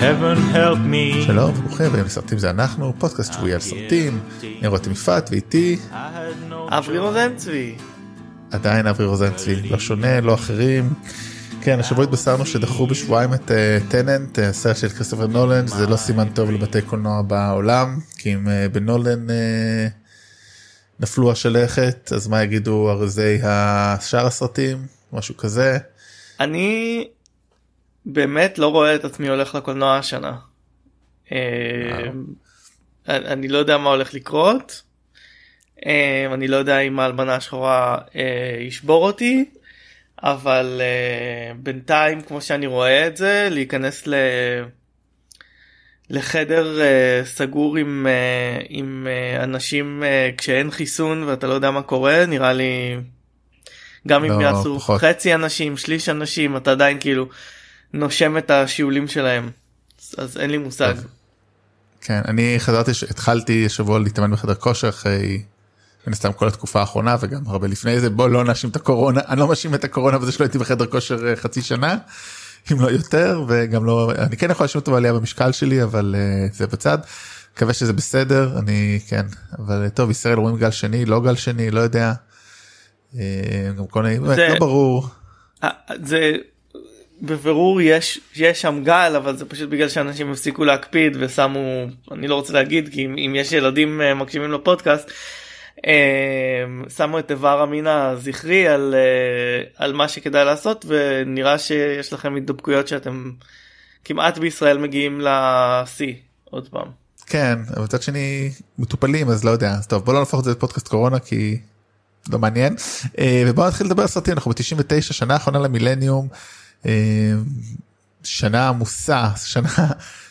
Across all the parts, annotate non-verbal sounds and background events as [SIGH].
heaven help me. שלום וברוכים הבאים לסרטים זה אנחנו פודקאסט שבועי על סרטים אני רותם יפעת ואיתי אברי רוזן צבי. עדיין אברי רוזנצבי לא שונה לא אחרים. כן השבוע התבשרנו שדחו בשבועיים את טננט uh, סרט של כריסטופר נולן זה לא סימן טוב לבתי קולנוע בעולם כי אם uh, בנולן נפלו השלכת אז מה יגידו ארזי השאר הסרטים משהו כזה. אני באמת לא רואה את עצמי הולך לקולנוע השנה. אה, אני לא יודע מה הולך לקרות. אה, אני לא יודע אם ההלבנה השחורה אה, ישבור אותי. אבל בינתיים כמו שאני רואה את זה להיכנס ל... לחדר uh, סגור עם, uh, עם uh, אנשים uh, כשאין חיסון ואתה לא יודע מה קורה נראה לי גם אם לא, יעשו פחות. חצי אנשים שליש אנשים אתה עדיין כאילו נושם את השיעולים שלהם אז אין לי מושג. כן אני חזרתי התחלתי שבוע להתאמן בחדר כושר אחרי מן הסתם כל התקופה האחרונה וגם הרבה לפני זה בוא לא נאשים את הקורונה אני לא מאשים את הקורונה בזה שלא הייתי בחדר כושר חצי שנה. אם לא יותר וגם לא אני כן יכול להאשים אותו בעלייה במשקל שלי אבל uh, זה בצד. מקווה שזה בסדר אני כן אבל טוב ישראל רואים גל שני לא גל שני לא יודע. Uh, גם כל מיני זה... לא ברור. זה בבירור יש יש שם גל אבל זה פשוט בגלל שאנשים הפסיקו להקפיד ושמו אני לא רוצה להגיד כי אם, אם יש ילדים uh, מקשיבים לפודקאסט uh, שמו את איבר המין הזכרי על uh, על מה שכדאי לעשות ונראה שיש לכם הידבקויות שאתם כמעט בישראל מגיעים לשיא עוד פעם. כן אבל מצד שני מטופלים אז לא יודע אז טוב בוא לא נהפוך את זה לפודקאסט קורונה כי לא מעניין ובוא נתחיל לדבר על סרטים אנחנו ב-99 שנה האחרונה למילניום. אה, שנה עמוסה שנה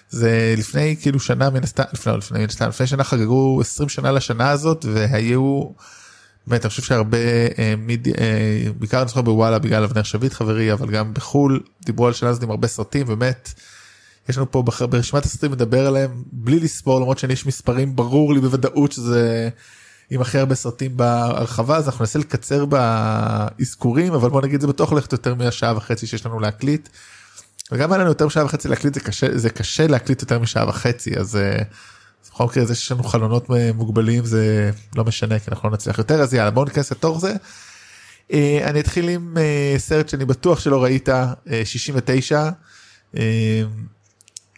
זה לפני כאילו שנה מן הסתם לפני, לפני, לפני, לפני שנה חגגו 20 שנה לשנה הזאת והיו. באמת אני חושב שהרבה אה, מיד, אה, בעיקר אני זוכר בוואלה בגלל אבנר שביט חברי אבל גם בחול דיברו על שנה הזאת עם הרבה סרטים באמת. יש לנו פה ברשימת הסרטים לדבר עליהם בלי לספור למרות שיש מספרים ברור לי בוודאות שזה עם הכי הרבה סרטים בהרחבה אז אנחנו ננסה לקצר באזכורים אבל בוא נגיד זה בטוח הולכת יותר מהשעה וחצי שיש לנו להקליט. וגם היה לנו יותר משעה וחצי להקליט זה קשה זה קשה להקליט יותר משעה וחצי אז uh, בכל מקרה זה שיש לנו חלונות מוגבלים זה לא משנה כי אנחנו לא נצליח יותר אז יאללה בואו ניכנס לתוך זה. Uh, אני אתחיל עם סרט שאני בטוח שלא ראית uh, 69 uh,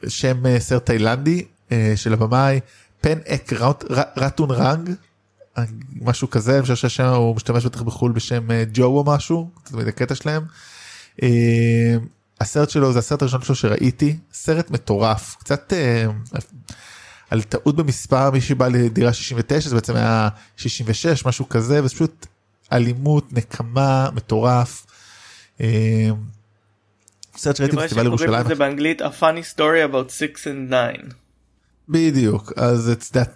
שם סרט תאילנדי של הבמאי פן אק רטון רנג משהו כזה אני חושב שהשם הוא משתמש בטח בחו"ל בשם אה, ג'ו או משהו זה הקטע שלהם. אה, הסרט שלו זה הסרט הראשון שלו שראיתי סרט מטורף קצת אה, על טעות במספר מי שבא לדירה 69 זה בעצם היה 66 משהו כזה וזה פשוט אלימות נקמה מטורף. סרט שראיתי בפסטיבל ירושלים. זה באנגלית a funny story about 6 and 9. בדיוק אז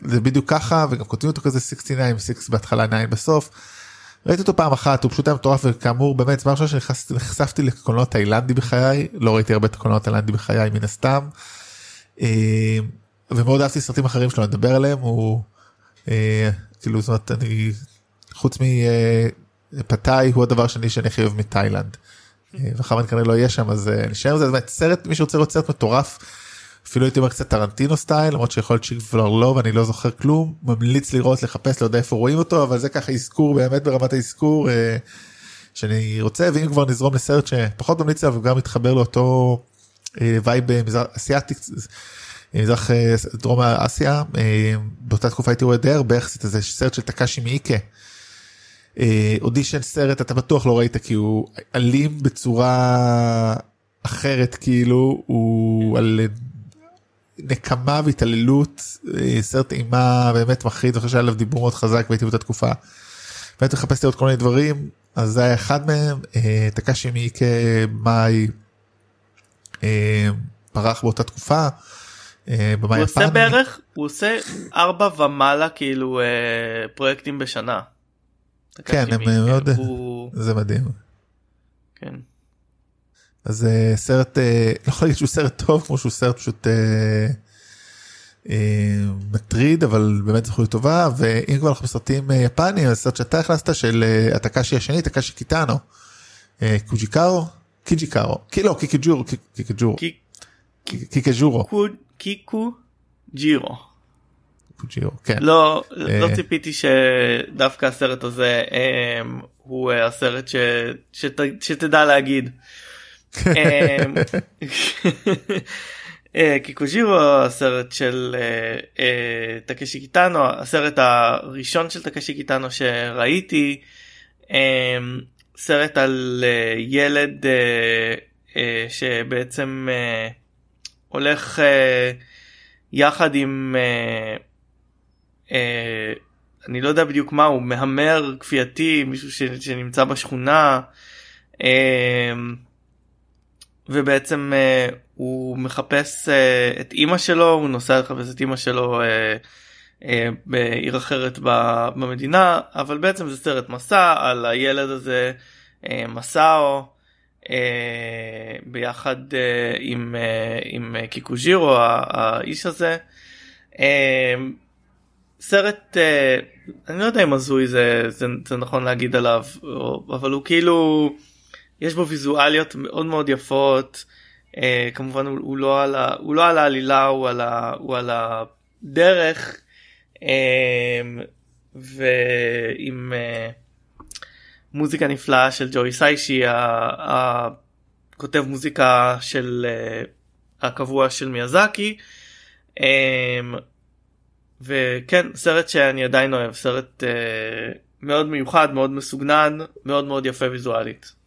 זה, בדיוק ככה וגם כותבים אותו כזה 69 6 בהתחלה 9 בסוף. ראיתי אותו פעם אחת הוא פשוט היה מטורף וכאמור באמת זה משהו שנחשפתי לקולנוע תאילנדי בחיי לא ראיתי הרבה את הקולנוע תאילנדי בחיי מן הסתם. אה, ומאוד אהבתי סרטים אחרים שלו נדבר עליהם הוא אה, כאילו זאת אומרת אני חוץ מפתאי הוא הדבר שני שאני הכי אוהב מתאילנד. כך כנראה לא יהיה שם אז נשאר עם זה סרט מי שרוצה לראות סרט מטורף. אפילו הייתי אומר קצת טרנטינו סטייל למרות שיכול להיות שכבר לא ואני לא זוכר כלום ממליץ לראות לחפש לא יודע איפה רואים אותו אבל זה ככה אזכור באמת ברמת האזכור אה, שאני רוצה ואם כבר נזרום לסרט שפחות ממליץ עליו וגם מתחבר לאותו אה, vibe מזרח אסיאתי מזרח אה, דרום אסיה אה, באותה תקופה הייתי רואה די הרבה יחסית איזה סרט של טקאשי מאיקה. אה, אודישן סרט אתה בטוח לא ראית כי הוא אלים בצורה אחרת כאילו הוא על נקמה והתעללות אה, סרט אימה באמת מחריד אני חושב שהיה עליו דיבור מאוד חזק והייתי באותה תקופה. באמת מחפש לראות כל מיני דברים אז זה היה אחד מהם אה, טקאשי מיאיקה מאי אה, פרח באותה תקופה. הוא עושה בערך הוא עושה ארבע ומעלה כאילו פרויקטים בשנה. כן הם מאוד זה מדהים. כן. אז uh, סרט uh, לא יכול להגיד שהוא סרט טוב כמו שהוא סרט פשוט uh, uh, מטריד אבל באמת זכות טובה ואם כבר אנחנו בסרטים uh, יפנים אז סרט שאתה הכנסת של uh, התקשי השני תקשי קיטאנו uh, קוג'יקארו קיג'יקארו לא קיקיג'ור קיקיג'ור קיקג'ורו. קיקו ג'ירו. כן. לא, לא אה. ציפיתי שדווקא הסרט הזה הוא אה, הסרט ש, שת, שתדע להגיד. אמ, אה, קיקוג'ירו הסרט של אה, אה, טקשי קיטאנו הסרט הראשון של טקשי קיטאנו שראיתי סרט על אה, ילד אה, אה, שבעצם אה, הולך אה, יחד עם אה, אה, אני לא יודע בדיוק מה הוא מהמר כפייתי מישהו שנמצא בשכונה אה, ובעצם אה, הוא מחפש אה, את אימא שלו הוא נוסע לחפש את אימא שלו אה, אה, בעיר אחרת ב- במדינה אבל בעצם זה סרט מסע על הילד הזה אה, מסאו אה, ביחד אה, עם, אה, עם קיקוז'ירו האיש הזה. אה, סרט אה, אני לא יודע אם הזוי זה, זה, זה נכון להגיד עליו אבל הוא כאילו יש בו ויזואליות מאוד מאוד יפות אה, כמובן הוא, הוא, לא על ה, הוא לא על העלילה הוא על, ה, הוא על הדרך אה, ועם אה, מוזיקה נפלאה של ג'וי סיישי הכותב מוזיקה של אה, הקבוע של מיאזקי. אה, וכן סרט שאני עדיין אוהב סרט אה, מאוד מיוחד מאוד מסוגנן מאוד מאוד יפה ויזואלית.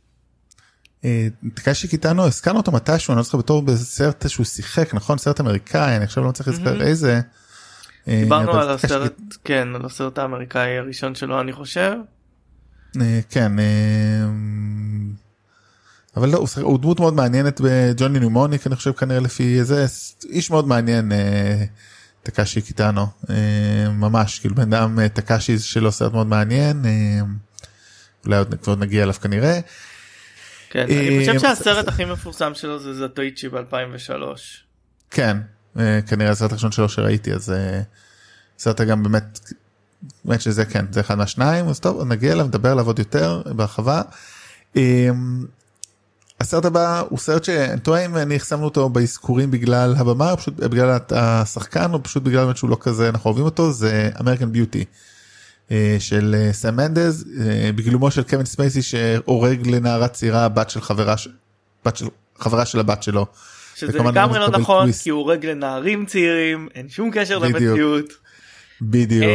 אה, טקשי קיטאנו הזכרנו אותו מתישהו אני לא זוכר בתור בסרט שהוא שיחק נכון סרט אמריקאי אני עכשיו לא מצליח לזכר. איזה. אה, דיברנו על הסרט כן על הסרט האמריקאי הראשון שלו אני חושב. אה, כן אה, אבל לא הוא דמות מאוד מעניינת בג'וני ניומוניק אני חושב כנראה לפי זה איש מאוד מעניין אה, טקאשי קיטאנו אה, ממש כאילו בן אדם אה, טקשי שלו סרט מאוד מעניין אה, אולי עוד נגיע אליו כנראה. כן, אה, אני חושב שהסרט הכי מפורסם שלו זה זטויצ'י ב-2003. כן אה, כנראה הסרט הראשון שלו שראיתי אז אה, סרט גם באמת. באמת שזה כן זה אחד מהשניים אז טוב נגיע אליו נדבר עליו עוד יותר בהרחבה. הסרט הבא הוא סרט שאני טועה אם אני שמנו אותו באזכורים בגלל הבמה או פשוט בגלל השחקן או פשוט בגלל שהוא לא כזה אנחנו אוהבים אותו זה אמריקן ביוטי. של אה, סם מנדז אה, בגילומו של קווין ספייסי שהורג לנערה צעירה בת של חברה בת של חברה של הבת שלו. שזה לגמרי לא נכון טוויסט. כי הוא הורג לנערים צעירים אין שום קשר בדיוק. למציאות. בדיוק.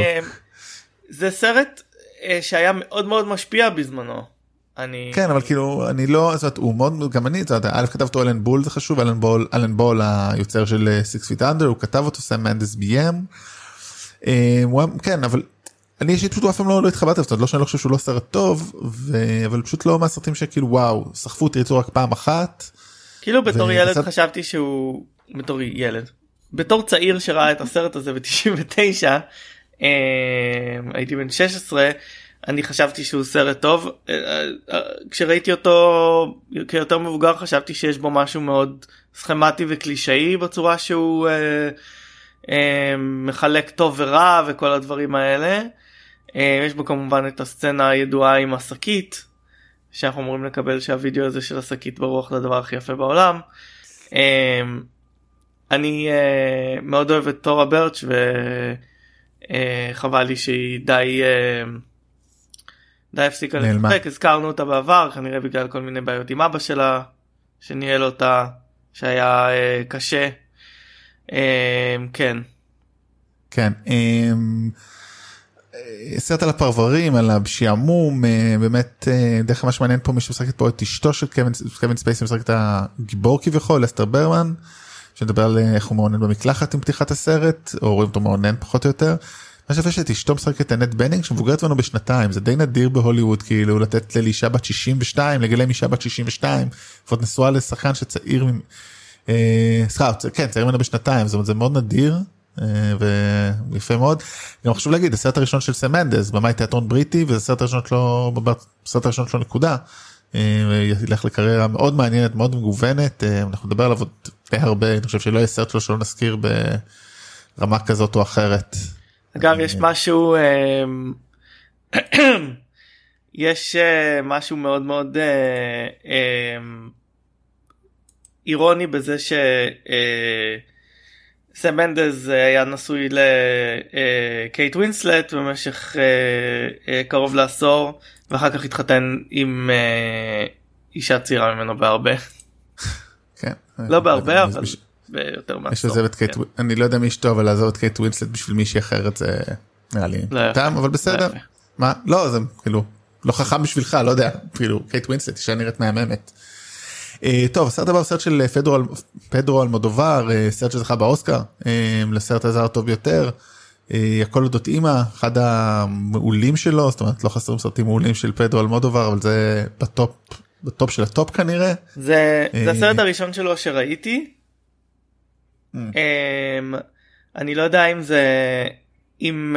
זה סרט אה, שהיה מאוד מאוד משפיע בזמנו. אני כן אבל כאילו אני לא זאת אומרת, הוא מאוד גם אני זאת אומרת, א' כתב אותו אלן בול זה חשוב אלן בול אלן בול היוצר של Six Feet Under הוא כתב אותו סם מנדס ביים. אה, כן אבל אני אישית פשוט אף פעם לא לא התחברתי לזה, זאת לא שאני לא חושב שהוא לא סרט טוב אבל פשוט לא מהסרטים שכאילו וואו סחפו אותי רק פעם אחת. כאילו בתור ילד חשבתי שהוא בתור ילד בתור צעיר שראה את הסרט הזה ב-99 הייתי בן 16 אני חשבתי שהוא סרט טוב אה, אה, כשראיתי אותו כיותר מבוגר חשבתי שיש בו משהו מאוד סכמטי וקלישאי בצורה שהוא אה, אה, מחלק טוב ורע וכל הדברים האלה. אה, יש בו כמובן את הסצנה הידועה עם השקית שאנחנו אמורים לקבל שהווידאו הזה של השקית ברוח זה הדבר הכי יפה בעולם. אמ, אני אה, מאוד אוהב את תורה ברץ' וחבל לי שהיא די אה, די הפסיקה. לשחק הזכרנו אותה בעבר כנראה בגלל כל מיני בעיות עם אבא שלה שניהל אותה שהיה אה, קשה. כן כן. סרט על הפרברים על השעמום אה, באמת אה, דרך אגב מה שמעניין פה מי שמשחקת פה את אשתו של קווין ספייסי משחק את הגיבור כביכול לסטר ברנהם. שמדבר על אה, איך הוא מאונן במקלחת עם פתיחת הסרט או רואים אותו מאונן פחות או יותר. מה שיפה שאת אשתו משחקת אנט בנינג שמבוגרת ממנו בשנתיים זה די נדיר בהוליווד כאילו לתת לאישה בת 62 לגלם אישה בת 62 ועוד נשואה לשחקן שצעיר. סליחה כן צעיר ממנו בשנתיים זאת אומרת זה מאוד נדיר ויפה מאוד. גם חשוב להגיד הסרט הראשון של סם מנדס במאי תיאטרון בריטי וזה הסרט הראשון שלו הסרט הראשון שלו נקודה. אה, ילך לקריירה מאוד מעניינת מאוד מגוונת אה, אנחנו נדבר עליו עוד הרבה אני חושב שלא יהיה סרט שלו שלא נזכיר ברמה כזאת או אחרת. אגב יש משהו [CLEARS THROAT] יש אה, משהו מאוד מאוד אה, אירוני בזה שסם מנדז היה נשוי לקייט ווינסלט במשך קרוב לעשור ואחר כך התחתן עם אישה צעירה ממנו בהרבה. כן. לא בהרבה אבל ביותר מעשור. כן. אני לא יודע מי אשתו אבל לעזוב את קייט ווינסלט בשביל מישהי אחרת זה נראה לי טעות אבל בסדר. מה לא זה כאילו לא חכם בשבילך לא יודע כאילו קייט ווינסלט אישה נראית מהממת. Uh, טוב הסרט הבא הוא סרט של פדרו, פדרו אלמודובר uh, סרט שזכה באוסקר לסרט הזר הטוב ביותר. uh, הכל אודות אימא אחד המעולים שלו זאת אומרת לא חסרים סרטים מעולים של פדרו אלמודובר אבל זה בטופ בטופ של הטופ כנראה. זה, זה הסרט הראשון שלו שראיתי. Mm. Um, אני לא יודע אם זה אם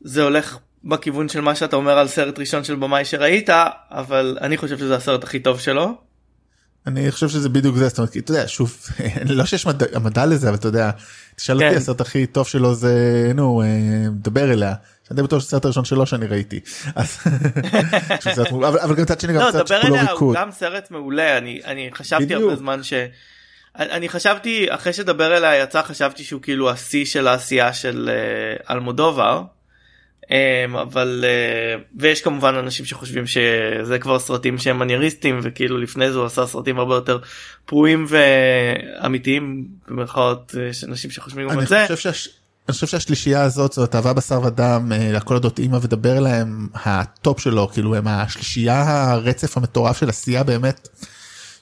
זה הולך בכיוון של מה שאתה אומר על סרט ראשון של במאי שראית אבל אני חושב שזה הסרט הכי טוב שלו. אני חושב שזה בדיוק זה זאת אומרת אתה יודע שוב [LAUGHS] לא שיש מדע, מדע לזה אבל אתה יודע תשאל כן. אותי הסרט הכי טוב שלו זה נו אה, דבר אליה. אני די בטוח הסרט הראשון שלו שאני ראיתי. [LAUGHS] אבל גם מצד שני גם לא, סרט שכולו ריקוד. הוא גם סרט מעולה אני אני חשבתי הרבה זמן ש... אני חשבתי אחרי שדבר אליה יצא חשבתי שהוא כאילו השיא של העשייה של uh, אלמודובר. אמ, אבל אה, ויש כמובן אנשים שחושבים שזה כבר סרטים שהם מנייריסטים וכאילו לפני זה הוא עשה סרטים הרבה יותר פרועים ואמיתיים במרכאות יש אנשים שחושבים גם על זה. אני חושב שהשלישייה הזאת זאת אהבה בשר ודם אה, הכל אודות אימא ודבר אליה הם הטופ שלו כאילו הם השלישייה הרצף המטורף של עשייה באמת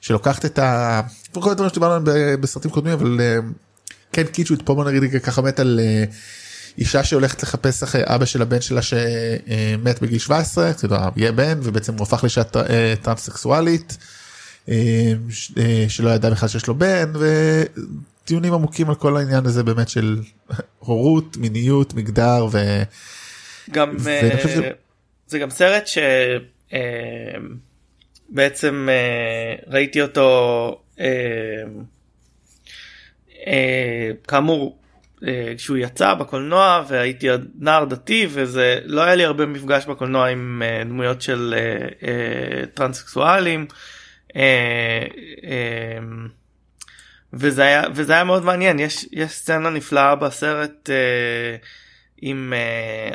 שלוקחת את ה... כל הדברים שדיברנו עליהם בסרטים קודמים אבל אה, כן קיצ'ו פה בוא נגיד ככה מת על. אישה שהולכת לחפש אחרי אבא של הבן שלה שמת בגיל 17, כאילו יהיה בן ובעצם הוא הפך לאישה אה, טרנס-סקסואלית אה, אה, שלא ידע בכלל שיש לו בן ודיונים עמוקים על כל העניין הזה באמת של הורות, מיניות, מגדר ו... גם זה, זה גם סרט שבעצם ראיתי אותו כאמור כשהוא יצא בקולנוע והייתי נער דתי וזה לא היה לי הרבה מפגש בקולנוע עם אה, דמויות של אה, טרנסקסואלים וזה היה וזה היה מאוד מעניין. יש יש סצנה נפלאה בסרט עם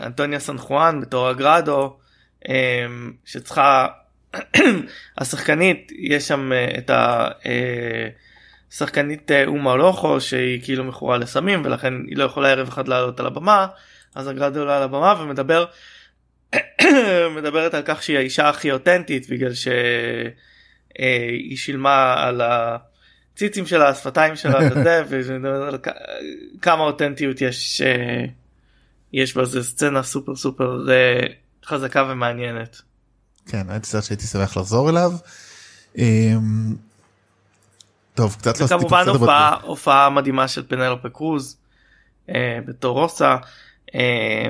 אנטוניה סן חואן בתור אגרדו שצריכה [CLEARS THROAT] השחקנית יש שם את ה... שחקנית אה, אומה לוחו שהיא כאילו מכורה לסמים ולכן היא לא יכולה ערב אחד לעלות על הבמה אז הגרדה עולה על הבמה ומדבר [COUGHS] מדברת על כך שהיא האישה הכי אותנטית בגלל שהיא אה, שילמה על הציצים שלה השפתיים שלה [LAUGHS] וזה וכמה אותנטיות יש אה, יש בזה סצנה סופר סופר חזקה ומעניינת. כן הייתי סרט שהייתי שמח לחזור אליו. טוב קצת לא כמובן הופעה הופעה מדהימה של פנלופה קרוז אה, בתור רוסה אה,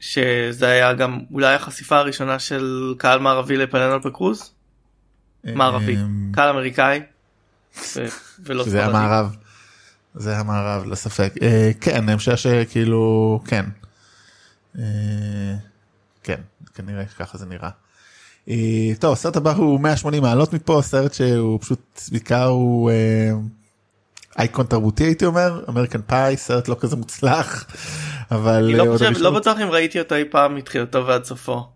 שזה היה גם אולי החשיפה הראשונה של קהל מערבי לפנלופה קרוז. אה, מערבי קהל אמריקאי. ולא זה המערב. זה המערב לספק אה, כן אני חושב שכאילו כן. אה, כן כנראה ככה זה נראה. אה, טוב הסרט הבא הוא 180 מעלות מפה סרט שהוא פשוט בעיקר הוא אה, אייקון תרבותי הייתי אומר אמריקן פאי סרט לא כזה מוצלח אבל אני לא חושב לא בטוח אם ראיתי אותו אי פעם מתחילתו ועד סופו.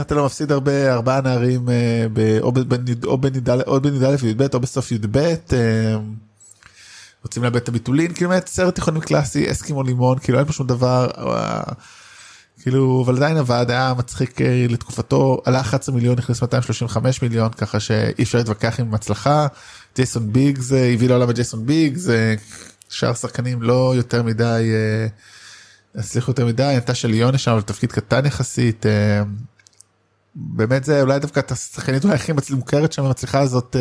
אתה לא מפסיד הרבה ארבעה נערים או בנ"א וי"ב או בסוף י"ב רוצים לאבד את הביטולין כאילו סרט תיכונים קלאסי אסקימו לימון כאילו אין פה שום דבר. כאילו אבל עדיין עבד היה מצחיק אה, לתקופתו עלה 11 מיליון נכנס 235 מיליון ככה שאי אפשר להתווכח עם הצלחה ג'ייסון ביגס אה, הביא לעולם את ג'ייסון ביגס אה, שאר שחקנים לא יותר מדי הצליחו יותר מדי נטשה ליון שם תפקיד קטן יחסית באמת זה אולי דווקא את השחקנית אולי הכי מוכרת שם המצליחה הזאת.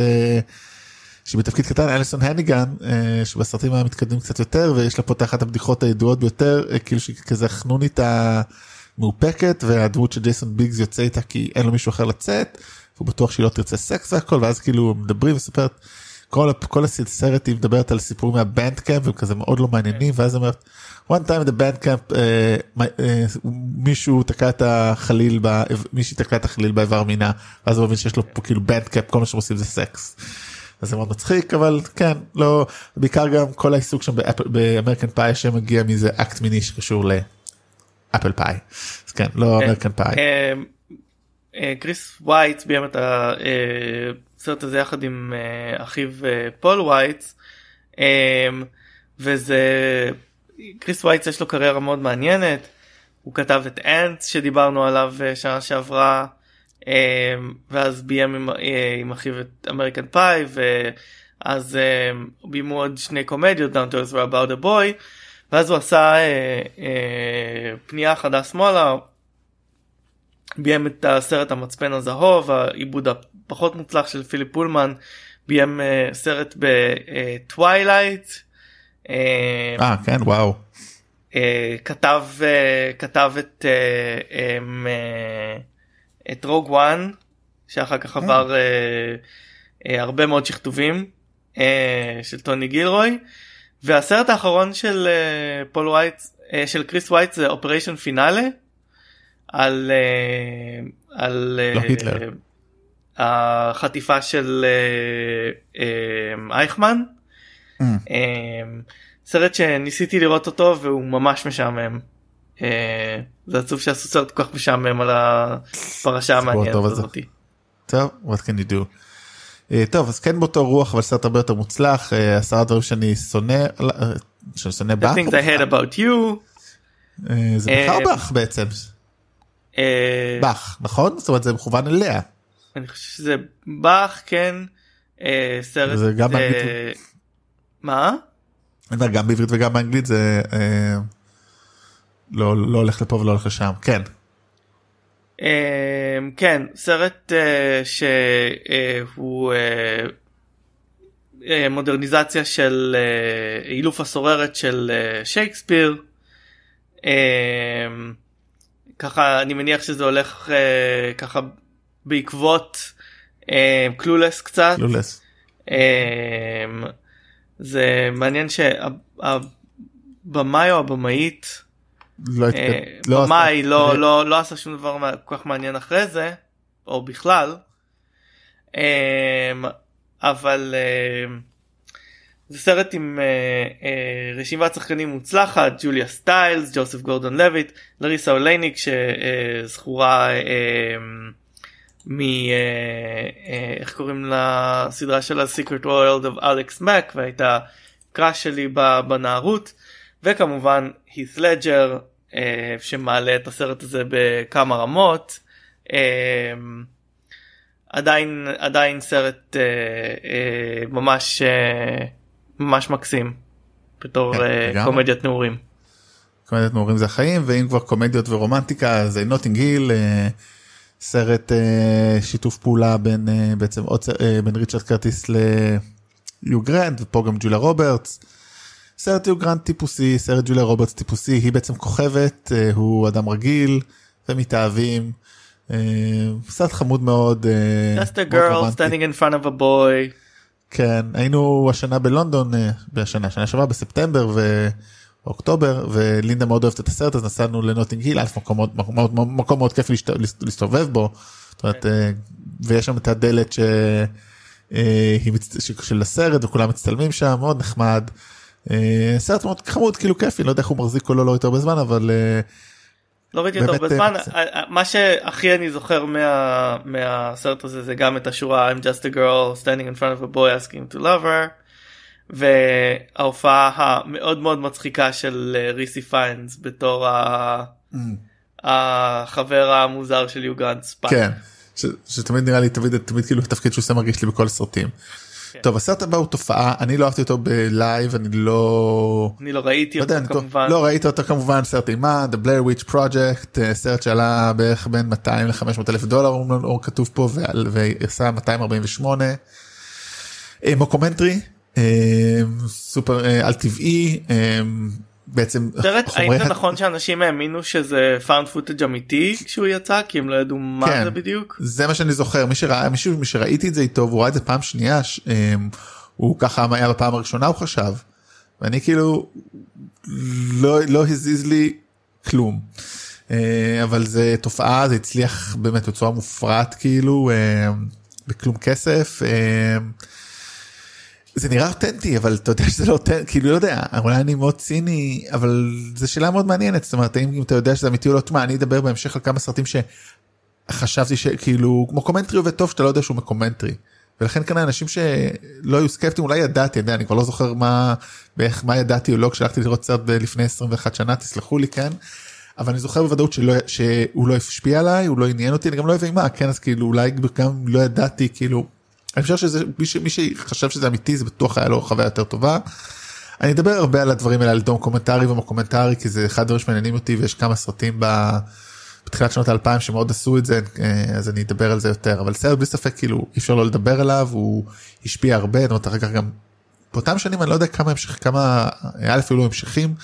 שבתפקיד קטן אליסון הניגן שבסרטים המתקדמים קצת יותר ויש לה פה את אחת הבדיחות הידועות ביותר כאילו שהיא כזה חנונית מאופקת והדמות של ג'ייסון ביגס יוצא איתה כי אין לו מישהו אחר לצאת. הוא בטוח שהיא לא תרצה סקס והכל ואז כאילו מדברים וסופרת כל כל הסרט היא מדברת על סיפורים מה band camp וכזה מאוד לא מעניינים ואז אומרת one time at band camp uh, my, uh, מישהו תקע את החליל ב, מישהי תקע את החליל באיבר מינה ואז הוא מבין שיש לו פה כאילו band camp כל מה שהם עושים זה סקס. אז זה מאוד מצחיק אבל כן לא בעיקר גם כל העיסוק שם באמריקן פאי שמגיע מזה אקט מיני שקשור ל apple pie. אז כן לא אמריקן פאי. קריס וייץ ביים את הסרט הזה יחד עם אחיו פול וייץ um, וזה קריס וייץ יש לו קריירה מאוד מעניינת הוא כתב את Antz שדיברנו עליו שנה שעברה ואז ביים עם, עם אחיו את אמריקן פאי ואז ביימו עוד שני קומדיות Down to Earth About a Boy ואז הוא עשה uh, uh, פנייה חדה שמאלה ביים את הסרט המצפן הזהוב העיבוד הפחות מוצלח של פיליפ פולמן ביים uh, סרט בטווילייט. Uh, אה כן וואו. Uh, כתב uh, כתב את uh, um, uh, את Rogue One שאחר כך עבר uh, uh, הרבה מאוד שכתובים uh, של טוני גילרוי והסרט האחרון של uh, פול וייץ uh, של קריס וייץ זה Operation Finale. על אה, על לא היטלר. החטיפה של אה, אה, אייכמן. Mm. סרט שניסיתי לראות אותו והוא ממש משעמם. זה עצוב שעשו סרט כל כך משעמם על הפרשה המעניינת הזאת. טוב, what can you do. Uh, טוב אז כן באותו רוח אבל סרט הרבה יותר מוצלח uh, עשרה דברים שאני שונא שאני שונא באך. זה בכלל באך בעצם. אה, באך נכון זאת אומרת זה מכוון אליה. אני חושב שזה באך כן אה, סרט זה גם אה, באנגלית. מה? גם בעברית וגם באנגלית זה אה, לא לא הולך לפה ולא הולך לשם כן. אה, כן סרט אה, שהוא אה, אה, מודרניזציה של אילוף הסוררת של שייקספיר. אה, ככה אני מניח שזה הולך ככה בעקבות קלולס קצת. קלולס. אה, זה מעניין שהבמאי או הבמאית במאי עשה- לא לא לא עשה שום דבר כל כך מעניין אחרי זה או בכלל. אה, אבל אה, זה סרט עם אה, אה, רשימת שחקנים מוצלחת ג'וליה סטיילס ג'וסף גורדון לויט לריסה אולייניק שזכורה אה, מ... אה, אה, איך קוראים לסדרה של ה-Secret World of Alex Mack והייתה קראש שלי בנערות וכמובן הית' לג'ר אה, שמעלה את הסרט הזה בכמה רמות. אה, עדיין עדיין סרט אה, אה, ממש אה, ממש מקסים בתור כן, אה. קומדיית נעורים. קומדיית נעורים זה החיים ואם כבר קומדיות ורומנטיקה זה נוטינג היל אה, סרט אה, שיתוף פעולה בין אה, בעצם עוד אה, בין ריצ'רד קרטיס ליו גרנט ופה גם ג'וליה רוברטס. סרט יו גרנט טיפוסי סרט ג'וליה רוברטס טיפוסי היא בעצם כוכבת אה, הוא אדם רגיל ומתאהבים. אה, סרט חמוד מאוד. אה, Just a girl standing in front of a boy. כן היינו השנה בלונדון בשנה שנה שעברה בספטמבר ואוקטובר ולינדה מאוד אוהבת את הסרט אז נסענו לנוטינג היל מקום מקום מקום מאוד כיף להסתובב בו. זאת אומרת, אה, ויש שם את הדלת ש- של הסרט וכולם מצטלמים שם מאוד נחמד. אה, סרט מאוד חמוד כאילו כיפי לא יודע איך הוא מחזיק או לא לא יותר הרבה זמן אבל אה, לא ראיתי אותו באמת, הרבה זמן אה, אה, מה שהכי אני זוכר מה- מהסרט הזה זה גם את השורה I'm just a girl standing in front of a boy asking to love her וההופעה המאוד מאוד מצחיקה של ריסי פיינס בתור ה- החבר המוזר של יו גרנט ספייק. כן שתמיד נראה לי תמיד תמיד כאילו התפקיד שהוא עושה מרגיש לי בכל הסרטים. כן. טוב הסרט הבא הוא תופעה אני לא אהבתי אותו ב live אני לא אני לא ראיתי לא אותו כמובן. לא ראית אותו כמובן סרט אימה The Blair Witch Project אה, סרט שעלה בערך בין 200 ל-500 אלף דולר הוא הוא כתוב פה ועשה 248. אה, מוקומנטרי אה, סופר על טבעי בעצם סרט, האם חומרי זה ה- נכון שאנשים האמינו שזה found footage אמיתי כשהוא יצא כי הם לא ידעו מה כן. זה בדיוק? זה מה שאני זוכר מי שראה מישהו מי שראיתי את זה איתו והוא ראה את זה פעם שנייה ש- אמ, הוא ככה היה בפעם הראשונה הוא חשב ואני כאילו לא לא הזיז לי כלום. אה, אבל זה תופעה זה הצליח באמת בצורה מופרעת כאילו אה, בכלום כסף. זה נראה אותנטי אבל אתה יודע שזה לא אותנטי כאילו לא יודע אולי אני מאוד ציני אבל זו שאלה מאוד מעניינת זאת אומרת האם אתה יודע שזה אמיתי או לא תשמע אני אדבר בהמשך על כמה סרטים שחשבתי שכאילו כמו קומנטרי עובד טוב שאתה לא יודע שהוא מקומנטרי. ולכן כאן אנשים שלא היו סקפטיים אולי ידעתי אני, אני כבר לא זוכר מה באיך מה ידעתי או לא כשהלכתי לראות סרט לפני 21 שנה תסלחו לי כן. אבל אני זוכר בוודאות שלא שהוא לא השפיע עליי הוא לא עניין אותי אני גם לא אוהב אימה כן אז כאילו אולי גם לא ידעתי כאילו אני חושב שזה מי, ש, מי שחשב שזה אמיתי זה בטוח היה לו חוויה יותר טובה. אני אדבר הרבה על הדברים האלה על דוקומנטרי ומוקומנטרי כי זה אחד הדברים שמעניינים אותי ויש כמה סרטים ב... בתחילת שנות האלפיים שמאוד עשו את זה אה, אז אני אדבר על זה יותר אבל סרט בלי ספק כאילו אי אפשר לא לדבר עליו הוא השפיע הרבה זאת אומרת אחר כך גם באותם שנים אני לא יודע כמה המשך כמה א' אפילו המשכים.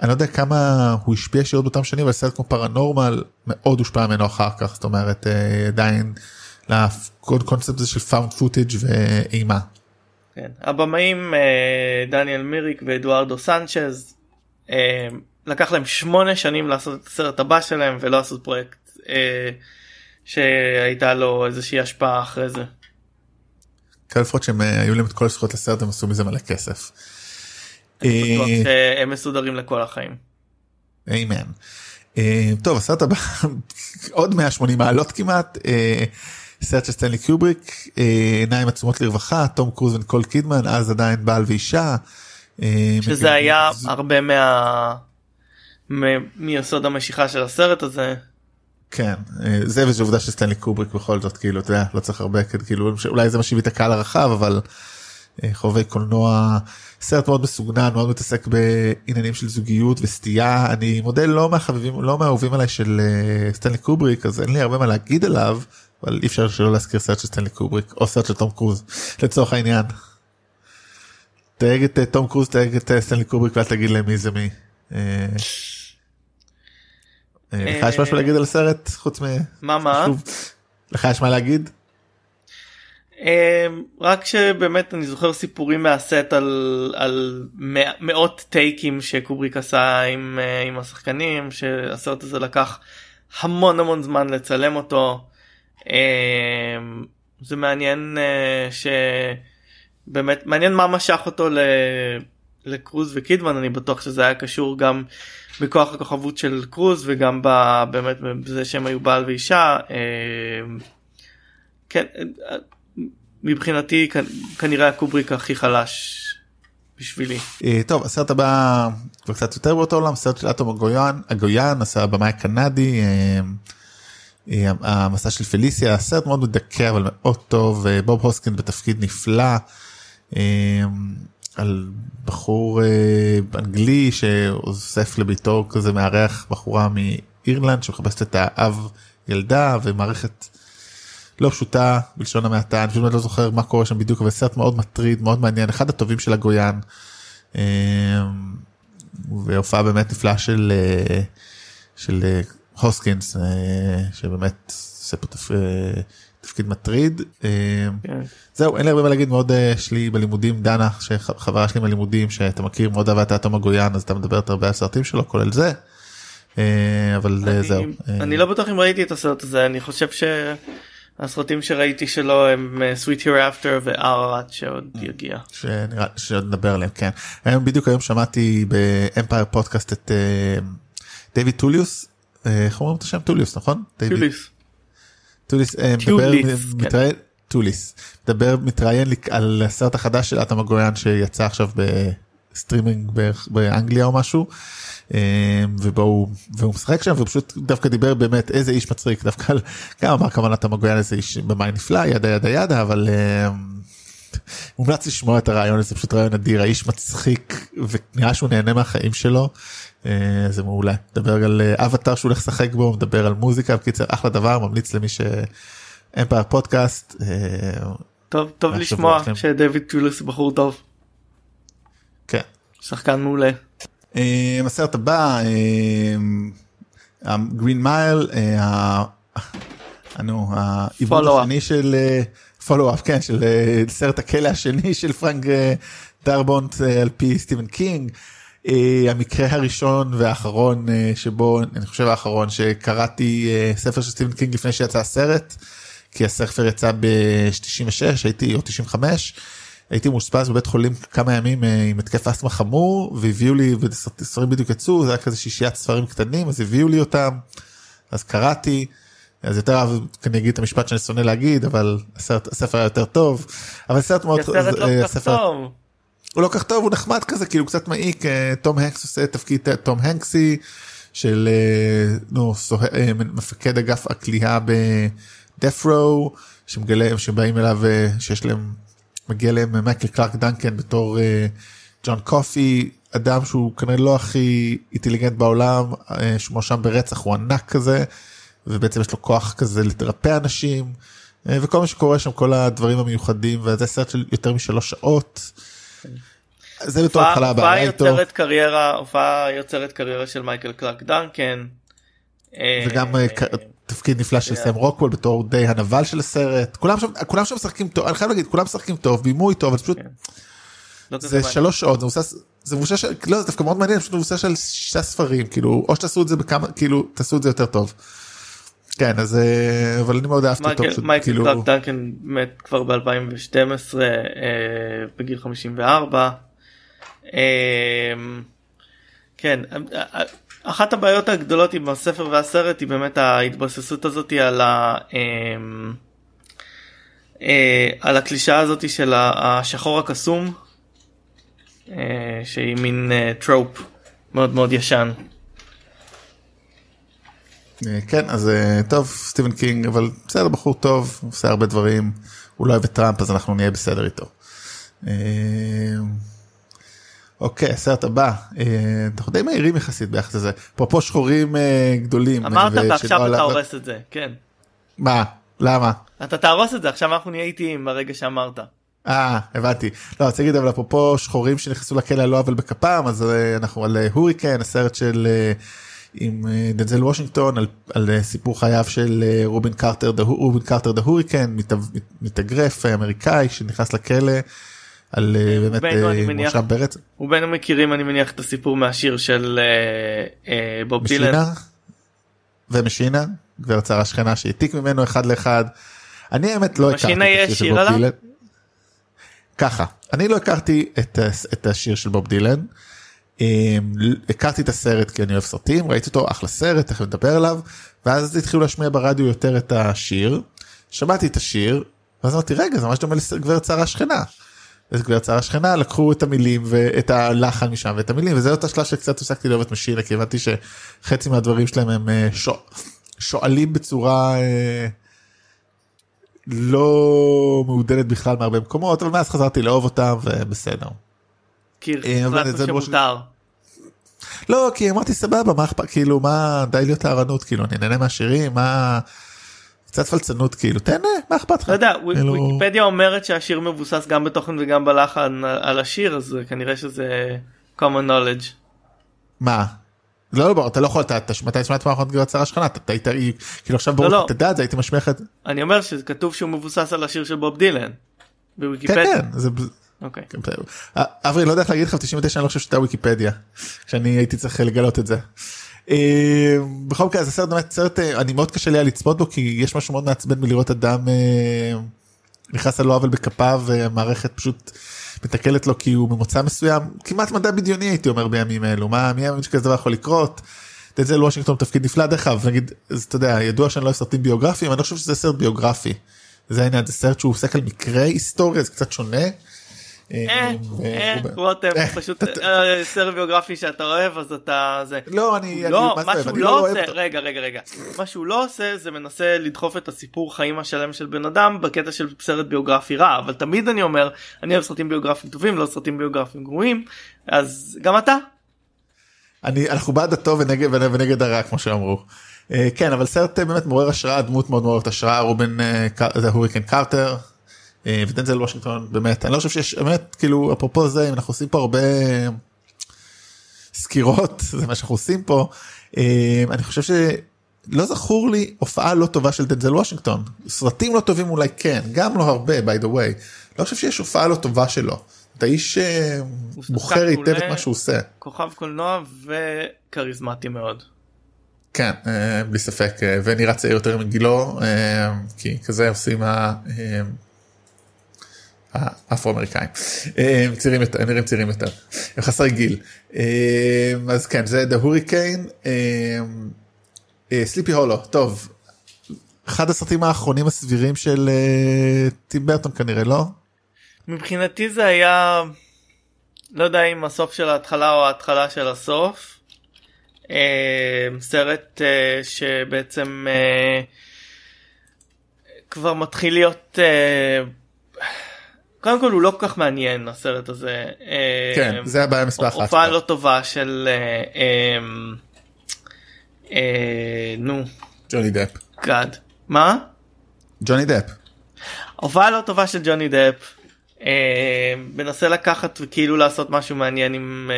אני לא יודע כמה הוא השפיע ישירות באותם שנים אבל סרט כמו Paranormal מאוד הושפע ממנו אחר כך זאת אומרת אה, עדיין לכל קונספט הזה של found footage ואימה. כן. הבמאים אה, דניאל מיריק ואדוארדו סנצ'ז לקח להם שמונה שנים לעשות את הסרט הבא שלהם ולא עשו פרויקט אה, שהייתה לו איזושהי השפעה אחרי זה. כן, לפחות שהם אה, היו להם את כל הזכויות לסרט הם עשו מזה מלא כסף. אה, שהם מסודרים לכל החיים. אמן. אה, טוב הסרט הבא [LAUGHS] עוד 180 מעלות כמעט סרט של סטנלי קיובריק עיניים עצומות לרווחה תום קרוז וניקול קידמן אז עדיין בעל ואישה. שזה היה הרבה מה... מיסוד המשיכה של הסרט הזה. כן זה וזה עובדה שסטנלי קובריק בכל זאת כאילו אתה יודע לא צריך הרבה כאילו אולי זה מה שהביא את הקהל הרחב אבל חובבי קולנוע סרט מאוד מסוגנן מאוד מתעסק בעניינים של זוגיות וסטייה אני מודה לא מהחביבים לא מהאהובים עליי של סטנלי קובריק אז אין לי הרבה מה להגיד עליו אבל אי אפשר שלא להזכיר סרט של סטנלי קובריק או סרט של תום קרוז לצורך העניין. תייג את תום קרוז תייג את סטנלי קובריק ואל תגיד להם מי זה מי. לך יש משהו להגיד על הסרט חוץ מ... מה מה? לך יש מה להגיד? רק שבאמת אני זוכר סיפורים מהסט על, על מאות טייקים שקובריק עשה עם, עם השחקנים שהסרט הזה לקח המון המון זמן לצלם אותו. זה מעניין שבאמת מעניין מה משך אותו לקרוז וקידמן אני בטוח שזה היה קשור גם בכוח הכוכבות של קרוז וגם באמת בזה שהם היו בעל ואישה. כן מבחינתי כנראה הקובריק הכי חלש בשבילי. טוב הסרט הבא כבר קצת יותר באותו עולם סרט של אטום הגויאן הגויאן עשה במאי הקנדי המסע של פליסיה סרט מאוד מדכא אבל מאוד טוב בוב הוסקין בתפקיד נפלא. על בחור אנגלי שאוסף לביתו כזה מארח בחורה מאירלנד שמחפשת את האב ילדה ומערכת לא פשוטה בלשון המעטה אני פשוט לא זוכר מה קורה שם בדיוק אבל סרט מאוד מטריד מאוד מעניין אחד הטובים של הגויאן. והופעה באמת נפלאה של של הוסקינס שבאמת עושה פה תפקיד מטריד. כן. זהו אין לי הרבה מה להגיד מאוד יש לי בלימודים דנה שחברה שלי בלימודים שאתה מכיר מאוד אהבה את האטום הגויאן אז אתה מדבר הרבה על הסרטים שלו כולל זה. אבל זהו. אני לא בטוח אם ראיתי את הסרט הזה אני חושב ש... הסרטים שראיתי שלו הם sweet hereafter וארט שעוד יגיע. שנראה שעוד נדבר עליהם כן. היום בדיוק היום שמעתי באמפייר פודקאסט את דיוויד ת'יוליס איך אומרים את השם טוליוס נכון? טוליס. טוליס מתראיין טוליס מדבר מתראיין על הסרט החדש של אטום אגויאן שיצא עכשיו בסטרימינג באנגליה או משהו. ובו והוא משחק שם ופשוט דווקא דיבר באמת איזה איש מצחיק דווקא גם אמר כוונת המגויין איזה איש במאי נפלא ידה ידה ידה אבל מומלץ לשמוע את הרעיון הזה פשוט רעיון אדיר האיש מצחיק ונראה שהוא נהנה מהחיים שלו זה מעולה מדבר על אבטר שהוא הולך לשחק בו מדבר על מוזיקה בקיצר אחלה דבר ממליץ למי שאמפייר פודקאסט. טוב טוב לשמוע שדויד טולס בחור טוב. כן. שחקן מעולה. הסרט הבא Green Mile העיבוד השני של follow-up כן של אה, סרט הכלא השני של פרנק אה, דרבונט אה, על פי סטיבן קינג. המקרה הראשון והאחרון שבו אני חושב האחרון שקראתי ספר של סטיבן קינג לפני שיצא הסרט כי הספר יצא ב-96 הייתי או 95 הייתי מאושפז בבית חולים כמה ימים עם התקף אסתמה חמור והביאו לי וספרים בדיוק יצאו זה היה כזה שישיית ספרים קטנים אז הביאו לי אותם אז קראתי. אז יותר אהב אני אגיד את המשפט שאני שונא להגיד אבל הסרט הספר היה יותר טוב אבל סרט מאוד. הסרט לא. הוא לא כך טוב הוא נחמד כזה כאילו קצת מעיק אה, תום הנקס עושה תפקיד אה, תום הנקסי של אה, נו סוה, מפקד אגף הכלייה בדפרו שמגלה שבאים אליו שיש להם מגיע להם מייקל קלארק דנקן בתור ג'ון קופי אדם שהוא כנראה לא הכי אינטליגנט בעולם שמואשם ברצח הוא ענק כזה. ובעצם יש לו כוח כזה לרפא אנשים אה, וכל מה שקורה שם כל הדברים המיוחדים וזה סרט של יותר משלוש שעות. זה בתור התחלה הבעיה איתו. יוצרת קריירה הופעה יוצרת קריירה של מייקל קלארק דנקן. אה, וגם אה, תפקיד נפלא של סם רוקוול בתור די הנבל של הסרט כולם שם כולם שם משחקים טוב אני חייב להגיד כולם משחקים טוב בימוי טוב אבל פשוט. כן. לא זה שלוש שעות זה מבוסס זה מבוסס לא זה דווקא מאוד מעניין פשוט מבוסס על שישה ספרים כאילו או שתעשו את זה בכמה כאילו תעשו את זה יותר טוב. כן אז אה, אבל אני מאוד אהבתי אותו מייקל כאילו... דנקן מת כבר ב2012 אה, בגיל 54. אה, כן אחת הבעיות הגדולות עם הספר והסרט היא באמת ההתבססות הזאת על ה... על הקלישאה הזאת של השחור הקסום שהיא מין trope מאוד מאוד ישן. אה, כן אז אה, טוב סטיבן קינג אבל בסדר בחור טוב עושה הרבה דברים הוא לא אוהב את טראמפ אז אנחנו נהיה בסדר איתו. אה, אוקיי הסרט הבא אנחנו די מהירים יחסית ביחס לזה פה שחורים גדולים אמרת ועכשיו אתה הורס את זה כן. מה למה אתה תהרוס את זה עכשיו אנחנו נהיה איטיים ברגע שאמרת. אה הבנתי לא רוצה להגיד אבל אפרופו שחורים שנכנסו לכלא לא אבל בכפם אז אנחנו על הוריקן הסרט של. עם אה, דנזל וושינגטון על, על אה, סיפור חייו של אה, רובין קרטר רובין קרטר דה הוריקן מתאגרף אמריקאי שנכנס לכלא. על באמת מואשם ברצ. רובנו מכירים אני מניח את הסיפור מהשיר של בוב דילן. ומשינה גברת צרה שכנה שהעתיק ממנו אחד לאחד. אני האמת לא הכרתי את השיר של בוב דילן. ככה אני לא הכרתי את, את השיר של בוב דילן. אמ, הכרתי את הסרט כי אני אוהב סרטים ראיתי אותו אחלה סרט תכף נדבר עליו ואז התחילו להשמיע ברדיו יותר את השיר שמעתי את השיר ואז אמרתי רגע זה ממש דומה לגברת שרה שכנה. אז גברת שרה שכנה לקחו את המילים ואת הלחן משם ואת המילים וזה אותה שלב שקצת הפסקתי לאהוב את משינה כי הבנתי שחצי מהדברים שלהם הם אה, שוא, שואלים בצורה אה, לא מעודנת בכלל מהרבה מקומות אבל מאז חזרתי לאהוב אותם ובסדר. כי אה, החלטנו שמותר. לא כי אמרתי סבבה מה אכפת כאילו מה די להיות טהרנות כאילו אני נהנה מהשירים מה. קצת פלצנות כאילו תהנה מה אכפת לך. לא יודע כאילו... ויקיפדיה אומרת שהשיר מבוסס גם בתוכן וגם בלחן על השיר אז כנראה שזה common knowledge. מה? לא לא אתה לא יכול אתה מתי שמעת פעם גברת שרה שכנה אתה היית כאילו עכשיו ברור לא, אתה יודע זה הייתי משמיע לך אני אומר שכתוב שהוא מבוסס על השיר של בוב דילן. כן כן זה אוקיי. כן, אברי לא יודע איך להגיד לך 99 אני לא חושב שאתה ויקיפדיה שאני הייתי צריך לגלות את זה. אה, בכל מקרה זה סרט באמת סרט אה, אני מאוד קשה לי לצפות בו כי יש משהו מאוד מעצבן מלראות אדם אה, נכנס על לא עוול בכפיו ומערכת פשוט מתקלת לו כי הוא ממוצא מסוים כמעט מדע בדיוני הייתי אומר בימים אלו מה מי יאמין שכזה דבר יכול לקרות. דנזל וושינגטון תפקיד נפלא דרך אגב נגיד אתה יודע ידוע שאני לא אוהב סרטים ביוגרפיים אני לא חושב שזה סרט ביוגרפי. זה העניין זה סרט שהוא עוסק על מקרה היסטורי זה קצת שונה. אה, אה, ווטאב, אה, פשוט סרט ביוגרפי שאתה אוהב אז אתה זה. לא, אני לא, מה שהוא לא, לא עושה, רגע רגע רגע, מה שהוא לא עושה זה מנסה לדחוף את הסיפור חיים השלם של בן אדם בקטע של סרט ביוגרפי רע, אבל תמיד אני אומר, אני אוהב סרטים ביוגרפיים טובים, לא סרטים ביוגרפיים גרועים, אז גם אתה. אנחנו בעד הטוב ונגד הרע כמו שאמרו. כן אבל סרט באמת מעורר השראה דמות מאוד מאוד השראה. רובן זה הוריקן קרטר ודנזל וושינגטון באמת אני לא חושב שיש באמת כאילו אפרופו זה אם אנחנו עושים פה הרבה סקירות [LAUGHS] זה מה שאנחנו עושים פה אה, אני חושב לא זכור לי הופעה לא טובה של דנזל וושינגטון סרטים לא טובים אולי כן גם לא הרבה by the way לא חושב שיש הופעה לא טובה שלו. אתה איש אה, בוחר היטב את מה שהוא עושה. כוכב קולנוע וכריזמטי מאוד. כן אה, בלי ספק אה, ונראה צעיר יותר מגילו כי כזה עושים האפרו אמריקאים צעירים יותר נראים צעירים יותר. הם חסרי גיל. אז כן זה דה הוריקן סליפי הולו טוב אחד הסרטים האחרונים הסבירים של טים ברטון כנראה לא? מבחינתי זה היה לא יודע אם הסוף של ההתחלה או ההתחלה של הסוף. אה, סרט אה, שבעצם אה, כבר מתחיל להיות אה, קודם כל הוא לא כל כך מעניין הסרט הזה. כן זה הבעיה מספר אחת. הופעה לא טובה של אה, אה, נו. ג'וני דפ. גאד. מה? ג'וני דפ. הופעה לא טובה של ג'וני דפ. אה, מנסה לקחת וכאילו לעשות משהו מעניין עם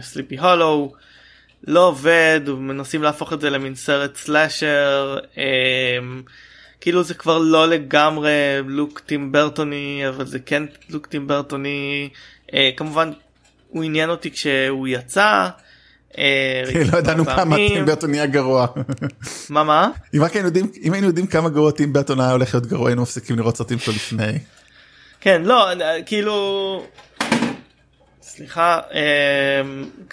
סליפי uh, הולו לא עובד מנסים להפוך את זה למין סרט סלאשר uh, כאילו זה כבר לא לגמרי לוק טים ברטוני אבל זה כן לוק טים ברטוני uh, כמובן הוא עניין אותי כשהוא יצא. [LAUGHS] לא ידענו כמה טים ברטון נהיה גרוע. מה מה? [LAUGHS] אם היינו יודעים כמה גרוע טים ברטון היה הולך להיות גרוע היינו מפסיקים לראות סרטים שלו לפני. כן לא כאילו סליחה אה,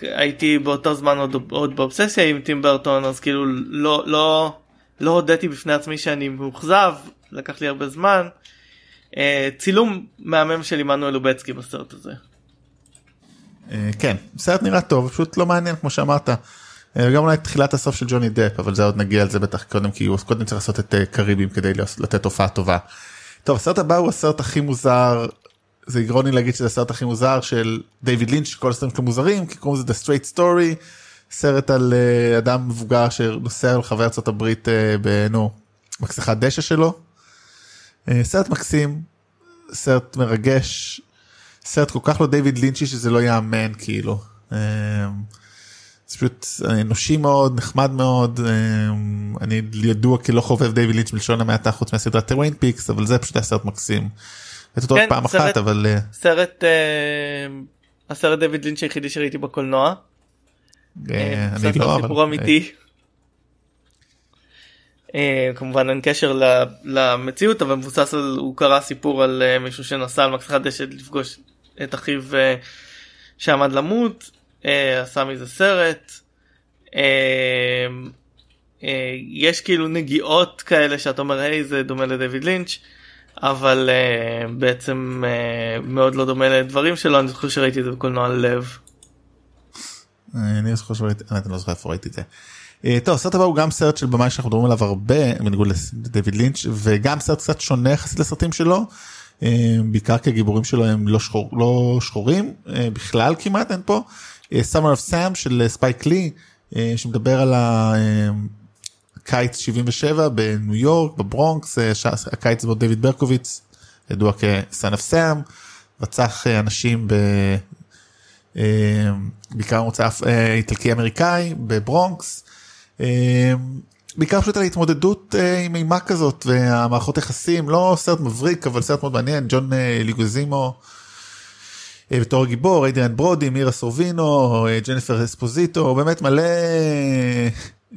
הייתי באותו זמן עוד באובססיה עם טים ברטון אז כאילו לא לא לא הודיתי בפני עצמי שאני מאוכזב לקח לי הרבה זמן. אה, צילום מהמם של עמנואל לובצקי בסרט הזה. אה, כן סרט נראה טוב פשוט לא מעניין כמו שאמרת. אה, גם אולי תחילת הסוף של ג'וני דפ אבל זה עוד נגיע על זה בטח קודם כי הוא קודם צריך לעשות את קריבים כדי לתת הופעה טובה. טוב הסרט הבא הוא הסרט הכי מוזר זה יגרון לי להגיד שזה הסרט הכי מוזר של דיוויד לינץ' כל הסרטים שלו מוזרים כי קוראים לזה The Straight Story סרט על uh, אדם מבוגר שנוסע לחבר ארצות הברית uh, בנו מכסחת דשא שלו. אה, סרט מקסים סרט מרגש סרט כל כך לא דיוויד לינצ'י שזה לא יאמן כאילו. זה פשוט אנושי מאוד נחמד מאוד אני ידוע כלא חובב דיוויד לינץ' בלשון המעטה חוץ מהסדרת Twin Peaks אבל זה פשוט היה סרט מקסים. את אותו כן, פעם סרט, אחת אבל אה, סרט אה, הסרט דיוויד לינץ' היחידי שראיתי בקולנוע. אה, אה אני לא סיפור אמיתי. אה, כמובן אין קשר למציאות אבל מבוסס על הוא קרא סיפור על מישהו שנסע על מקסחת דשא לפגוש את אחיו שעמד למות אה, עשה מזה סרט. אה, אה, יש כאילו נגיעות כאלה שאתה אומר היי זה דומה לדויד לינץ' אבל בעצם מאוד לא דומה לדברים שלו אני זוכר שראיתי את זה בקולנוע לב. אני זוכר שראיתי אני לא זוכר איפה ראיתי את זה. טוב הסרט הבא הוא גם סרט של במאי שאנחנו מדברים עליו הרבה בניגוד לדויד לינץ' וגם סרט קצת שונה יחסית לסרטים שלו. בעיקר כי הגיבורים שלו הם לא, שחור, לא שחורים בכלל כמעט אין פה Summer of Sam של ספייק לי אה, שמדבר על הקיץ 77 בניו יורק בברונקס אה, הקיץ בו דויד ברקוביץ ידוע כ-Son of Sam רצח אה, אנשים. בעיקר מוצא איטלקי אמריקאי בברונקס. בעיקר פשוט על ההתמודדות עם אימה כזאת והמערכות יחסים. לא סרט מבריק אבל סרט מאוד מעניין. ג'ון לגוויזמו. אה, בתור הגיבור, אדריאן ברודי, מירה סורבינו, אה, ג'ניפר אספוזיטו, באמת מלא,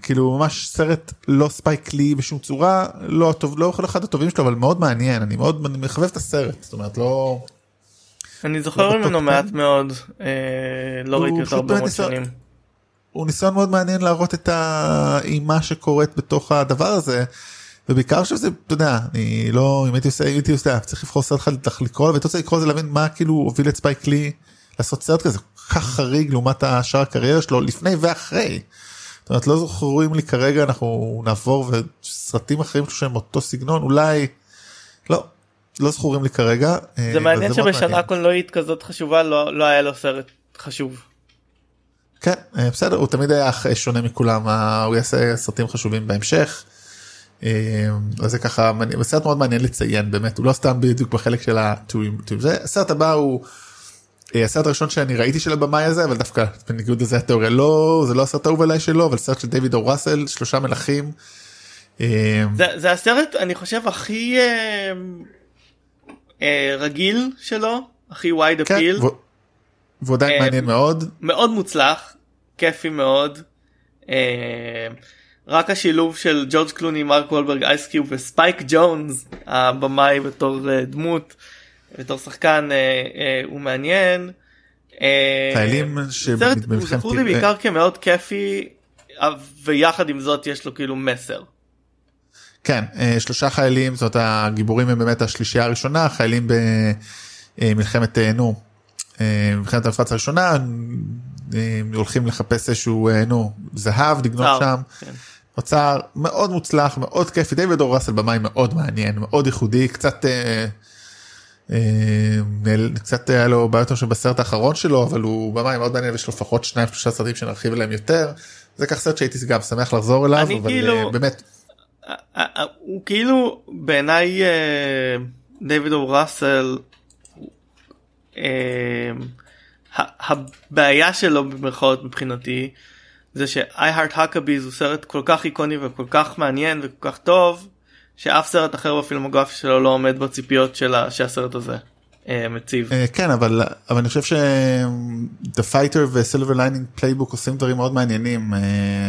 כאילו ממש סרט לא ספייק לי בשום צורה, לא טוב, לא אחד הטובים שלו, אבל מאוד מעניין, אני מאוד אני מחבב את הסרט, זאת אומרת לא... אני זוכר לא ממנו מעט מאוד, אה, לא ראיתי אותו הרבה מאוד שנים. הוא ניסיון מאוד מעניין להראות את האימה שקורית בתוך הדבר הזה. ובעיקר שזה אתה יודע אני לא אם הייתי עושה הייתי עושה צריך לבחור סרט אחד לקרוא והייתי רוצה לקרוא לזה להבין מה כאילו הוביל את ספייק לי לעשות סרט כזה כל כך חריג לעומת השאר הקריירה שלו לפני ואחרי. זאת אומרת לא זוכרים לי כרגע אנחנו נעבור וסרטים אחרים שהם אותו סגנון אולי לא לא זכורים לי כרגע. אה, זה מעניין שבשנה קולנועית כזאת חשובה לא, לא היה לו סרט חשוב. כן אה, בסדר הוא תמיד היה שונה מכולם הוא יעשה סרטים חשובים בהמשך. אז אה, זה ככה סרט מאוד מעניין לציין באמת הוא לא סתם בדיוק בחלק של הטורים זה הסרט הבא הוא אה, הסרט הראשון שאני ראיתי של הבמאי הזה אבל דווקא בניגוד לזה התיאוריה לא זה לא הסרט האהוב עליי שלו אבל סרט של דיוויד או ראסל שלושה מלכים. אה, זה, זה הסרט אני חושב הכי אה, אה, רגיל שלו הכי wide כן, appeal והוא- והוא עדיין אה, מעניין מאוד מאוד מוצלח כיפי מאוד. אה, רק השילוב של ג'ורג' קלוני מרק וולברג אייסקיוב וספייק ג'ונס הבמאי בתור אה, דמות בתור שחקן אה, אה, הוא מעניין. אה, חיילים סרט הוא שבמלחמת זכור לי בעיקר כמאוד כיפי אה, ויחד עם זאת יש לו כאילו מסר. כן אה, שלושה חיילים זאת הגיבורים הם באמת השלישייה הראשונה חיילים במלחמת אה, נו אה, מלחמת המפרץ הראשונה הולכים לחפש איזשהו נו זהב לגנוב זהב, שם כן. אוצר מאוד מוצלח מאוד כיפי דיוויד אור ראסל במאי מאוד מעניין מאוד ייחודי קצת אה, אה, קצת היה לו בעיות עכשיו בסרט האחרון שלו אבל הוא במאי מאוד מעניין ויש לו לפחות שניים שלושה סרטים שנרחיב עליהם יותר זה כך סרט שהייתי גם שמח לחזור אליו אבל כאילו- באמת הוא כאילו בעיניי אה, דיוויד או ראסל אה, הבעיה שלו במרכאות מבחינתי זה ש-I Heart Huckabees הוא סרט כל כך איקוני וכל כך מעניין וכל כך טוב שאף סרט אחר בפילמוגרפיה שלו לא עומד בציפיות של ה- שהסרט הזה. אה, מציב. אה, כן אבל אבל אני חושב ש The Fighter ו-Silver Lining Playbook עושים דברים מאוד מעניינים. אה,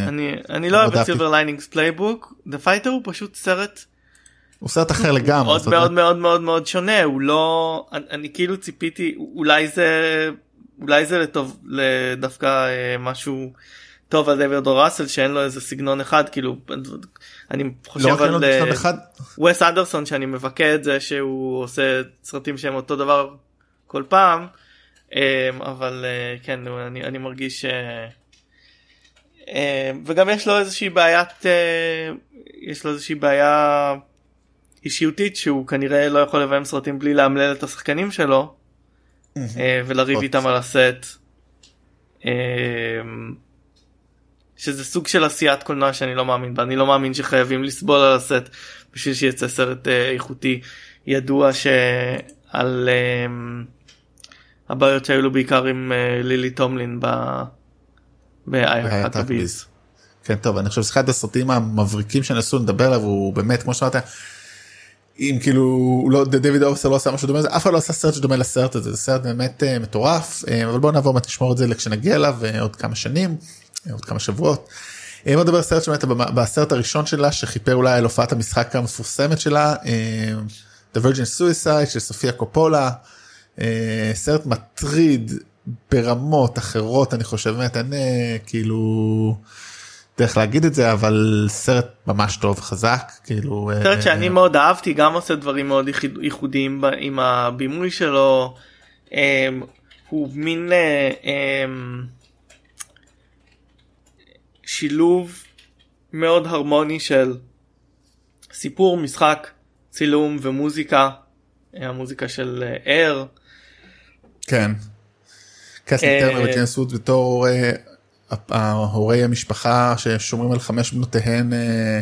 אני אני לא אוהב את Silver Linings Playbook The Fighter הוא פשוט סרט הוא סרט אחר [LAUGHS] לגמרי. מאוד מאוד מאוד מאוד מאוד שונה הוא לא אני, כאילו ציפיתי אולי זה אולי זה לטוב לדווקא אה, משהו טוב על דיוויד או ראסל שאין לו איזה סגנון אחד כאילו אני לא חושב לו על אה, וס אנדרסון שאני מבכה את זה שהוא עושה סרטים שהם אותו דבר כל פעם אה, אבל אה, כן אני, אני מרגיש אה, וגם יש לו איזושהי בעיית יש לו איזושהי בעיה אישיותית שהוא כנראה לא יכול לביים סרטים בלי לאמלל את השחקנים שלו ולריב. איתם על הסט. שזה סוג של עשיית קולנוע שאני לא מאמין בה אני לא מאמין שחייבים לסבול על הסט בשביל שיצא סרט אה, איכותי ידוע שעל אה, הבעיות שהיו לו בעיקר עם אה, לילי טומלין ב... היה ב-I טאקביז. כן טוב אני חושב שזה אחד הסרטים המבריקים שנסו לדבר עליו הוא באמת כמו שאמרת. אם כאילו לא דויד אורסר לא עשה משהו דומה לזה אף אחד לא עשה סרט שדומה לסרט הזה זה סרט באמת אה, מטורף אה, אבל בוא נעבור תשמור את זה כשנגיע אליו עוד כמה שנים עוד כמה שבועות. אה, בוא נדבר על סרט שבאמת בסרט הראשון שלה שחיפר אולי על הופעת המשחק המפורסמת שלה אה, The Virgin Suicide של סופיה קופולה אה, סרט מטריד ברמות אחרות אני חושב באמת אין אה, כאילו דרך להגיד את זה אבל סרט ממש טוב חזק כאילו אה, סרט שאני מאוד אהבתי גם עושה דברים מאוד ייחוד- ייחודיים עם הבימוי שלו. הוא מין אה, שילוב מאוד הרמוני של סיפור משחק צילום ומוזיקה אה, המוזיקה של אר כן. קסטין אה, טרנר וג'יימס ווד בתור אה, ההורי המשפחה ששומרים על חמש בנותיהן אה,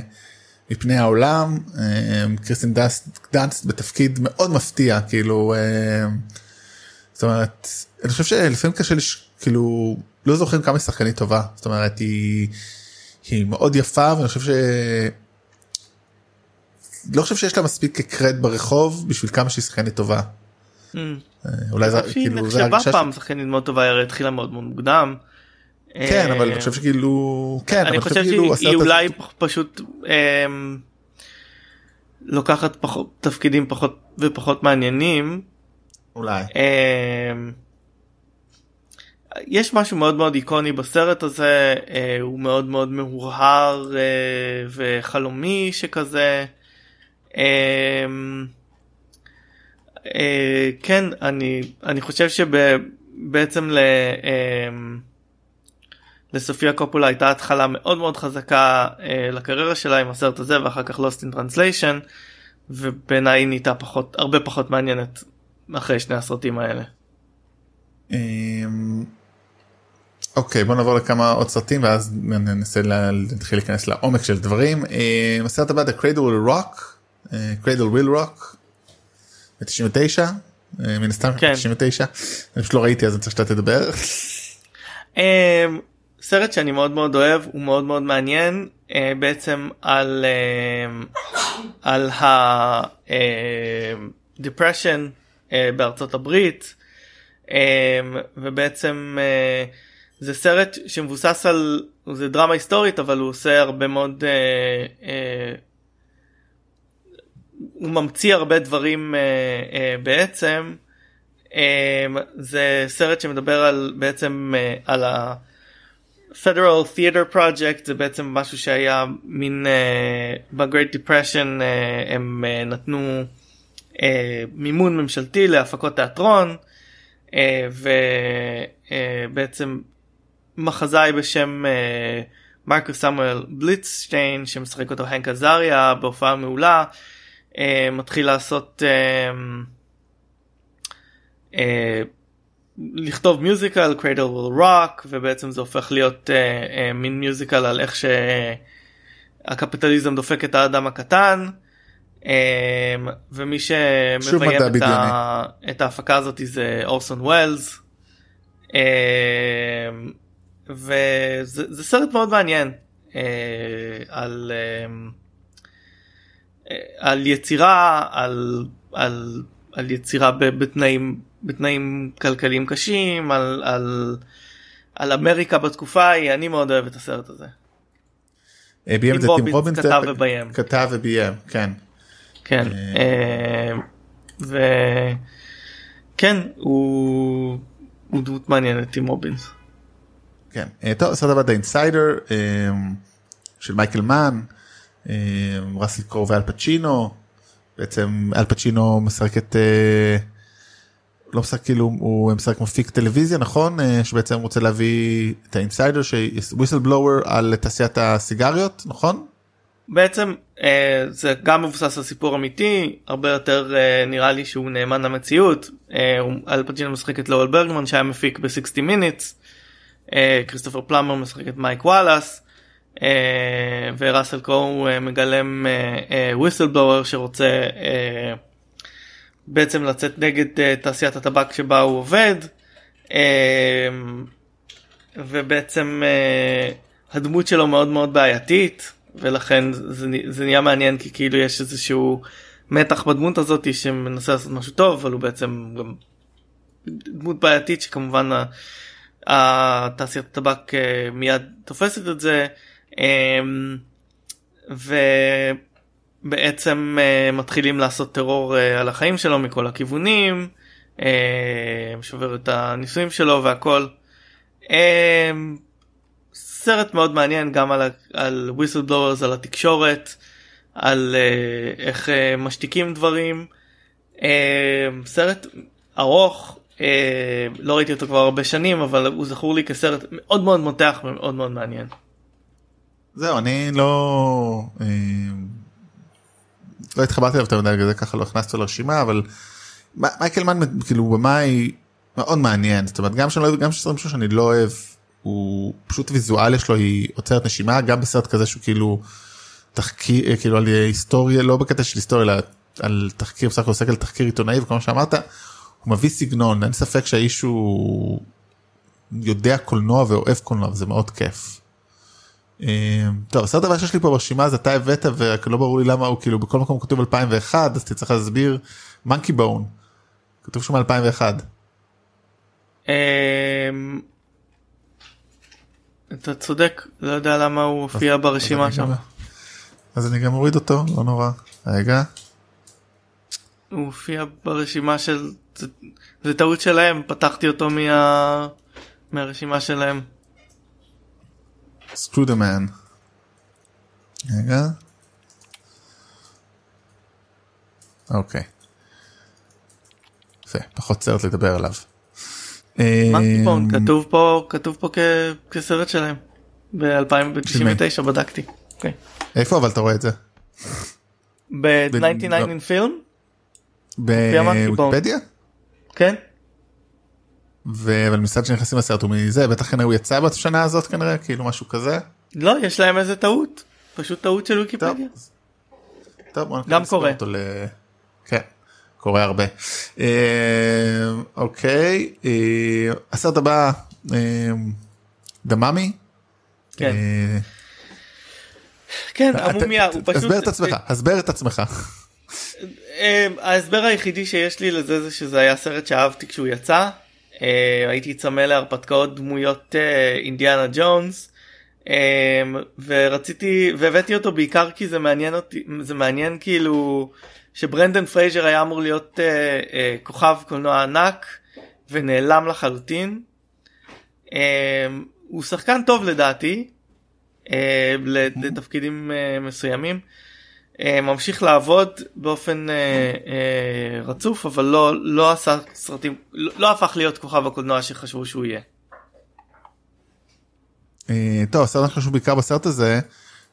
מפני העולם אה, קריסטין דאנסט בתפקיד מאוד מפתיע כאילו אה, זאת אומרת אני חושב שלפעמים קשה. כאילו לא זוכרים כמה היא שחקנית טובה זאת אומרת היא היא מאוד יפה ואני חושב ש... לא חושב שיש לה מספיק קרד ברחוב בשביל כמה שהיא שחקנית טובה. אמ, אה, אולי זה כאילו זה הרגשה פעם שחקנית מאוד טובה היא התחילה מאוד מאוד מוקדם. כן אבל אה, אני חושב שכאילו כן אני חושב כאילו שהיא הזה- אולי פשוט אמ, לוקחת פחות תפקידים פחות ופחות מעניינים. אולי אמ, יש משהו מאוד מאוד איקוני בסרט הזה אה, הוא מאוד מאוד מהורהר אה, וחלומי שכזה. אמ, אה, כן אני אני חושב שבעצם ל... אמ, לסופיה קופולה הייתה התחלה מאוד מאוד חזקה אה, לקריירה שלה עם הסרט הזה ואחר כך Lost in Translation ובעיניי נהייתה פחות הרבה פחות מעניינת אחרי שני הסרטים האלה. אמ, אוקיי בוא נעבור לכמה עוד סרטים ואז ננסה לה- להתחיל להיכנס לעומק של דברים. אמ, הסרט הבא The Cradle Will Rock. אה, Cradle Will Rock. ב-99 אה, מן הסתם כן. 99 אני פשוט לא ראיתי אז אני צריך שאתה תדבר. אמ, סרט שאני מאוד מאוד אוהב הוא מאוד מאוד מעניין אה, בעצם על אמ, על ה אמ, depression אה, בארצות הברית. אמ, ובעצם אה, זה סרט שמבוסס על זה דרמה היסטורית אבל הוא עושה הרבה מאוד אה, אה, הוא ממציא הרבה דברים אה, אה, בעצם. אה, זה סרט שמדבר על בעצם אה, על ה... Federal Theater Project זה בעצם משהו שהיה מין uh, ב-Great Depression uh, הם uh, נתנו uh, מימון ממשלתי להפקות תיאטרון uh, ובעצם מחזאי בשם מרקוס סמואל בליצשטיין שמשחק אותו הנק עזריה בהופעה מעולה uh, מתחיל לעשות uh, אה, לכתוב musical Cradle Will Rock ובעצם זה הופך להיות אה, אה, מין musical על איך שהקפיטליזם דופק את האדם הקטן אממ, ומי שמביים את, ה... את ההפקה הזאת זה אורסון ווילס אממ, וזה סרט מאוד מעניין אה, על, uh, על יצירה על, על, על יצירה בתנאים בתנאים כלכליים קשים על על על אמריקה בתקופה ההיא אני מאוד אוהב את הסרט הזה. ביים את זה טים רובינס כתב וביים כתב וביים כן כן וכן הוא הוא דמות מעניינת טים רובינס. כן טוב סרט הבא אינסיידר של מייקל מן ראסל קרו ואל פצ'ינו בעצם אל פצ'ינו משחק את. לא משחק כאילו הוא משחק מפיק טלוויזיה נכון שבעצם רוצה להביא את ה-Insider ש whistleblower על תעשיית הסיגריות נכון? בעצם זה גם מבוסס על סיפור אמיתי הרבה יותר נראה לי שהוא נאמן למציאות אל פצ'ינו משחק את לואל ברגמן שהיה מפיק ב-60 Minutes כריסטופר פלאמר משחק את מייק וואלאס וראסל קרו מגלם וויסל בלואוור שרוצה בעצם לצאת נגד תעשיית הטבק שבה הוא עובד ובעצם הדמות שלו מאוד מאוד בעייתית ולכן זה, זה נהיה מעניין כי כאילו יש איזשהו מתח בדמות הזאת שמנסה לעשות משהו טוב אבל הוא בעצם גם דמות בעייתית שכמובן התעשיית הטבק uh, מיד תופסת את זה. Uh, ו... בעצם uh, מתחילים לעשות טרור uh, על החיים שלו מכל הכיוונים, שובר את הניסויים שלו והכל. Uh, סרט מאוד מעניין גם על, על whistleblowers, על התקשורת, על איך משתיקים דברים. Uh, סרט ארוך, uh, לא ראיתי אותו כבר הרבה שנים, אבל הוא זכור לי כסרט מאוד מאוד מותח ומאוד מאוד מעניין. זהו, אני לא... Uh... לא התחברתי אליו יותר מדי בגלל ככה לא הכנסתי לרשימה אבל מייקל מן כאילו במאי מאוד מעניין זאת אומרת גם שאני לא גם שסרטים שלו שאני לא אוהב הוא פשוט ויזואליה שלו היא עוצרת נשימה גם בסרט כזה שהוא כאילו תחקיר כאילו על היסטוריה לא בקטע של היסטוריה אלא על תחקיר בסך הכל עוסק על תחקיר עיתונאי וכמו שאמרת הוא מביא סגנון אין ספק שהאיש הוא יודע קולנוע ואוהב קולנוע וזה מאוד כיף. טוב הסרט הבא שיש לי פה ברשימה זה אתה הבאת ורק לא ברור לי למה הוא כאילו בכל מקום כתוב 2001 אז תצטרך להסביר מנקי בון כתוב שם 2001. אתה צודק לא יודע למה הוא הופיע ברשימה שם. אז אני גם אוריד אותו לא נורא רגע. הוא הופיע ברשימה של זה טעות שלהם פתחתי אותו מהרשימה שלהם. screw the man. רגע. אוקיי. יפה, פחות סרט לדבר עליו. מנקיבון כתוב פה כתוב פה כסרט שלהם ב-2099 בדקתי. אוקיי. איפה אבל אתה רואה את זה? ב-99 in film? בוויקיפדיה? כן. אבל מצד שנכנסים לסרט הוא מזה בטח כנראה הוא יצא בשנה הזאת כנראה כאילו משהו כזה. לא יש להם איזה טעות פשוט טעות של ויקיפדיה. טוב, גם קורה. ל... כן, קורה הרבה. אה, אוקיי, אה, הסרט הבא, דממי. כן. כן, אתה- המומיה, הוא פשוט... הסבר את עצמך, הסבר את עצמך. [LAUGHS] אה, ההסבר היחידי שיש לי לזה זה שזה היה סרט שאהבתי כשהוא יצא. אה, הייתי צמא להרפתקאות דמויות אה, אינדיאנה ג'ונס. אה, ורציתי והבאתי אותו בעיקר כי זה מעניין אותי זה מעניין כאילו שברנדן פרייזר היה אמור להיות אה, אה, כוכב קולנוע ענק ונעלם לחלוטין. אה, הוא שחקן טוב לדעתי אה, לתפקידים אה, מסוימים. אה, ממשיך לעבוד באופן אה, אה, רצוף אבל לא לא עשה סרטים לא, לא הפך להיות כוכב הקולנוע שחשבו שהוא יהיה. טוב הסרט החשוב בעיקר בסרט הזה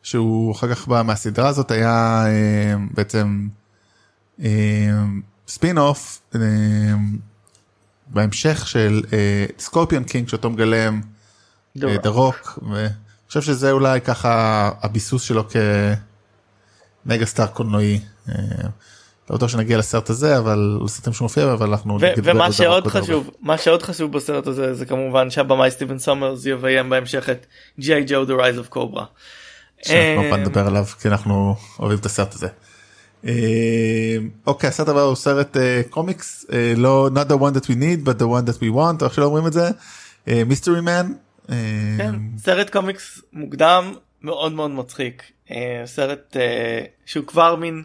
שהוא אחר כך בא מהסדרה הזאת היה בעצם spin off בהמשך של Scorpion King שאותו מגלם The Rock ואני חושב שזה אולי ככה הביסוס שלו כ mega star קולנועי. אה, לא בטוח שנגיע לסרט הזה אבל לסרטים שהוא מופיע אבל אנחנו ומה שעוד חשוב מה שעוד חשוב בסרט הזה זה כמובן שהבמאי סטיבן סומרס יביים בהמשך את G.I. Joe The Rise of Cobra. שאנחנו פעם נדבר עליו כי אנחנו אוהבים את הסרט הזה. אה, אוקיי הסרט הבא הוא סרט אה, קומיקס לא not the one that we need but the one that we want איך שלא אומרים את זה Mystery Men. כן, סרט קומיקס מוקדם מאוד מאוד מצחיק סרט אה, שהוא כבר מין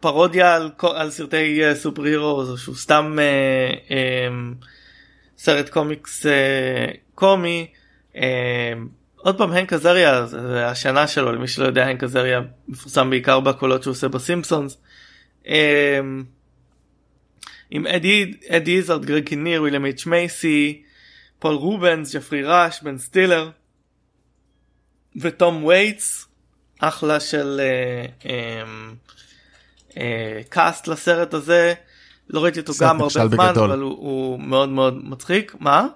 פרודיה על, על סרטי אה, super hero שהוא סתם אה, אה, סרט קומיקס אה, קומי. אה, עוד פעם הנק עזריה זה השנה שלו למי שלא יודע הנק עזריה מפורסם בעיקר בקולות שהוא עושה בסימפסונס. אה, עם אדי אדי איזרד גרג קיניר וויליאם אייץ' מייסי פול רובנס ג'פרי ראש בן סטילר ותום וייטס אחלה של אה, אה, אה, cast לסרט הזה לא ראיתי אותו גם הרבה זמן בגדול. אבל הוא, הוא מאוד מאוד מצחיק מה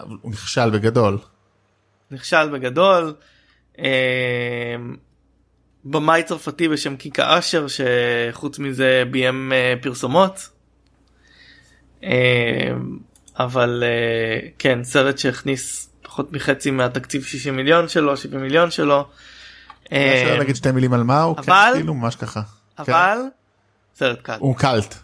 הוא נכשל בגדול. נכשל בגדול. אה, במאי צרפתי בשם קיקה אשר שחוץ מזה ביים אה, פרסומות. אה, אבל אה, כן סרט שהכניס פחות מחצי מהתקציב 60 מיליון שלו 70 מיליון שלו. אה, אפשר להגיד שתי מילים על מה הוא כן, אבל- כאילו ממש ככה. כן. אבל סרט קאלט. הוא קאלט.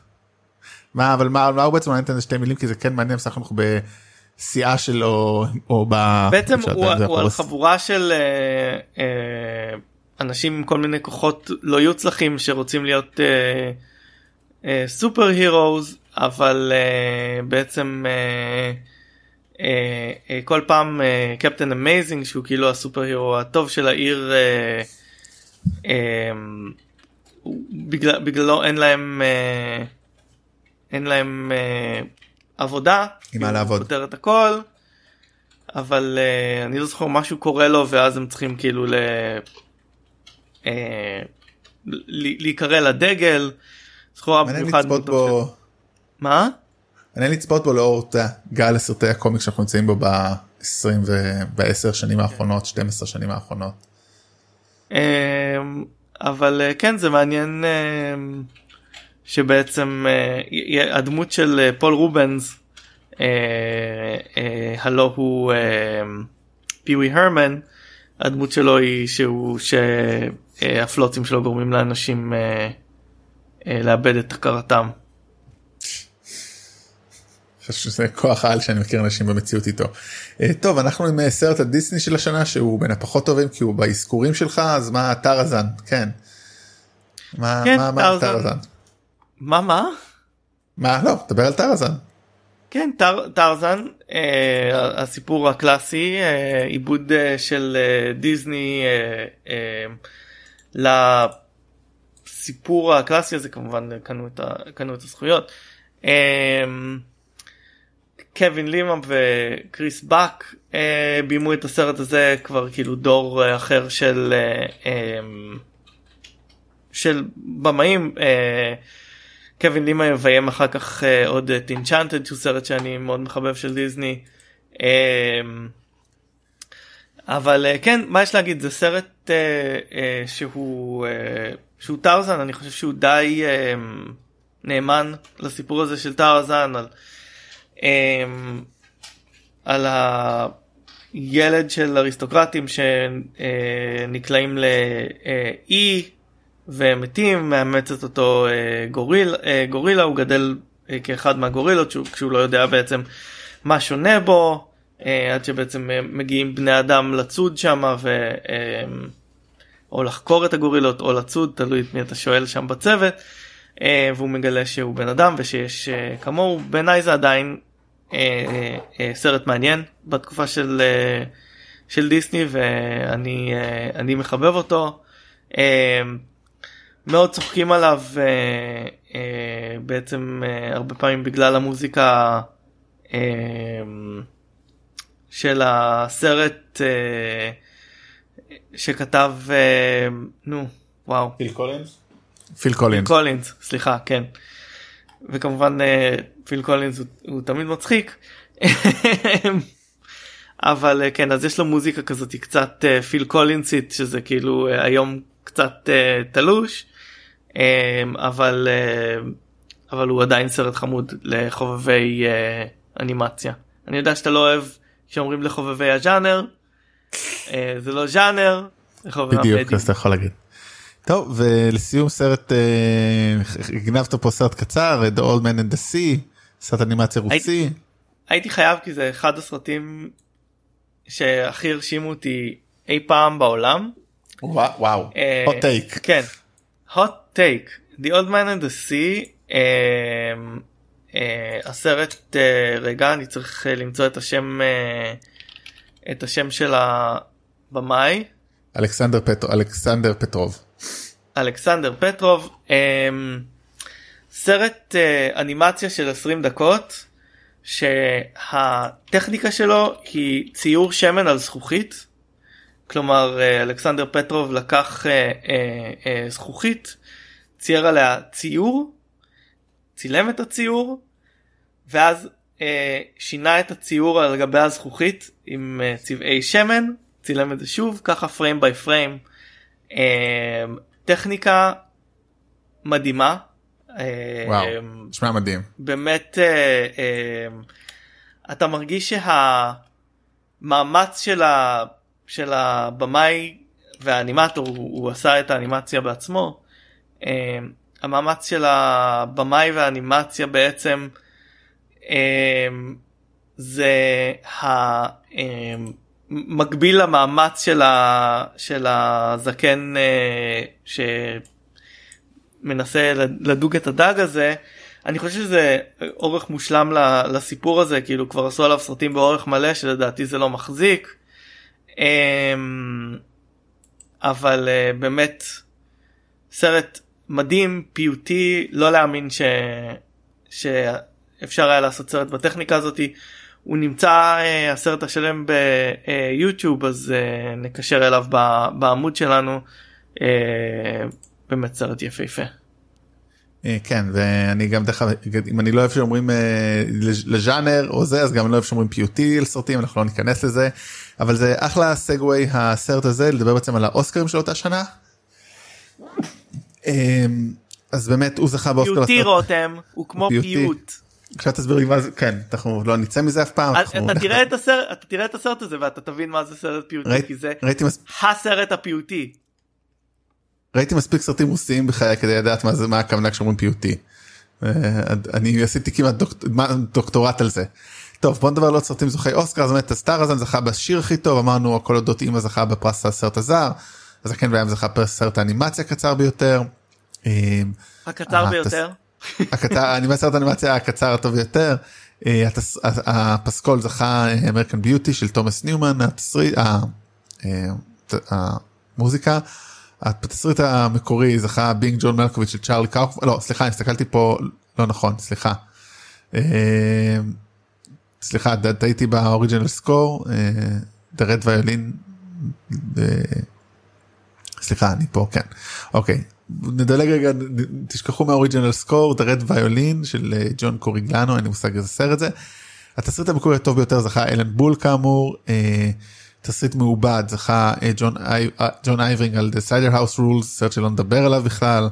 מה אבל מה מה הוא בעצם מעניין את שתי מילים כי זה כן מעניין בסך הכל בשיאה שלו או ב... בעצם הוא, על. חבורה של אה, אה, אנשים עם כל מיני כוחות לא יוצלחים שרוצים להיות אה, אה, super heroes אבל אה, בעצם אה, כל פעם אה, Captain Amazing שהוא כאילו ה super hero הטוב של העיר אה, אה, הוא- בגלל, בגללו אין להם אה, אין להם אה, עבודה. עם מה הוא לעבוד. פותר את הכל. אבל uh, אני לא זוכר משהו קורה לו ואז הם צריכים כאילו ל... uh, להיקרא לדגל. זכורה מעניין במיוחד לצפות בו מה? מעניין לצפות בו לאור גל הסרטי הקומיקס שאנחנו נמצאים בו ב-20 וב-10 שנים האחרונות 12 שנים האחרונות. אבל uh, כן זה מעניין um, שבעצם י- הדמות של פול רובנס הלו הוא פיווי הרמן הדמות שלו היא שהוא שהפלוצים שלו גורמים לאנשים לאבד את הכרתם. שזה כוח על שאני מכיר אנשים במציאות איתו. אה, טוב אנחנו עם אה, סרט הדיסני של השנה שהוא בין הפחות טובים כי הוא באזכורים שלך אז מה טראזן כן. מה כן, מה. טרזן? מה מה? מה לא דבר על טרזן. כן טר, טרזן אה, הסיפור הקלאסי אה, עיבוד אה, של אה, דיסני אה, אה, לסיפור הקלאסי הזה כמובן קנו את, ה, קנו את הזכויות. אה, קווין לימה וקריס באק אה, ביימו את הסרט הזה כבר כאילו דור אה, אחר של אה, אה, של במאים. אה, קווין לימה יביים אחר כך uh, עוד את אינצ'אנטד שהוא סרט שאני מאוד מחבב של דיסני. Um, אבל uh, כן מה יש להגיד זה סרט uh, uh, שהוא uh, שהוא טרזן אני חושב שהוא די um, נאמן לסיפור הזה של טארזן על, אמ, על הילד של אריסטוקרטים שנקלעים לאי ומתים מאמצת אותו אה, גוריל, אה, גורילה הוא גדל אה, כאחד מהגורילות כשהוא לא יודע בעצם מה שונה בו עד שבעצם מגיעים בני אדם לצוד שם ו... או לחקור את הגורילות או לצוד תלוי את מי אתה שואל שם בצוות והוא מגלה שהוא בן אדם ושיש כמוהו בעיניי זה עדיין סרט מעניין בתקופה של של דיסני ואני מחבב אותו. מאוד צוחקים עליו אה, אה, בעצם אה, הרבה פעמים בגלל המוזיקה אה, של הסרט אה, שכתב אה, נו וואו. פיל קולינס? פיל קולינס. קולינס סליחה כן. וכמובן אה, פיל קולינס הוא, הוא תמיד מצחיק אבל אה, כן אז יש לו מוזיקה כזאת קצת אה, פיל קולינסית שזה כאילו אה, היום קצת תלוש אבל אבל הוא עדיין סרט חמוד לחובבי אנימציה. אני יודע שאתה לא אוהב שאומרים לחובבי הג'אנר אה, זה לא ז'אנר. בדיוק אז אתה יכול להגיד. טוב ולסיום סרט הגנבת פה סרט קצר The Old Man and the Sea סרט אנימציה רוסי. הייתי חייב כי זה אחד הסרטים שהכי הרשימו אותי אי פעם בעולם. וואו, hot take. כן, hot take The Old Man and the Sea uh, uh, הסרט uh, רגע אני צריך uh, למצוא את השם uh, את השם של הבמאי אלכסנדר פטר אלכסנדר פטרוב אלכסנדר פטרוב um, סרט uh, אנימציה של 20 דקות שהטכניקה שלו היא ציור שמן על זכוכית כלומר אלכסנדר פטרוב לקח uh, uh, uh, זכוכית צייר עליה ציור, צילם את הציור, ואז אה, שינה את הציור על גבי הזכוכית עם אה, צבעי שמן, צילם את זה שוב, ככה פריים ביי פריים. אה, טכניקה מדהימה. אה, וואו, נשמע מדהים. באמת, אה, אה, אתה מרגיש שהמאמץ של, ה, של הבמאי והאנימטור, הוא, הוא עשה את האנימציה בעצמו, אמ, המאמץ של הבמאי והאנימציה בעצם אמ, זה המקביל אמ, למאמץ של, ה, של הזקן אה, שמנסה לדוג את הדג הזה. אני חושב שזה אורך מושלם לסיפור הזה כאילו כבר עשו עליו סרטים באורך מלא שלדעתי זה לא מחזיק אבל אה, באמת סרט מדהים פיוטי לא להאמין ש... שאפשר היה לעשות סרט בטכניקה הזאתי. הוא נמצא uh, הסרט השלם ביוטיוב אז uh, נקשר אליו בעמוד שלנו באמת סרט יפהפה. כן ואני גם דרך אגב אם אני לא אוהב שאומרים לז'אנר או זה אז גם לא אוהב שאומרים פיוטי לסרטים אנחנו לא ניכנס לזה אבל זה אחלה סגווי הסרט הזה לדבר בעצם על האוסקרים של אותה שנה. אמ, אז באמת הוא זכה באוסקר. פיוטי רותם הוא כמו פיוט. עכשיו תסביר לי מה זה כן אנחנו לא נצא מזה אף פעם. אתה תראה את הסרט אתה תראה את הסרט הזה ואתה תבין מה זה סרט פיוטי כי זה הסרט הפיוטי. ראיתי מספיק סרטים רוסיים בחיי כדי לדעת מה זה מה הכוונה כשאומרים פיוטי. אה, אני עשיתי כמעט דוקטורט על זה. טוב בוא נדבר על עוד סרטים זוכי אוסקר אז באמת הסטאר הזה זכה בשיר הכי טוב אמרנו הכל אודות אימא זכה בפרס הסרט הזר. הזקן והים זכה בסרט האנימציה הקצר ביותר. אמ, הקצר ביותר. [LAUGHS] אני בסרט האנימציה הקצר הטוב ביותר. אה, הפסקול זכה American Beauty של תומאס ניומן אה, המוזיקה. התסריט המקורי זכה Being John Malkovich של צ'ארלי קאופ לא סליחה הסתכלתי פה לא נכון סליחה. אמ, סליחה טעיתי ב original score. The Red Violin סליחה אני פה כן אוקיי נדלג רגע תשכחו מה original score את ה Red Violin של אה, ג'ון קוריגלנו אין לי מושג איזה סרט זה. התסריט המקורי הטוב ביותר זכה אלן בול כאמור אה, תסריט מעובד זכה אה, ג'ון, אי, אה, ג'ון אירווינג על The Cider House Rules סרט שלא נדבר עליו בכלל.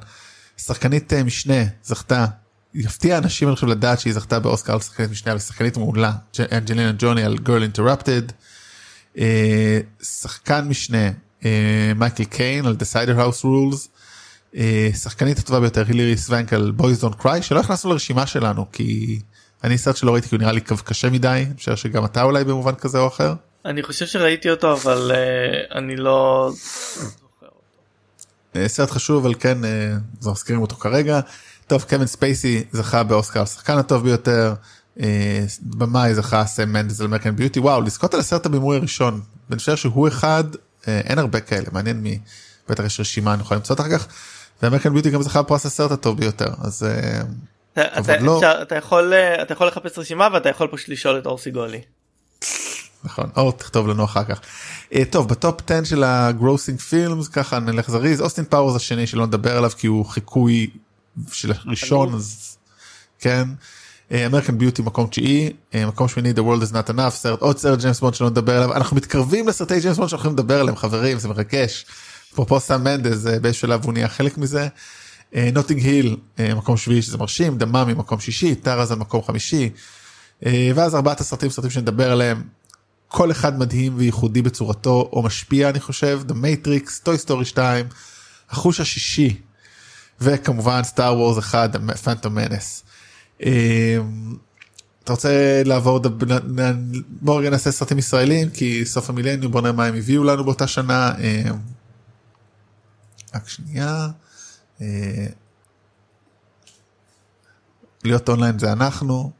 שחקנית אה, משנה זכתה יפתיע אנשים אני חושב לדעת שהיא זכתה באוסקר על שחקנית משנה ושחקנית מעולה אנג'לינה ג'וני על Girl Interrupted. אה, שחקן משנה אה, מייקל קיין על Decider House Rules. אה, שחקנית הטובה ביותר הילירי סוונק על Boys Don't Cry שלא הכנסנו לרשימה שלנו כי אני סרט שלא ראיתי כי הוא נראה לי קשה מדי אני חושב שגם אתה אולי במובן כזה או אחר. אני חושב שראיתי אותו אבל uh, אני לא. סרט חשוב אבל כן uh, מזכירים אותו כרגע. טוב קווין ספייסי זכה באוסקר השחקן הטוב ביותר. במאי זכה סם מנדס על American Beauty וואו לזכות על הסרט הבימוי הראשון. אני חושב שהוא אחד אין הרבה כאלה מעניין מי בטח יש רשימה אני יכול למצוא אותה אחר כך. ו American Beauty גם זכה בפרס הסרט הטוב ביותר אז אתה, לא... אתה, אתה יכול אתה יכול לחפש רשימה ואתה יכול פשוט לשאול את אור סיגולי. נכון אור תכתוב לנו אחר כך. אה, טוב ב top 10 של ה grossing films ככה נלך זריז אוסטין פאוורס השני שלא נדבר עליו כי הוא חיקוי של ראשון אז כן. American אה, Beauty מקום תשיעי אה, מקום שמיני The World is not enough סרט עוד סרט ג'יימס בונד שלא נדבר עליו אנחנו מתקרבים לסרטי ג'יימס בונד שאנחנו לדבר עליהם חברים זה מרגש. אפרופו סם מנדס באיזשהו שלב הוא נהיה חלק מזה. Notting Hill מקום שביעי שזה מרשים The Mummy מקום שישי על מקום חמישי ואז ארבעת הסרטים סרטים שנדבר עליהם כל אחד מדהים וייחודי בצורתו או משפיע אני חושב The Matrix, Toy Story 2, החוש השישי וכמובן סטאר וורס 1, פנטום מנס. אתה רוצה לעבור בוא רגע נעשה סרטים ישראלים כי סוף המילניום בוא נראה מה הם הביאו לנו באותה שנה. רק שנייה. להיות אונליין זה אנחנו.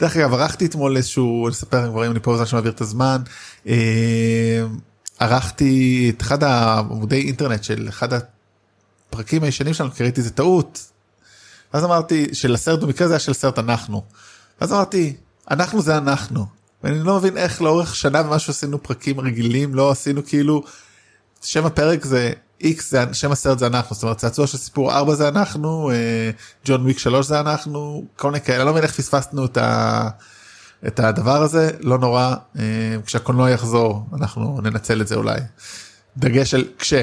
דרך אגב ערכתי אתמול איזשהו לספר דברים אני פה בזמן שמעביר את הזמן ערכתי את אחד העמודי אינטרנט של אחד הפרקים הישנים שלנו כי ראיתי זה טעות. אז אמרתי של הסרט במקרה זה היה של סרט אנחנו. אז אמרתי אנחנו זה אנחנו ואני לא מבין איך לאורך שנה ומשהו עשינו פרקים רגילים לא עשינו כאילו שם הפרק זה איקס זה שם הסרט זה אנחנו זאת אומרת צעצוע של סיפור 4 זה אנחנו ג'ון וויק 3 זה אנחנו כל מיני כאלה לא מבין איך פספסנו את, ה, את הדבר הזה לא נורא כשהקולנוע יחזור אנחנו ננצל את זה אולי דגש על כש.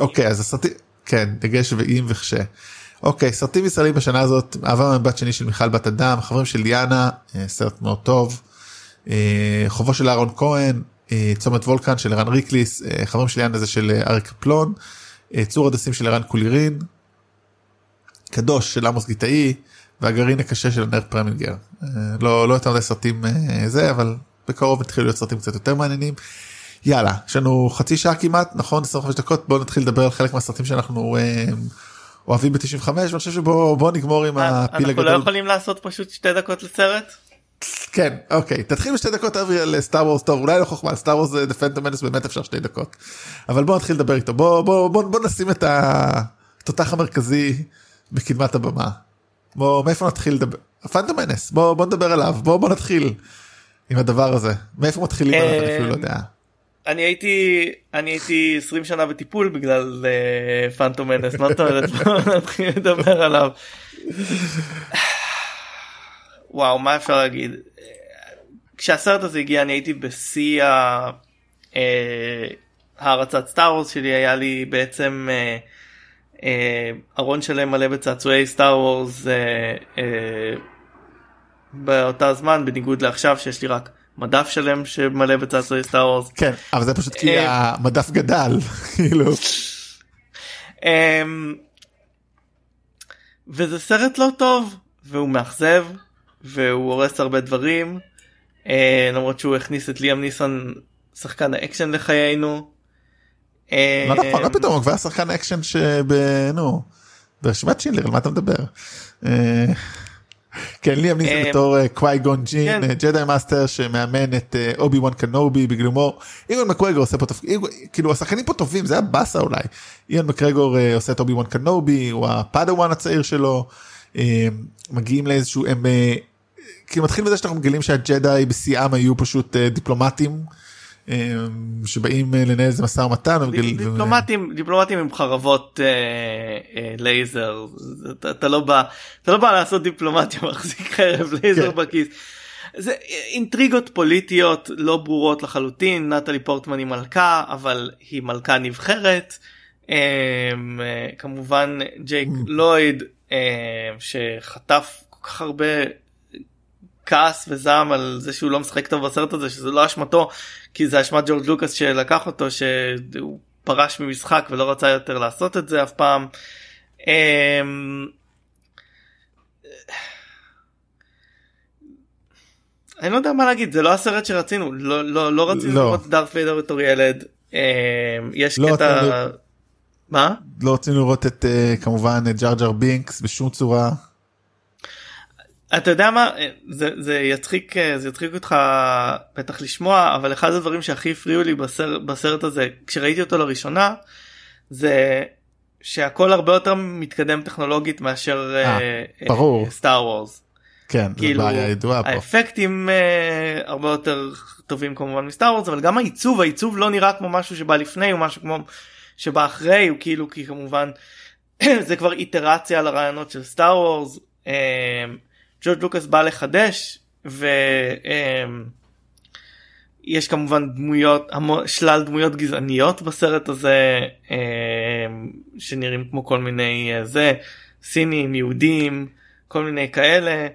אוקיי אז הסרטים כן דגש ואם וכש. אוקיי סרטים ישראלים בשנה הזאת אהבה מבט שני של מיכל בת אדם חברים של יאנה סרט מאוד טוב. חובו של אהרון כהן צומת וולקן של ערן ריקליס, חברים שלי הזה של אריק פלון, צור הדסים של ערן קולירין, קדוש של עמוס גיטאי והגרעין הקשה של נר פרמינגר. לא, לא יותר מדי סרטים זה, אבל בקרוב התחילו להיות סרטים קצת יותר מעניינים. יאללה, יש לנו חצי שעה כמעט, נכון? 25 דקות, בואו נתחיל לדבר על חלק מהסרטים שאנחנו אוהבים ב-95, ואני חושב שבואו נגמור עם הפיל הגדול. אנחנו לא יכולים לעשות פשוט שתי דקות לסרט? כן אוקיי תתחיל בשתי דקות אברי על Star Wars טוב אולי לא חוכמה Star Wars The Phantom Menace באמת אפשר שתי דקות. אבל בוא נתחיל לדבר איתו. בוא בוא בוא בוא נשים את התותח המרכזי בקדמת הבמה. בוא מאיפה נתחיל לדבר? פנטום מנס בוא בוא נדבר עליו. בוא בוא נתחיל עם הדבר הזה. מאיפה מתחילים? אני אפילו לא יודע. אני הייתי אני הייתי 20 שנה בטיפול בגלל פנטום מנס מה אתה אומרת? נתחיל לדבר עליו. וואו מה אפשר להגיד כשהסרט הזה הגיע אני הייתי בשיא הערצת סטאר וורס שלי היה לי בעצם ארון שלם מלא בצעצועי סטאר וורס באותה זמן בניגוד לעכשיו שיש לי רק מדף שלם שמלא בצעצועי סטאר וורס. כן אבל זה פשוט כי המדף גדל [LAUGHS] כאילו. וזה סרט לא טוב והוא מאכזב והוא הורס הרבה דברים אה, למרות שהוא הכניס את ליאם ניסון שחקן האקשן לחיינו. אה, לא נכון, לא פתאום, הוא כבר שחקן אקשן שבנו, ברשימת שינדלר, על מה אתה מדבר? אה, כן, ליאם ניסון אה, בתור קוואי גון ג'ין, כן. Jedi master שמאמן את אובי וואן קנובי בגילומו, יואן מקגרגור עושה פה תפקיד, כאילו השחקנים פה טובים, זה היה באסה אולי. יואן מקרגור עושה את אובי וואן קנובי, הוא הפאדוואן הצעיר שלו, מגיעים לאיזשהו, הם כאילו מתחיל בזה שאנחנו מגלים שהג'די בשיאם היו פשוט אה, דיפלומטים. אה, שבאים אה, לנהל איזה משא ומתן דיפלומטים דיפלומטים עם חרבות לייזר אתה, לא בא אתה לא בא לעשות דיפלומטיה [LAUGHS] מחזיק חרב לייזר כן. בכיס. זה אינטריגות פוליטיות לא ברורות לחלוטין נטלי פורטמן היא מלכה אבל היא מלכה נבחרת. כמובן ג'ייק לויד שחטף כל כך הרבה כעס וזעם על זה שהוא לא משחק טוב בסרט הזה שזה לא אשמתו כי זה אשמת ג'ורג' לוקאס שלקח אותו שהוא פרש ממשחק ולא רצה יותר לעשות את זה אף פעם. אמ, אני לא יודע מה להגיד זה לא הסרט שרצינו לא לא לא רצינו לא. לראות דארט ויידר בתור ילד אמ, יש לא קטע. מה לא רצינו לראות את uh, כמובן את ג'אר ג'אר בינקס בשום צורה. אתה יודע מה זה זה יצחיק זה יצחיק אותך בטח לשמוע אבל אחד הדברים שהכי הפריעו לי בסרט בסרט הזה כשראיתי אותו לראשונה זה שהכל הרבה יותר מתקדם טכנולוגית מאשר אה, אה, ברור סטאר וורס. כן כאילו האפקטים uh, הרבה יותר טובים כמובן מסטאר וורס אבל גם העיצוב העיצוב לא נראה כמו משהו שבא לפני הוא משהו כמו שבא אחרי הוא כאילו כי כמובן [CLEARS THROAT] זה כבר איטרציה על הרעיונות של סטאר וורס. Uh, ג'ורג' לוקאס בא לחדש ויש כמובן דמויות שלל דמויות גזעניות בסרט הזה שנראים כמו כל מיני אה, זה סינים יהודים כל מיני כאלה.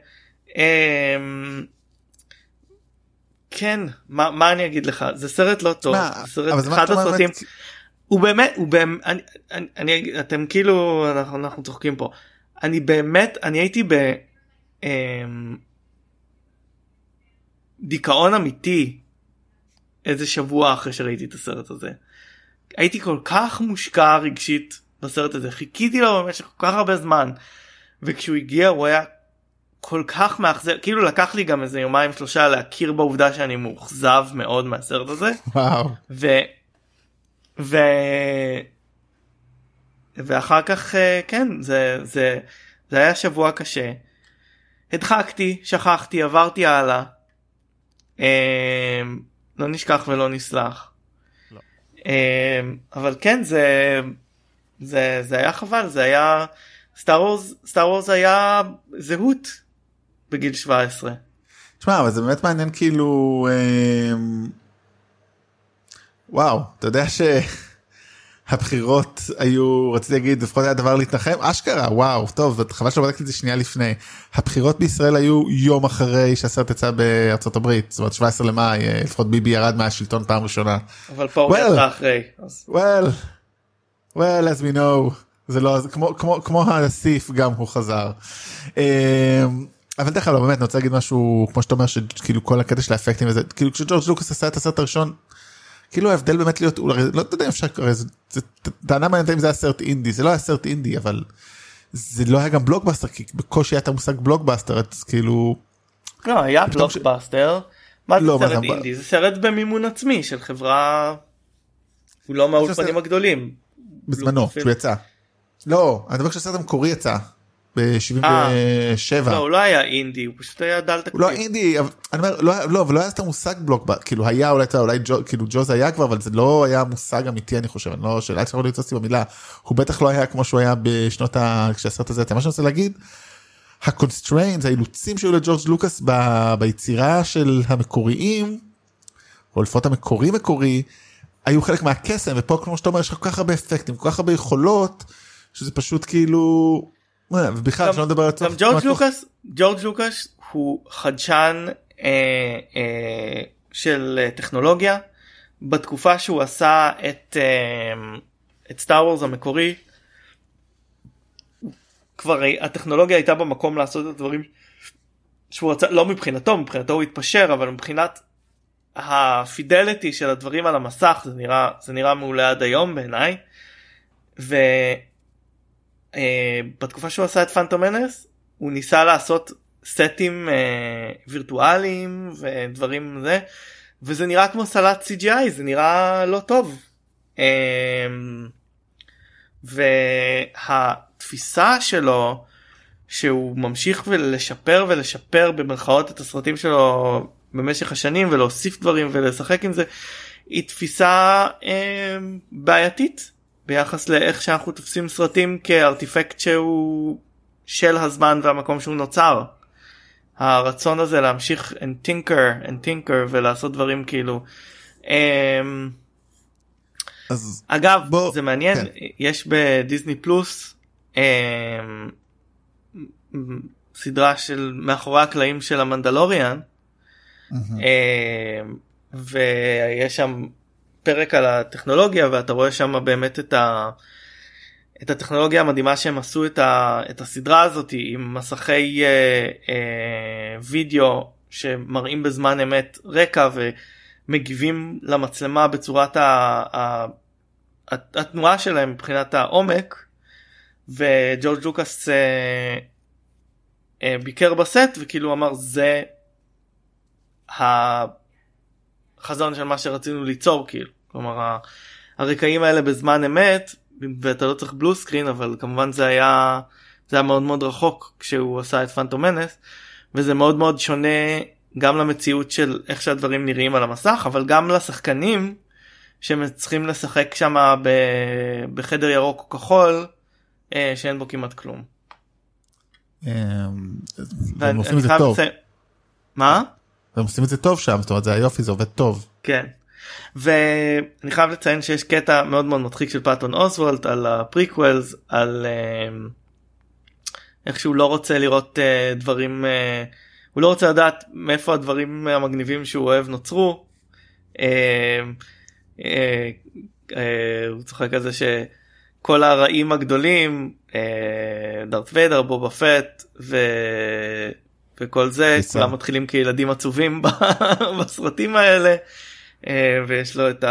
כן מה, מה אני אגיד לך זה סרט לא טוב מה, סרט אחד הסרטים באמת... הוא באמת הוא באמת אני, אני, אני אתם כאילו אנחנו, אנחנו צוחקים פה אני באמת אני הייתי ב... אמ, דיכאון אמיתי איזה שבוע אחרי שראיתי את הסרט הזה. הייתי כל כך מושקע רגשית בסרט הזה חיכיתי לו במשך כל כך הרבה זמן וכשהוא הגיע הוא היה כל כך מאכזב כאילו לקח לי גם איזה יומיים שלושה להכיר בעובדה שאני מאוכזב מאוד מהסרט הזה. וואו. ו... ו... ואחר כך אה, כן זה זה זה היה שבוע קשה הדחקתי, שכחתי, עברתי הלאה. אה, לא נשכח ולא נסלח. לא. אה, אבל כן זה זה זה היה חבל זה היה סטאר וורס היה זהות בגיל 17. תשמע אבל זה באמת מעניין כאילו אה, וואו אתה יודע ש... הבחירות היו רציתי להגיד לפחות היה דבר להתנחם אשכרה וואו טוב חבל שלא בדקתי את זה שנייה לפני הבחירות בישראל היו יום אחרי שהסרט יצא בארצות הברית זאת אומרת 17 למאי אה, לפחות ביבי ירד מהשלטון פעם ראשונה. אבל פה הוא יצא אחרי. well well as we know זה לא כמו כמו כמו הסיף גם הוא חזר. אה, אבל דרך אגב באמת אני רוצה להגיד משהו כמו שאתה אומר שכאילו כל הקטע של האפקטים וזה כאילו כשג'ורג' לוקאס עשה את הסרט הראשון כאילו ההבדל באמת להיות אולי לא יודע אם אפשר הרי זה טענה מעניינת אם זה היה סרט אינדי זה לא היה סרט אינדי אבל זה לא היה גם בלוקבאסטר כי בקושי היה את המושג בלוקבאסטר אז כאילו. לא היה בלוקבאסטר. מה זה לא, סרט אינדי זה סרט במימון עצמי של חברה. הוא לא מהאולפנים הגדולים. בזמנו כשהוא יצא. לא אני מדבר כשהסרט המקורי יצא. ב-77. לא, הוא לא היה אינדי, הוא פשוט היה דל תקציב. הוא לא אינדי, אבל אני אומר, לא, לא, אבל לא היה את המושג בלוק, כאילו היה אולי, אולי ג'ו, כאילו ג'וז היה כבר, אבל זה לא היה מושג אמיתי אני חושב, אני לא, שאלה צריך לתפוס במילה, הוא בטח לא היה כמו שהוא היה בשנות ה... כשהסרט הזה, מה שאני רוצה להגיד, ה constraints, האילוצים שהיו לג'ורג' לוקאס ב, ביצירה של המקוריים, או לפחות המקורי מקורי, היו חלק מהקסם, ופה כמו שאתה אומר, יש לך כל כך הרבה אפקטים, כל כך הרבה יכולות, שזה פשוט כאילו ובכלל שלא נדבר על גם ג'ורג' לוקאס ג'ורג' לוקאס הוא חדשן אה, אה, של אה, טכנולוגיה בתקופה שהוא עשה את אה, את סטאר וורס המקורי כבר הטכנולוגיה הייתה במקום לעשות את הדברים שהוא רצה לא מבחינתו מבחינתו הוא התפשר אבל מבחינת הפידליטי של הדברים על המסך זה נראה זה נראה מעולה עד היום בעיניי. אה, בתקופה שהוא עשה את פנטום מנס הוא ניסה לעשות סטים אה, וירטואליים ודברים זה וזה נראה כמו סלט CGI זה נראה לא טוב. אה, והתפיסה שלו שהוא ממשיך ולשפר ולשפר במרכאות את הסרטים שלו במשך השנים ולהוסיף דברים ולשחק עם זה היא תפיסה אה, בעייתית ביחס לאיך שאנחנו תופסים סרטים כארטיפקט שהוא של הזמן והמקום שהוא נוצר. הרצון הזה להמשיך and tinker and tinker ולעשות דברים כאילו. Um, אז אגב בוא- זה מעניין כן. יש בדיסני פלוס אה, סדרה של מאחורי הקלעים של המנדלוריאן. אה, ויש שם פרק על הטכנולוגיה ואתה רואה שם באמת את, ה, את הטכנולוגיה המדהימה שהם עשו את, ה, את הסדרה הזאת עם מסכי אה, אה, וידאו שמראים בזמן אמת רקע ומגיבים למצלמה בצורת ה, ה, התנועה שלהם מבחינת העומק וג'ורג' לוקאס אה, אה, ביקר בסט וכאילו אמר זה החזון של מה שרצינו ליצור כאילו כלומר הרקעים האלה בזמן אמת ואתה לא צריך בלו סקרין אבל כמובן זה היה זה היה מאוד מאוד רחוק כשהוא עשה את פנטום מנס וזה מאוד מאוד שונה גם למציאות של איך שהדברים נראים על המסך אבל גם לשחקנים שהם צריכים לשחק שם בחדר ירוק או כחול אה, שאין בו כמעט כלום. ואני- הם עושים את זה טוב מה? הם עושים את זה טוב שם זאת אומרת זה היופי זה עובד טוב. כן. ואני חייב לציין שיש קטע מאוד מאוד מצחיק של פאטון אוסוולט על ה prequels על אה, איך שהוא לא רוצה לראות אה, דברים אה, הוא לא רוצה לדעת מאיפה הדברים המגניבים שהוא אוהב נוצרו. הוא צוחק על זה שכל הרעים הגדולים דארט ויידר בובה פט ו... וכל זה. כולם מתחילים כילדים עצובים [LAUGHS] בסרטים האלה ויש לו את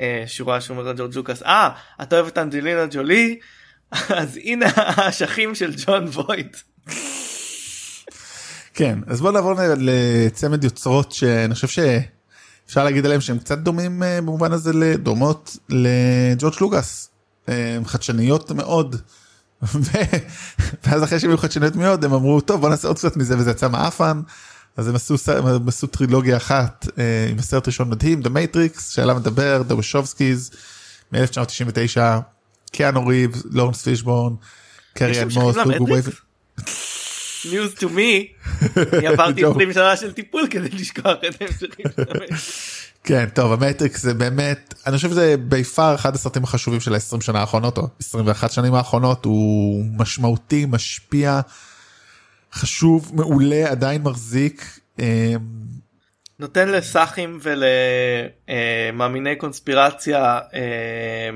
השורה שאומר לג'ורג' לוקאס אה אתה אוהב את אנג'לינה ג'ולי [LAUGHS] אז הנה האשכים של ג'ון וויט. כן אז בוא נעבור לצמד יוצרות שאני חושב שאפשר להגיד עליהם שהם קצת דומים אה, במובן הזה לדומות לג'ורג' לוגאס. אה, חדשניות מאוד. [LAUGHS] ואז אחרי שהם היו חדשניות מאוד הם אמרו טוב בוא נעשה עוד קצת מזה וזה יצא מעפן. אז הם עשו, הם עשו טרילוגיה אחת אה, עם הסרט ראשון מדהים The Matrix שעליו מדבר The Wachowskis מ-1999 קיאנו ריב לורנס פישבורן קרי יש אל המשכים מוס למטריקס? news to me. אני [LAUGHS] עברתי ג'ו. 20 שנה של טיפול כדי לשכוח את ההמשכים. כן טוב המטריקס זה באמת אני חושב שזה בי פאר אחד הסרטים החשובים של ה-20 שנה האחרונות או 21 שנים האחרונות הוא משמעותי משפיע חשוב מעולה עדיין מחזיק אה, נותן לסאחים ולמאמיני קונספירציה אה,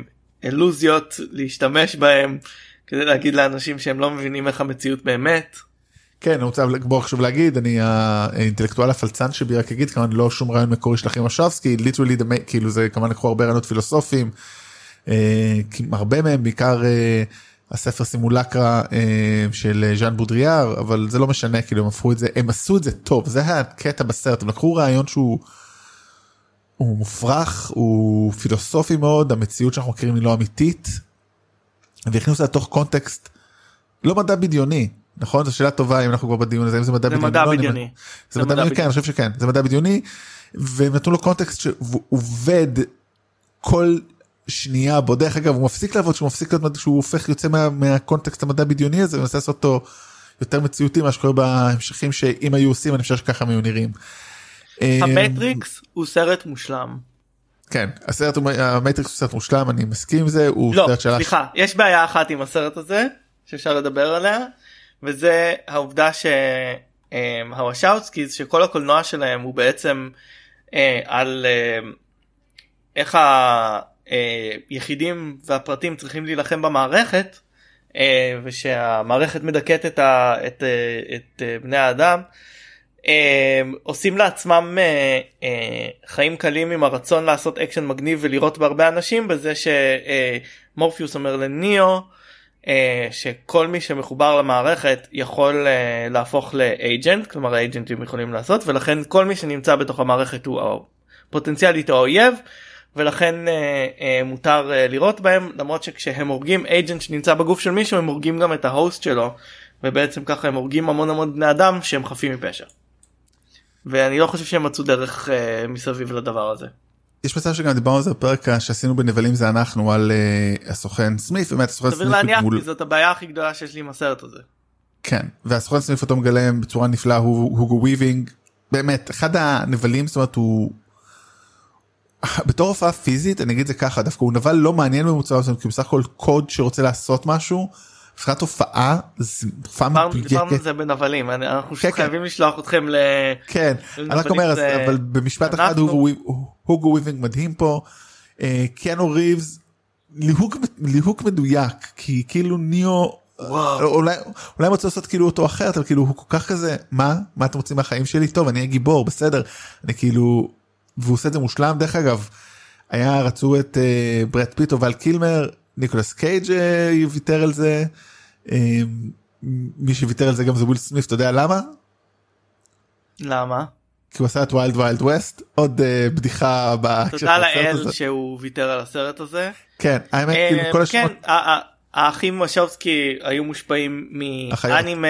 אלוזיות להשתמש בהם כדי להגיד לאנשים שהם לא מבינים איך המציאות באמת. כן אני רוצה בוא חשוב להגיד אני האינטלקטואל הפלצן שבי רק אגיד כמובן לא שום רעיון מקורי של אחים וושבסקי ליטרלי כאילו זה כמובן לקחו הרבה רעיונות פילוסופיים אה, הרבה מהם בעיקר אה, הספר סימולקרה אה, של אה, ז'אן בודריאר אבל זה לא משנה כאילו הם הפכו את זה הם עשו את זה טוב זה הקטע בסרט הם לקחו רעיון שהוא. הוא מופרך הוא פילוסופי מאוד המציאות שאנחנו מכירים היא לא אמיתית. והכניסו אותה לתוך קונטקסט לא מדע בדיוני נכון זו שאלה טובה אם אנחנו כבר בדיון הזה אם זה מדע זה בדיוני. מדע לא, אני- בדיוני. זה מדע בדיוני, כן, אני חושב שכן, זה מדע בדיוני, והם נתנו לו קונטקסט שעובד כל שנייה בו, דרך אגב, הוא מפסיק לעבוד, שהוא מפסיק להיות, מדע- שהוא הופך, יוצא מה, מהקונטקסט המדע בדיוני הזה, ומנסה לעשות אותו יותר מציאותי, מה שקורה בהמשכים, שאם היו עושים, אני חושב שככה הם היו נראים. אה, המטריקס הוא סרט מושלם. כן, הסרט, המטריקס הוא סרט מושלם, אני מסכים עם זה, הוא לא סרט שלך. סליחה יש בעיה אחת עם הסרט הזה שאפשר לדבר עליה וזה העובדה שהוואשובסקיז שכל הקולנוע שלהם הוא בעצם אה, על אה, איך היחידים והפרטים צריכים להילחם במערכת אה, ושהמערכת מדכאת את, ה, את, אה, את אה, בני האדם. אה, עושים לעצמם אה, אה, חיים קלים עם הרצון לעשות אקשן מגניב ולירות בהרבה אנשים בזה שמורפיוס אומר לניאו אה, שכל מי שמחובר למערכת יכול אה, להפוך ל agent כלומר האג'נטים יכולים לעשות ולכן כל מי שנמצא בתוך המערכת הוא פוטנציאלית האויב ולכן אה, אה, מותר אה, לירות בהם למרות שכשהם הורגים agent שנמצא בגוף של מישהו הם הורגים גם את ה host שלו ובעצם ככה הם הורגים המון המון בני אדם שהם חפים מפשע. ואני לא חושב שהם מצאו דרך אה, מסביב לדבר הזה. יש מצב שגם דיברנו על זה בפרק שעשינו בנבלים זה אנחנו על אה, הסוכן סמיף, באמת הסוכן סביר סמיף להניח מול- כי זאת הבעיה הכי גדולה שיש לי עם הסרט הזה. כן והסוכן סניף אותו מגלם בצורה נפלאה הוא הוגו וויבינג באמת אחד הנבלים זאת אומרת הוא. [LAUGHS] בתור הופעה פיזית אני אגיד זה ככה דווקא הוא נבל לא מעניין במוצר הזה כי בסך הכל קוד שרוצה לעשות משהו. מבחינת הופעה זה הופעה דיברנו דיברנו על. זה בנבלים אנחנו כן, כן. חייבים לשלוח אתכם ל... כן אני רק אומר זה אבל במשפט אחד אנחנו. הוגו הוגו וויבינג מדהים פה. אה, קיאנו ריבס ליהוק ליהוק מדויק כי כאילו ניאו. אולי אולי רוצים לעשות כאילו אותו אחרת אבל כאילו הוא כל כך כזה מה מה אתם רוצים מהחיים שלי טוב אני אהיה גיבור בסדר אני כאילו והוא עושה את זה מושלם דרך אגב היה רצו את אה, ברד פיט או ול קילמר ניקולס קייג' אה, ויתר על זה אה, מי שוויתר על זה גם זה וויל סמית' אתה יודע למה למה? כי הוא עשה את ויילד ויילד ווסט עוד אה, בדיחה בהקשר של תודה לאל הזה. שהוא ויתר על הסרט הזה. כן האמת כאילו כל כן, השמות ה- האחים וושובסקי היו מושפעים. מאנימה,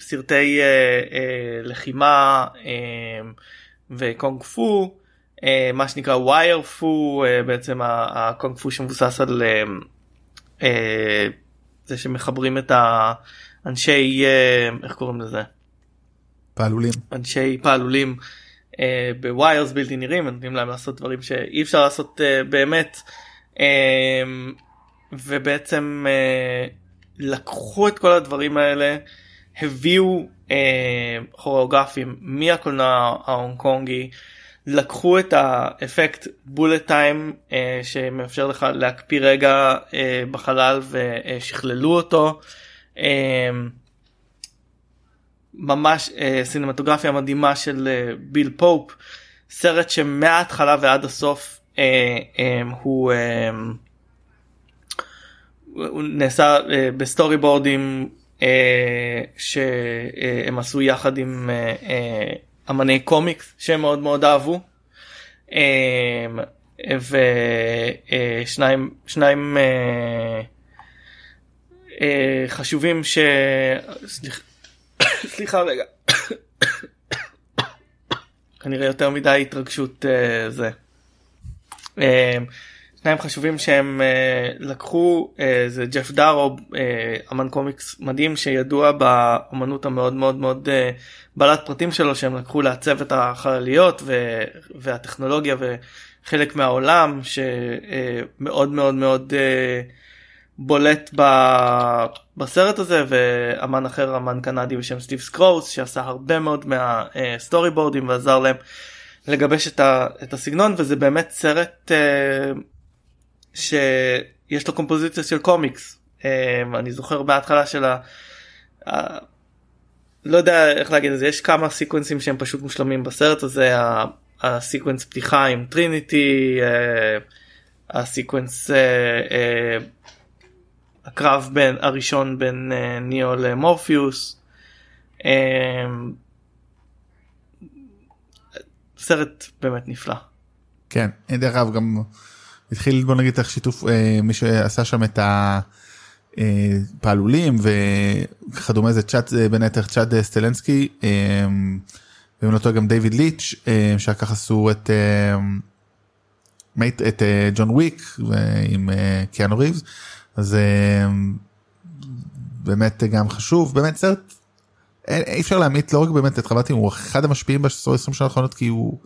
סרטי לחימה וקונג פו, מה שנקרא wire fu, אה, בעצם הקונג פו שמבוסס על אה, אה, זה שמחברים את האנשי, אה, איך קוראים לזה? פעלולים אנשי פעלולים אה, ב wires בלתי נראים נותנים להם לעשות דברים שאי אפשר לעשות אה, באמת אה, ובעצם אה, לקחו את כל הדברים האלה הביאו אה, כוריאוגרפים מהקולנוע ההונג קונגי לקחו את האפקט bullet time אה, שמאפשר לך להקפיא רגע אה, בחלל ושכללו אותו. אה, ממש אה, סינמטוגרפיה מדהימה של אה, ביל פופ סרט שמההתחלה ועד הסוף אה, אה, הוא, אה, הוא נעשה אה, בסטורי בורדים אה, שהם עשו יחד עם אה, אה, אמני קומיקס שהם מאוד מאוד אהבו. אה, ושניים שניים אה, אה, חשובים ש... סליחה, רגע. [COUGHS] כנראה יותר מדי התרגשות אה, זה. שניים חשובים שהם אה, לקחו אה, זה ג'ף דארו אה, אמן קומיקס מדהים שידוע באמנות המאוד מאוד מאוד אה, בעלת פרטים שלו שהם לקחו לעצב את החלליות ו, והטכנולוגיה וחלק מהעולם שמאוד מאוד מאוד אה, בולט ב, בסרט הזה ואמן אחר אמן קנדי בשם סטיב סקרוצ' שעשה הרבה מאוד מהסטורי בורדים ועזר להם לגבש את, ה, את הסגנון וזה באמת סרט אה, שיש לו קומפוזיציה של קומיקס אה, אני זוכר בהתחלה של ה... לא יודע איך להגיד את זה יש כמה סיקוונסים שהם פשוט מושלמים בסרט הזה הסיקוונס פתיחה עם טריניטי אה, הסיקוונס אה, אה, הקרב בין הראשון בין ניאו למורפיוס. אה, סרט באמת נפלא. כן דרך אגב גם התחיל בוא נגיד את השיתוף אה, מי שעשה שם את הפעלולים וכדומה זה צ'אט אה, בין היתר צ'אט אה, סטלנסקי אה, ואם לא טועה גם דיוויד ליץ' אה, שככה עשו את אה, מייט את אה, ג'ון וויק אה, עם אה, קיאנו ריבס. אז אה, באמת גם חשוב. באמת סרט אי אפשר להעמיד לא רק באמת את חוות הוא אחד המשפיעים ב-20 שנה האחרונות כי הוא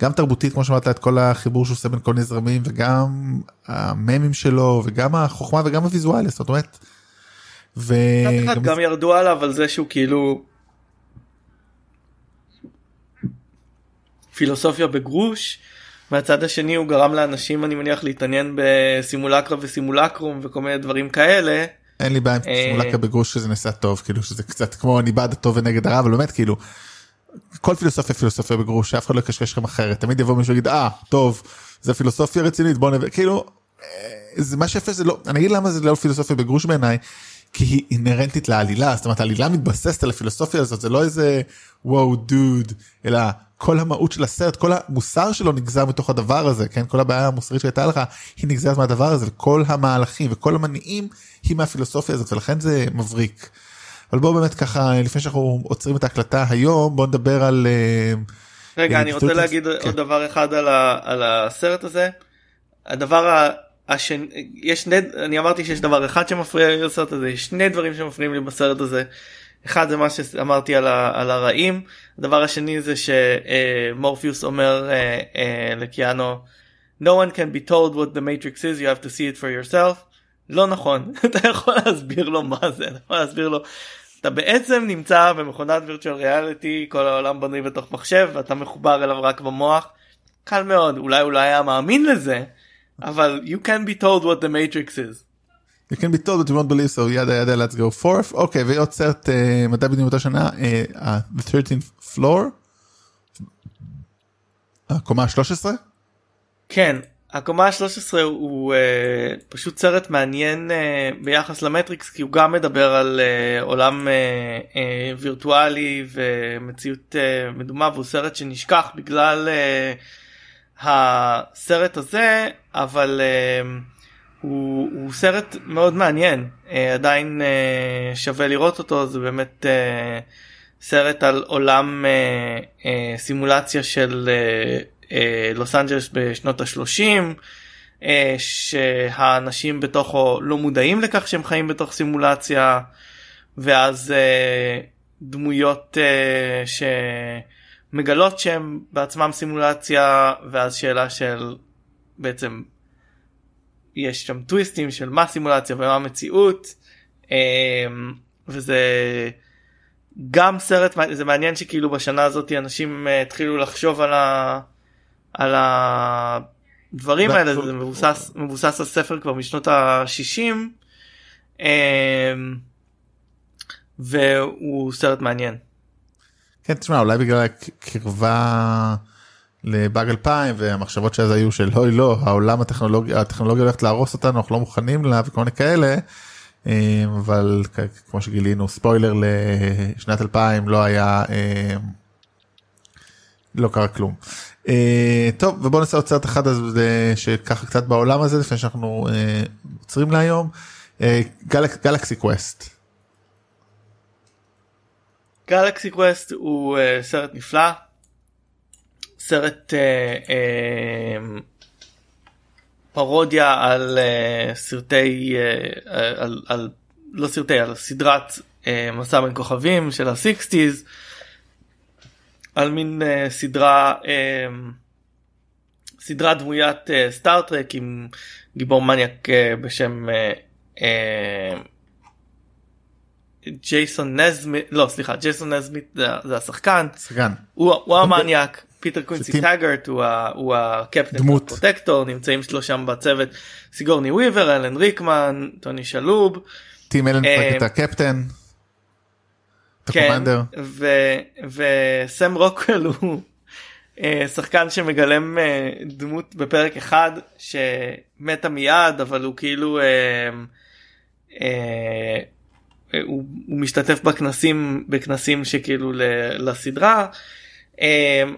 גם תרבותית כמו שאמרת את כל החיבור שהוא עושה בין כל מיני זרמים וגם הממים שלו וגם החוכמה וגם הוויזואליה זאת אומרת. אחד וגם גם ירדו עליו על זה שהוא כאילו פילוסופיה בגרוש מהצד השני הוא גרם לאנשים אני מניח להתעניין בסימולקרה וסימולקרום וכל מיני דברים כאלה אין לי בעיה עם אה, סימולקה בגרוש שזה נעשה טוב כאילו שזה קצת כמו אני בעד הטוב ונגד הרע אבל באמת כאילו. כל פילוסופיה פילוסופיה בגרוש שאף אחד לא יקשקש לכם אחרת. תמיד יבוא מישהו ויגיד אה טוב זה פילוסופיה רצינית בוא נביא כאילו אה, זה מה שיפה זה לא אני אגיד למה זה לא פילוסופיה בגרוש בעיניי כי היא אינהרנטית לעלילה. זאת אומרת העלילה מתבססת על הפילוסופיה הזאת זה לא איזה וואו דוד אלא כל המהות של הסרט כל המוסר שלו נגזר מתוך הדבר הזה כן? כל הבעיה המוסרית שהייתה לך היא נגזרת מהדבר הזה וכל המהלכים וכל המניעים היא מהפילוסופיה הזאת ולכן זה מבריק. אבל בואו באמת ככה לפני שאנחנו עוצרים את ההקלטה היום בואו נדבר על אה, רגע אני רוצה להגיד כן. עוד דבר אחד על, ה, על הסרט הזה. הדבר השני יש שני אני אמרתי שיש דבר אחד שמפריע לי בסרט הזה יש שני דברים שמפריעים לי בסרט הזה. אחד זה מה שאמרתי על, ה, על הרעים הדבר השני זה שמורפיוס אומר אה, אה, לקיאנו no one can be told what the matrix is you have to see it for yourself לא נכון [LAUGHS] אתה יכול להסביר לו מה זה אתה יכול להסביר לו אתה בעצם נמצא במכונת virtual reality כל העולם בנוי בתוך מחשב ואתה מחובר אליו רק במוח קל מאוד אולי הוא לא היה מאמין לזה אבל you can be told what the matrix is. You can be told that you won't believe so ידה ידה let's go forth אוקיי ועוד סרט uh, מדע בדיוק אותה שנה uh, uh, The 13th floor. הקומה ה-13? כן הקומה ה-13 הוא uh, פשוט סרט מעניין uh, ביחס למטריקס כי הוא גם מדבר על uh, עולם uh, uh, וירטואלי ומציאות uh, מדומה והוא סרט שנשכח בגלל uh, הסרט הזה אבל uh, הוא, הוא סרט מאוד מעניין. uh, עדיין uh, שווה לראות אותו זה באמת uh, סרט על עולם uh, uh, סימולציה של uh, לוס אנג'לס בשנות השלושים שהאנשים בתוכו לא מודעים לכך שהם חיים בתוך סימולציה ואז דמויות שמגלות שהם בעצמם סימולציה ואז שאלה של בעצם יש שם טוויסטים של מה סימולציה ומה מציאות וזה גם סרט זה מעניין שכאילו בשנה הזאת אנשים התחילו לחשוב על ה... על הדברים האלה זה מבוסס מבוסס על ספר כבר משנות ה-60 אמ, והוא סרט מעניין. כן תשמע אולי בגלל הקרבה לבאג 2000 והמחשבות שאז היו של אוי לא העולם הטכנולוגיה הטכנולוגיה הולכת להרוס אותנו אנחנו לא מוכנים לה וכל מיני כאלה. אמ, אבל כמו שגילינו ספוילר לשנת 2000 לא היה אמ, לא קרה כלום. Uh, טוב ובוא נעשה עוד סרט אחד אז uh, שככה קצת בעולם הזה לפני שאנחנו uh, עוצרים להיום Galaxy Quest. Galaxy Quest הוא uh, סרט נפלא סרט uh, uh, פרודיה על uh, סרטי uh, על, על לא סרטי על סדרת uh, מסע בין כוכבים של ה-60's. על מין uh, סדרה uh, סדרת דמוית uh, סטארטרק עם גיבור מניאק uh, בשם uh, uh, ג'ייסון נזמית לא סליחה ג'ייסון נזמית זה, זה השחקן. שחקן. הוא, הוא המניאק. פיטר קווינסי טאגרט הוא, הקפטן דמות. פרוטקטור נמצאים שלו שם בצוות סיגורני וויבר אלן ריקמן טוני שלהוב. טים אלן את הקפטן. כן, וסם רוקוול הוא אה, שחקן שמגלם אה, דמות בפרק אחד שמתה מיד אבל הוא כאילו אה, הוא, הוא משתתף בכנסים בכנסים שכאילו לסדרה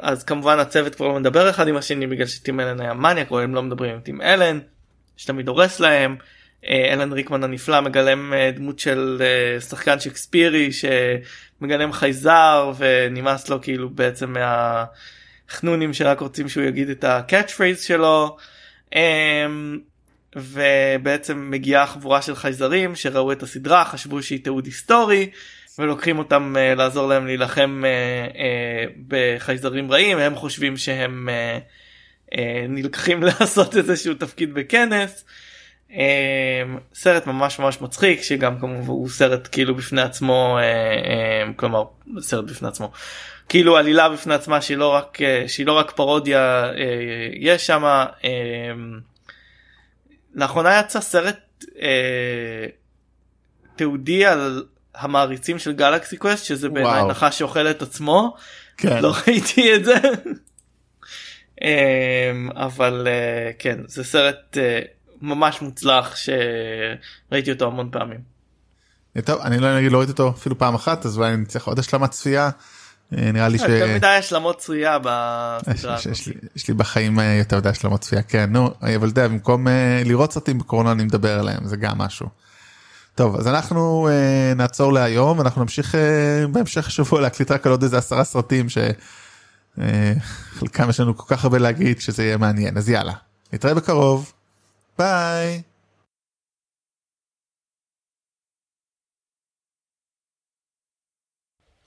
אז כמובן הצוות כבר לא מדבר אחד עם השני בגלל שטים אלן היה מניאק או הם לא מדברים עם טים אלן שתמיד הורס להם. אה, אלן ריקמן הנפלא מגלם אה, דמות של אה, שחקן שקספירי שמגלם חייזר ונמאס לו כאילו בעצם מהחנונים שרק רוצים שהוא יגיד את ה catch phrase שלו. ובעצם מגיעה חבורה של חייזרים שראו את הסדרה חשבו שהיא תיעוד היסטורי ולוקחים אותם לעזור להם להילחם בחייזרים רעים הם חושבים שהם נלקחים [LAUGHS] לעשות איזשהו תפקיד בכנס אמ, סרט ממש ממש מצחיק שגם כמובן הוא סרט כאילו בפני עצמו אמ, כלומר סרט בפני עצמו. כאילו עלילה בפני עצמה שהיא לא רק אה, שהיא לא רק פרודיה אה, יש אמ, לאחרונה יצא סרט אה, תיעודי על המעריצים של גלקסי קווסט שזה בעיניי נחש שאוכל את עצמו. כן. לא ראיתי את זה. [LAUGHS] אבל כן זה סרט ממש מוצלח שראיתי אותו המון פעמים. טוב אני לא נגיד לא ראיתי אותו אפילו פעם אחת אז אולי אני צריך עוד השלמת צפייה. אה, נראה לי ש... יותר מדי השלמות צפייה בסדרה. יש לי בחיים אה, יותר מדי השלמות צפייה כן נו אבל אתה יודע במקום אה, לראות סרטים בקורונה אני מדבר עליהם זה גם משהו. טוב אז אנחנו נעצור להיום אנחנו נמשיך בהמשך השבוע להקליט רק על עוד איזה עשרה סרטים שחלקם יש לנו כל כך הרבה להגיד שזה יהיה מעניין אז יאללה נתראה בקרוב. Bye.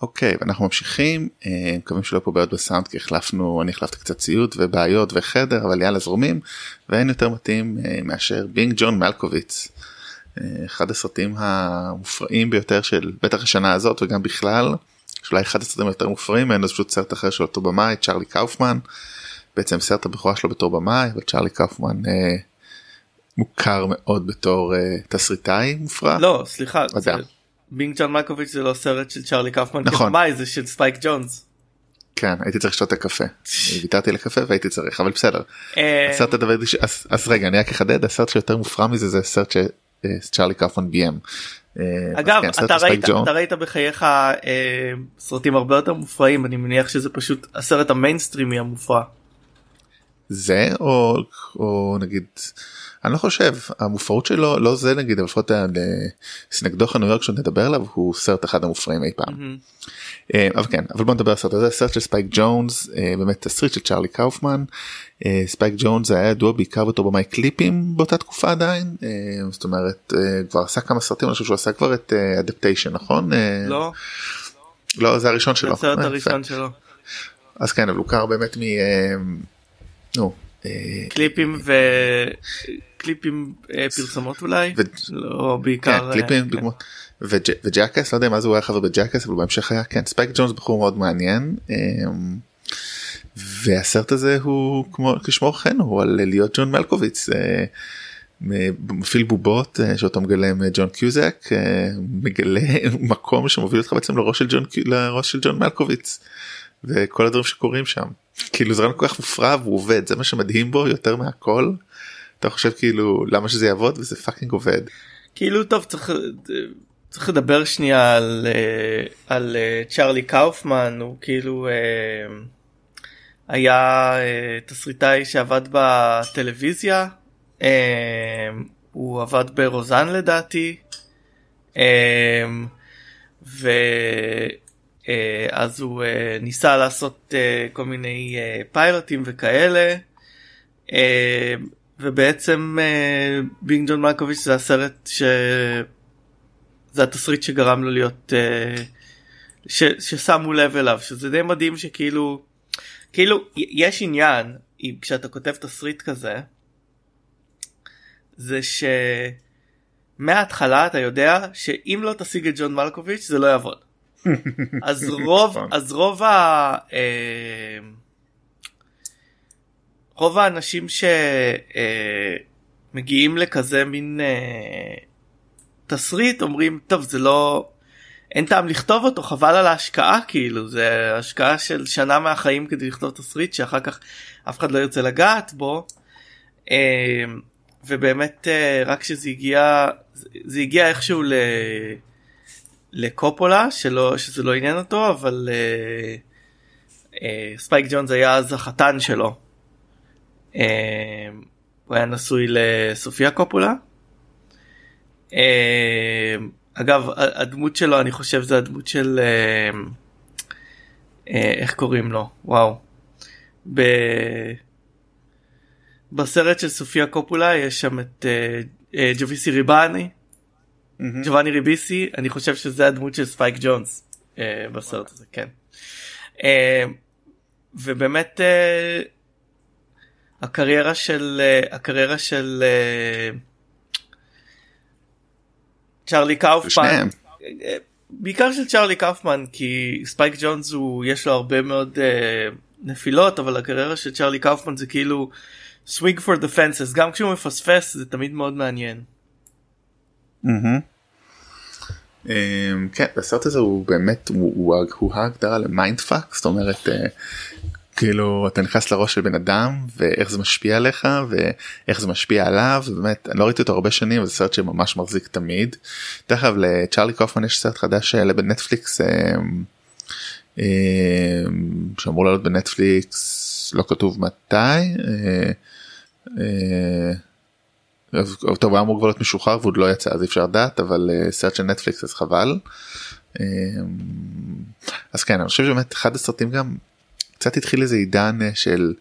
אוקיי אנחנו ממשיכים אה, מקווים שלא פה בעיות בסאונד כי החלפנו אני החלפתי קצת ציוד ובעיות וחדר אבל יאללה זרומים ואין יותר מתאים אה, מאשר בינג ג'ון מלקוביץ. אה, אחד הסרטים המופרעים ביותר של בטח השנה הזאת וגם בכלל. אולי אחד הסרטים היותר מופרעים ממנו זה פשוט סרט אחר של אותו במאי צ'ארלי קאופמן. בעצם סרט הבכורה שלו בתור במאי וצ'ארלי קאופמן אה, מוכר מאוד בתור אה, תסריטאי מופרע. לא סליחה. זה... Being John Malkovich זה לא סרט של צ'ארלי קאופמן נכון. זה של ספייק ג'ונס. כן הייתי צריך לשתות את הקפה ויתרתי לקפה והייתי צריך אבל בסדר. אה, הסרט הדבר אז, אז רגע אני רק אחדד הסרט שיותר מופרע מזה זה סרט שצ'ארלי קאופמן ביים. אה, אגב כן, אתה ראית ג'ון. אתה ראית בחייך אה, סרטים הרבה יותר מופרעים אני מניח שזה פשוט הסרט המיינסטרימי המופרע. זה או או נגיד אני לא חושב המופרעות שלו לא זה נגיד לפחות ה- Synecdoche, New York שנדבר עליו הוא סרט אחד המופרעים אי פעם. אה, אבל כן אבל בוא נדבר על הסרט הזה סרט של ספייק ג'ונס אה, באמת תסריט של צ'ארלי קאופמן. אה, ספייק ג'ונס היה ידוע בעיקר בתור במאי קליפים באותה תקופה עדיין אה, זאת אומרת אה, כבר עשה כמה סרטים אני חושב שהוא עשה כבר את Adaptation נכון? אה, לא. לא זה הראשון שלו. הסרט אה, הראשון שלו. אז כן אבל הוא קר באמת מ... אה, נו. אה, קליפים וקליפים פרסומות אולי ו- לא כן, בעיקר אה, קליפים כן. דוגמא. וג'- ו Jackass לא יודע מה זה הוא היה חבר ב Jackass אבל בהמשך היה כן ספייק ג'ונס בחור מאוד מעניין. אמ, והסרט הזה הוא כמו כשמו כן הוא על להיות ג'ון מלקוביץ. אה, מפעיל בובות אה, שאותו מגלם אה, ג'ון קיוזאק אה, מגלה [LAUGHS] מקום שמוביל אותך בעצם לראש של ג'ון לראש של ג'ון מלקוביץ. וכל הדברים שקורים שם כאילו זה רעיון כל כך מופרע והוא עובד זה מה שמדהים בו יותר מהכל. אתה חושב כאילו למה שזה יעבוד וזה fucking עובד. כאילו טוב צריך צריך לדבר שנייה על אה, על אה, צ'ארלי קאופמן הוא כאילו אה, היה תסריטאי שעבד בטלוויזיה הוא עבד ברוזן לדעתי אה, ואז הוא אה, ניסה לעשות אה, כל מיני אה, פיילוטים וכאלה. אה, ובעצם אה, בינג ג'ון מלקוביץ' זה הסרט ש... זה התסריט שגרם לו להיות אה, ש... ששמו לב אליו שזה די מדהים שכאילו כאילו יש עניין אם כשאתה כותב תסריט כזה זה שמההתחלה אתה יודע שאם לא תשיג את ג'ון מלקוביץ' זה לא יעבוד. אז [LAUGHS] רוב נכון. אז רוב ה... אה, רוב האנשים שמגיעים לכזה מין אה, תסריט אומרים טוב זה לא אין טעם לכתוב אותו חבל על ההשקעה כאילו זה השקעה של שנה מהחיים כדי לכתוב תסריט שאחר כך אף אחד לא ירצה לגעת בו. אה, ובאמת אה, רק שזה הגיע זה הגיע איכשהו ל... לקופולה שלא שזה לא עניין אותו אבל אה, אה, ספייק ג'ונס היה אז החתן שלו. אה, הוא היה נשוי לסופיה קופולה. אה, אגב הדמות שלו אני חושב זה הדמות של אה, אה, איך קוראים לו וואו. ב... בסרט של סופיה קופולה יש שם את אה, אה, ג'וביסי ריבני ג'ובאני ריביסי אני חושב שזה הדמות של ספייק ג'ונס אה, בסרט הזה כן. אה, ובאמת אה, הקריירה של אה, הקריירה של צ'ארלי קאופמן. בעיקר של צ'ארלי קאופמן כי ספייק ג'ונס הוא יש לו הרבה מאוד אה, נפילות אבל הקריירה של צ'ארלי קאופמן זה כאילו swing for the fences. גם כשהוא מפספס זה תמיד מאוד מעניין. אמ, כן הסרט הזה הוא באמת הוא- ההגדרה ל mindfuck זאת אומרת אה, כאילו אתה נכנס לראש של בן אדם ואיך זה משפיע עליך ואיך זה משפיע עליו ובאמת אני לא ראיתי אותו הרבה שנים זה סרט שממש מחזיק תמיד. דרך אגב לצ'ארלי קאופמן יש סרט חדש שעלה בנטפליקס אמ, אמ, שאמור לעלות בנטפליקס לא כתוב מתי. אז- טוב היה אמור כבר להיות משוחרר ועוד לא יצא אז אי אפשר לדעת אבל אה, סרט של נטפליקס אז חבל. אה, אז כן אני חושב שבאמת אחד הסרטים גם קצת התחיל איזה עידן אה, של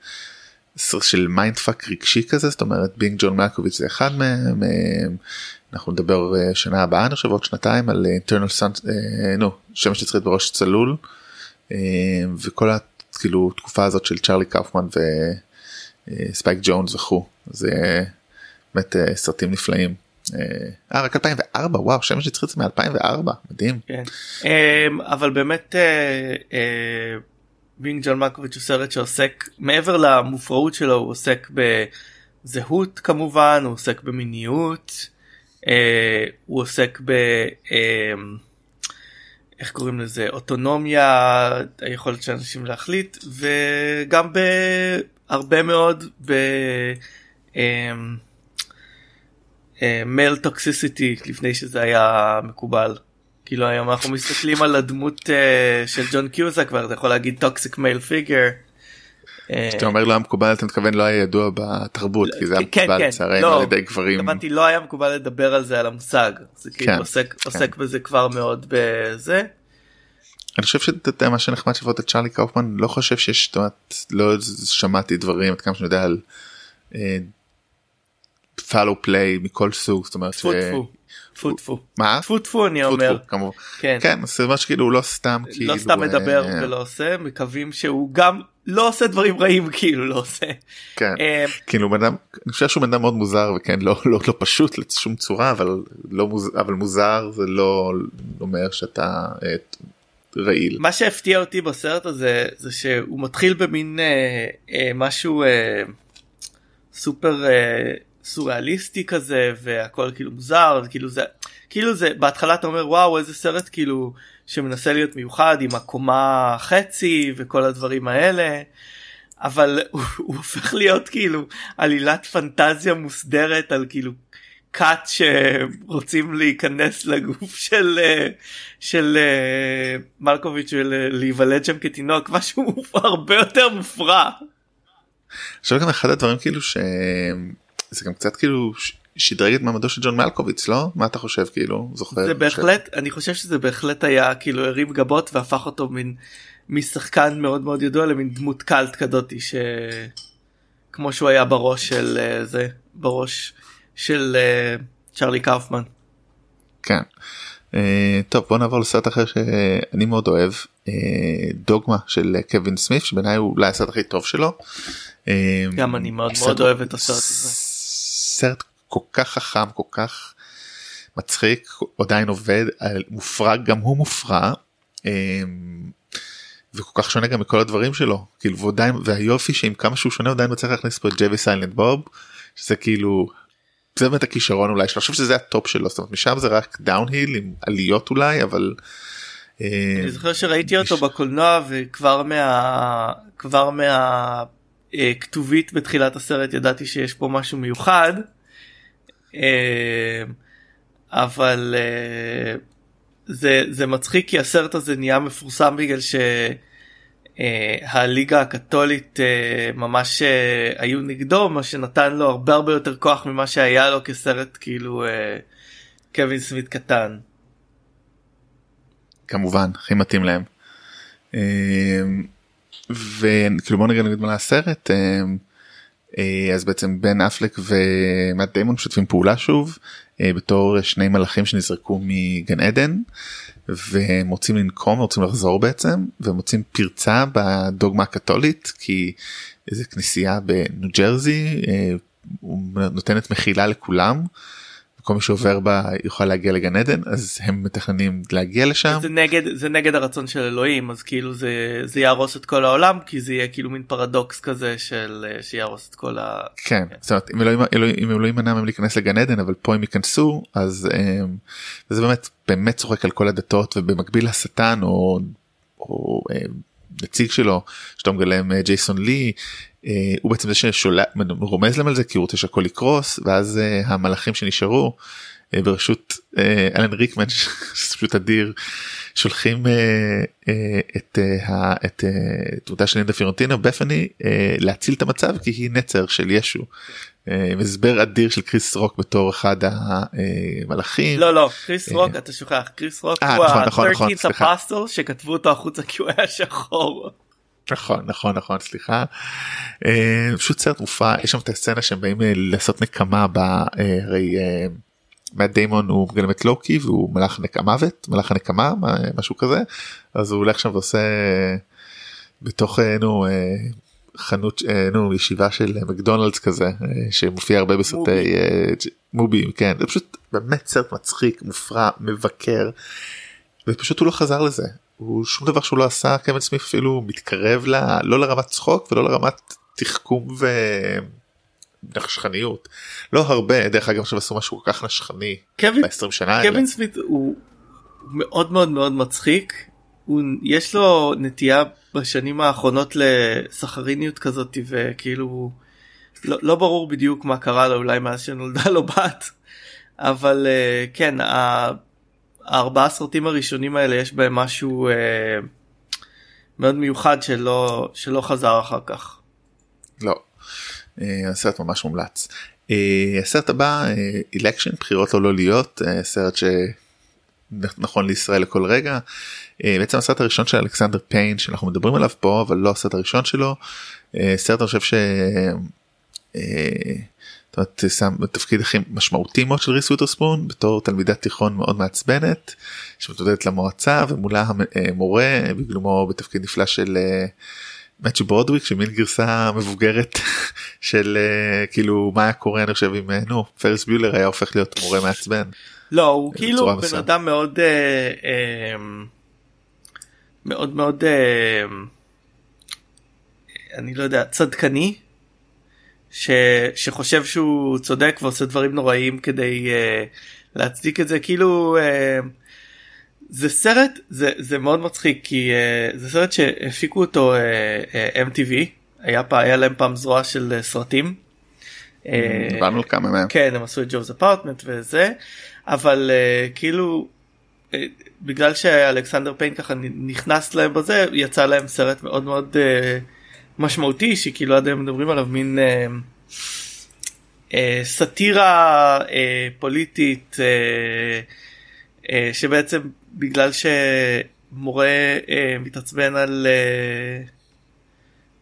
של mindfuck רגשי כזה זאת אומרת Being John Malkovich זה אחד מהם אנחנו נדבר שנה הבאה אני חושב עוד שנתיים על Eternal Sun נו שמש נצחית בראש צלול וכל כאילו תקופה הזאת של צ'ארלי קאופמן וספייק ג'ונס וכו' זה באמת סרטים נפלאים. אה רק 2004 וואו שמש נצחית זה מ2004 מדהים. כן. אבל באמת Being John Malkovich הוא סרט שעוסק מעבר למופרעות שלו הוא עוסק בזהות כמובן הוא עוסק במיניות אה, הוא עוסק ב... אה, איך קוראים לזה אוטונומיה היכולת של אנשים להחליט וגם בהרבה מאוד ב... male toxicity לפני שזה היה מקובל. כאילו היום אנחנו מסתכלים על הדמות uh, של ג'ון קיוזאק כבר אתה יכול להגיד toxic male figure. כשאתה אומר לא היה מקובל אתה מתכוון לא היה ידוע בתרבות כי זה היה כן, מקובל כן, לצערנו לא, על ידי גברים. הבנתי לא היה מקובל לדבר על זה על המושג זה כאילו כן, עוסק בזה כבר מאוד בזה. אני חושב שאתה יודע מה שנחמד שלפחות את צ'רלי קאופמן לא חושב שיש לא שמעתי דברים עד כמה שאני יודע על פאלו פליי מכל סוג זאת אומרת. טפו ש- טפו. טפו טפו. מה? טפו טפו אני אומר. כמובן. כן. כן זה מה שכאילו הוא לא סתם כאילו לא סתם מדבר אה, ולא עושה מקווים שהוא גם לא עושה דברים רעים [LAUGHS] כאילו לא עושה. כן. אה, כאילו בן אדם אני חושב שהוא בן אדם מאוד מוזר וכן לא לא לא פשוט לשום צורה אבל לא מוזר אבל מוזר זה לא אומר שאתה אה, רעיל. מה שהפתיע אותי בסרט הזה זה שהוא מתחיל במין אה, אה, משהו אה, סופר אה, סוריאליסטי כזה והכל כאילו מוזר כאילו זה כאילו זה בהתחלה אתה אומר וואו איזה סרט כאילו שמנסה להיות מיוחד עם הקומה חצי וכל הדברים האלה אבל [LAUGHS] הוא, הוא הופך להיות כאילו עלילת פנטזיה מוסדרת על כאילו כת שרוצים להיכנס לגוף של אה, של אה, מלקוביץ' ולהיוולד שם כתינוק [LAUGHS] משהו הרבה יותר מופרע. עכשיו גם אחד הדברים כאילו שזה גם קצת כאילו שדרג את מעמדו של ג'ון מלקוביץ לא מה אתה חושב כאילו זוכר זה בהחלט אני חושב שזה בהחלט היה כאילו הרים גבות והפך אותו מין משחקן מאוד מאוד ידוע למין דמות קאלט כזאתי שכמו שהוא היה בראש של אה, זה בראש של אה, צ'רלי קאופמן. כן. אה, טוב בוא נעבור לסרט אחר שאני מאוד אוהב אה, דוגמה של קווין סמית שבעיניי הוא אולי הסרט הכי טוב שלו. אה, גם אני מאוד מאוד אוהב את הסרט הזה. סרט כל כך חכם כל כך מצחיק עדיין עובד מופרע גם הוא מופרע. אה, וכל כך שונה גם מכל הדברים שלו כאילו ועדיין והיופי שעם כמה שהוא שונה עדיין מצליח להכניס פה את ג'יי וסיילנט בוב שזה כאילו זה באמת הכישרון אולי שלו אני חושב שזה הטופ שלו זאת אומרת משם זה רק downhill עם עליות אולי אבל. אה, אני זוכר שראיתי אותו בקולנוע וכבר מה... כבר מה... אה, כתובית בתחילת הסרט ידעתי שיש פה משהו מיוחד. אה, אבל אה, זה זה מצחיק כי הסרט הזה נהיה מפורסם בגלל שהליגה הקתולית אה, ממש אה, היו נגדו מה שנתן לו הרבה הרבה יותר כוח ממה שהיה לו כסרט כאילו קווין סמית קטן. כמובן הכי מתאים להם. וכאילו בוא נגיד נגיד מה הסרט אה, אה, אז בעצם בן אפלק ומאט דיימון משתפים פעולה שוב אה, בתור שני מלאכים שנזרקו מגן עדן והם רוצים לנקום רוצים לחזור בעצם ומוצאים פרצה בדוגמה הקתולית כי איזה כנסייה בניו ג'רזי נותנת מחילה לכולם. כל מי שעובר בה יוכל להגיע לגן עדן אז הם מתכננים להגיע לשם. זה נגד זה נגד הרצון של אלוהים אז כאילו זה זה יהרוס את כל העולם כי זה יהיה כאילו מין פרדוקס כזה של אה, שיהרוס את כל ה... כן, זאת אומרת אם אלוהים, אלוהים, אם אלוהים מנע מהם להיכנס לגן עדן אבל פה הם ייכנסו אז um, זה באמת באמת צוחק על כל הדתות ובמקביל לשטן או, או um, נציג שלו שאתה מגלם uh, ג'ייסון לי הוא בעצם זה ששולח רומז להם על זה כי הוא רוצה שהכל יקרוס ואז uh, המלאכים שנשארו בראשות אה, אלן ריקמן [LAUGHS] פשוט אדיר שולחים את ה- את דמותה של לינדה פיורנטינו בת'ני להציל את המצב כי היא נצר של ישו. אה, הסבר אדיר של קריס רוק בתור אחד המלאכים. לא לא קריס רוק אתה שוכח קריס רוק אה, הוא נכון, נכון, נכון, ה-13th סליחה. apostle שכתבו אותו החוצה כי הוא היה שחור. נכון נכון נכון סליחה. פשוט סרט מופרע יש שם את הסצנה שהם באים לעשות נקמה ב... הרי מאט דיימון הוא מגלם את לוקי והוא מלאך המוות מלאך הנקמה משהו כזה. אז הוא הולך שם ועושה בתוך נו חנות נו ישיבה של מקדונלדס כזה שמופיע הרבה בסרטי מובי כן. זה פשוט באמת סרט מצחיק מופרע מבקר ופשוט הוא לא חזר לזה הוא שום דבר שהוא לא עשה קווין סמיף אפילו מתקרב ל... לא לרמת צחוק ולא לרמת תחכום ונשכניות לא הרבה דרך אגב עכשיו עשו משהו כל כך נשכני ב-20 שנה קווין סמית הוא מאוד מאוד מאוד מצחיק. הוא יש לו נטייה בשנים האחרונות לסחריניות כזאת וכאילו לא, לא ברור בדיוק מה קרה לו אולי מאז שנולדה לו בת. אבל uh, כן הארבעה סרטים הראשונים האלה יש בהם משהו uh, מאוד מיוחד שלא שלא חזר אחר כך. לא, uh, הסרט ממש מומלץ. Uh, הסרט הבא אלקשן uh, בחירות או לא להיות uh, סרט שנכון לישראל לכל רגע. Uh, בעצם הסרט הראשון של אלכסנדר פיין שאנחנו מדברים עליו פה אבל לא הסרט הראשון שלו. Uh, סרט אני חושב ש... Uh, זאת אומרת, שם בתפקיד הכי משמעותי מאוד של ריס וויטרספון בתור תלמידת תיכון מאוד מעצבנת שמתמודדת למועצה ומולה המורה בגלומו בתפקיד נפלא של מאצ'י ברודוויק שמין גרסה מבוגרת [LAUGHS] של כאילו מה היה קורה אני חושב אם נו פרס ביולר היה הופך להיות מורה מעצבן. לא הוא כאילו בן אדם מאוד אה, אה, מאוד מאוד אה, אני לא יודע צדקני ש, שחושב שהוא צודק ועושה דברים נוראים כדי uh, להצדיק את זה כאילו uh, זה סרט זה זה מאוד מצחיק כי uh, זה סרט שהפיקו אותו uh, uh, MTV היה פעם היה להם פעם זרוע של uh, סרטים. על כמה מהם. כן הם עשו את ג'ובס אפרטמנט וזה אבל uh, כאילו uh, בגלל שאלכסנדר פיין ככה נכנס להם בזה יצא להם סרט מאוד מאוד. Uh, משמעותי שכאילו עד היום מדברים עליו מין אה, אה, סאטירה אה, פוליטית אה, אה, שבעצם בגלל שמורה אה, מתעצבן על אה,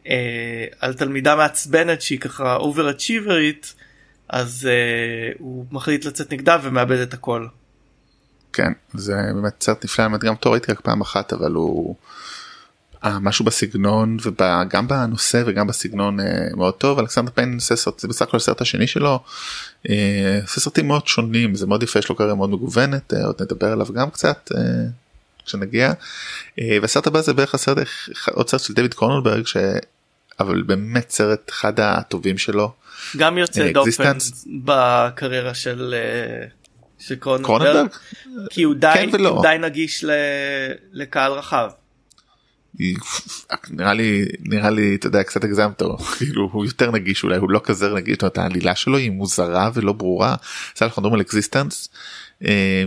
אה, על תלמידה מעצבנת שהיא ככה overachiever ית אז אה, הוא מחליט לצאת נגדה ומאבד את הכל. כן זה באמת סרט נפלא גם אותו ראיתי רק פעם אחת אבל הוא. משהו בסגנון וגם בנושא וגם בסגנון אה, מאוד טוב. אלכסנדר פיין עושה סרט זה בסך הכל הסרט השני שלו. אה, עושה סרטים מאוד שונים זה מאוד יפה יש לו קריירה מאוד מגוונת אה, עוד נדבר עליו גם קצת כשנגיע. והסרט הבא זה בערך הסרט עוד סרט של דויד קורנלברג ש... אבל באמת סרט אחד הטובים שלו. גם יוצא דופן בקריירה של של קורנלברג כי הוא די, כן הוא די נגיש לקהל רחב. נראה לי נראה לי אתה יודע קצת הגזמת כאילו הוא יותר נגיש אולי הוא לא כזה נגיש אומרת העלילה שלו היא מוזרה ולא ברורה. אנחנו מדברים על אקזיסטנס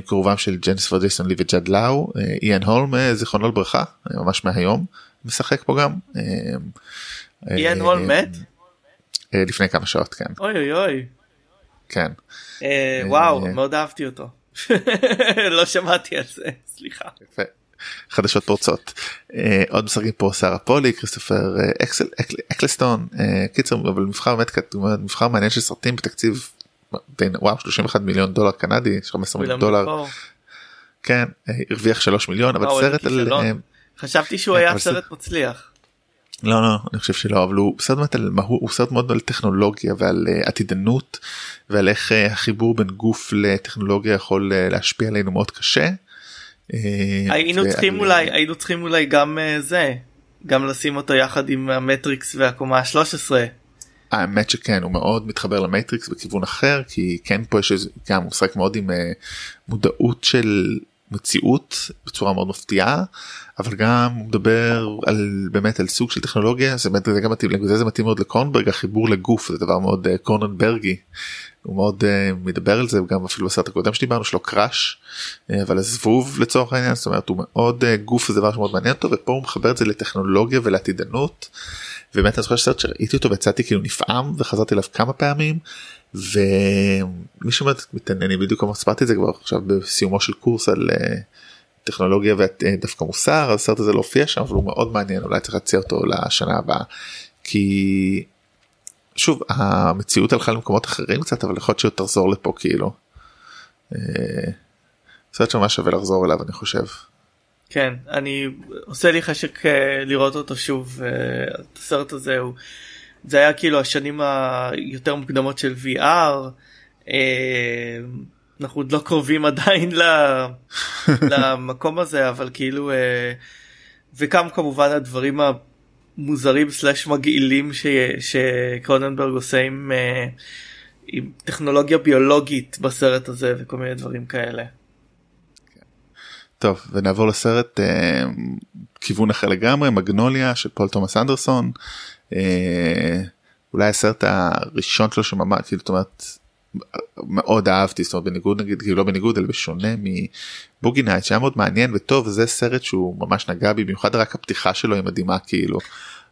קרוננברג עם ג'ניפר ג'ייסון לי וג'אד לאו איאן הולם זיכרונו לברכה ממש מהיום משחק פה גם. איאן הולם מת? לפני כמה שעות כן. אוי אוי אוי. כן. וואו מאוד אהבתי אותו. [LAUGHS] לא שמעתי על זה סליחה. חדשות פורצות אה, עוד משחקים פה שרה פולי כריסטופר אה, אקסל אקלסטון אה, קיצר אבל מבחר באמת מבחר מעניין של סרטים בתקציב בין וואו 31 מיליון דולר קנדי 15 מיליון דולר. כן הרוויח 3 מיליון אבל סרט על חשבתי שהוא היה סרט מצליח. לא לא אני חושב שלא אבל הוא סרט על מה הוא סרט מאוד על טכנולוגיה ועל עתידנות ועל איך החיבור בין גוף לטכנולוגיה יכול להשפיע עלינו מאוד קשה. אה, היינו צריכים אולי היינו צריכים אולי גם אה, זה גם לשים אותו יחד עם המטריקס והקומה ה-13. האמת שכן הוא מאוד מתחבר למטריקס בכיוון אחר כי כן פה יש גם הוא משחק מאוד עם uh, מודעות של מציאות בצורה מאוד מפתיעה אבל גם הוא מדבר על באמת על סוג של טכנולוגיה זה, זה גם מתאים לזה זה מתאים מאוד לקורנברג החיבור לגוף זה דבר מאוד uh, קורננברגי הוא מאוד uh, מדבר על זה גם אפילו בסרט הקודם שדיברנו שלו קראש uh, אבל הזבוב לצורך העניין זאת אומרת הוא מאוד uh, גוף זה דבר שמאוד מעניין אותו ופה הוא מחבר את זה לטכנולוגיה ולעתידנות. ובאמת אני זוכר שסרט שראיתי אותו ויצאתי כאילו נפעם וחזרתי אליו כמה פעמים ומי שמתעניין בדיוק כמו סיפרתי את זה כבר עכשיו בסיומו של קורס על uh, טכנולוגיה ודווקא מוסר אז הסרט הזה לא הופיע שם אבל הוא מאוד מעניין אולי צריך להציע אותו לשנה הבאה כי שוב המציאות הלכה למקומות אחרים קצת אבל יכול להיות שהיא תחזור לפה כאילו. סרט שממש שווה לחזור אליו אני חושב. כן אני עושה לי חשק לראות אותו שוב הסרט הזה הוא זה היה כאילו השנים היותר מוקדמות של VR. אנחנו עוד לא קרובים עדיין [LAUGHS] למקום הזה אבל כאילו וגם כמובן הדברים המוזרים סלאש מגעילים שקרוננברג עושה עם, עם טכנולוגיה ביולוגית בסרט הזה וכל מיני דברים כאלה. טוב ונעבור לסרט אה, כיוון אחר לגמרי מגנוליה של פול תומאס אנדרסון אה, אולי הסרט הראשון שלו שממש כאילו זאת אומרת מאוד אהבתי זאת אומרת בניגוד נגיד כאילו לא בניגוד אלא בשונה מבוגי נייטס שהיה מאוד מעניין וטוב זה סרט שהוא ממש נגע בי במיוחד רק הפתיחה שלו היא מדהימה כאילו.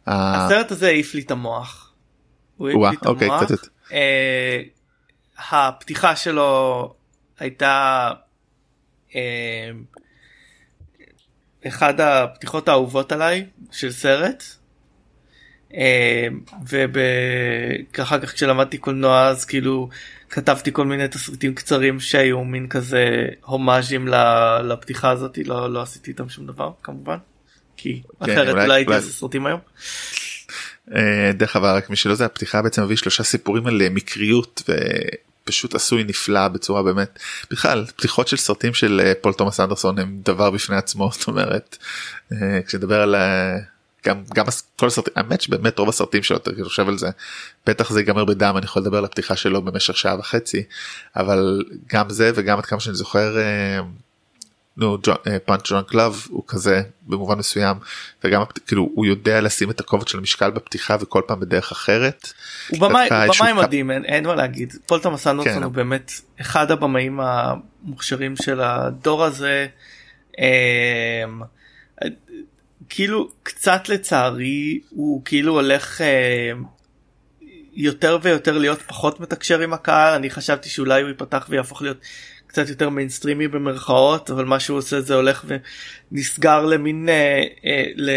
הסרט הזה העיף לי את המוח. הוא העיף לי את אוקיי, המוח. אה, הפתיחה שלו הייתה אה, אחד הפתיחות האהובות עליי של סרט. אה, ואחר כך כשלמדתי קולנוע אז כאילו כתבתי כל מיני תסריטים קצרים שהיו מין כזה הומאז'ים לפתיחה הזאת לא לא עשיתי איתם שום דבר כמובן כי כן, אחרת אולי- אולי הייתי עושה סרטים היום. אה, דרך אגב רק מי שלא זה הפתיחה בעצם מביא שלושה סיפורים על אה, מקריות ופשוט עשוי נפלא בצורה באמת בכלל פתיחות של סרטים של אה, פול תומאס אנדרסון הם דבר בפני עצמו [LAUGHS] זאת אומרת כשנדבר על גם גם כל הסרטים האמת שבאמת רוב הסרטים שלו אתה חושב על זה בטח זה ייגמר בדם אני יכול לדבר על הפתיחה שלו במשך שעה וחצי אבל גם זה וגם עד כמה שאני זוכר. אה, נו פאנץ' דרנק לאב הוא כזה במובן מסוים וגם כאילו הוא יודע לשים את הכובד של המשקל בפתיחה וכל פעם בדרך אחרת. הוא במאי הוא מדהים אין, אין מה להגיד פול תומאס אנדרסון כן. הוא באמת אחד הבמאים המוכשרים של הדור הזה. אמ, כאילו קצת לצערי הוא כאילו הולך אמ, יותר ויותר להיות פחות מתקשר עם הקהל אני חשבתי שאולי הוא ייפתח ויהפוך להיות קצת יותר מיינסטרימי במרכאות אבל מה שהוא עושה זה הולך ונסגר למין אה, אה, ל...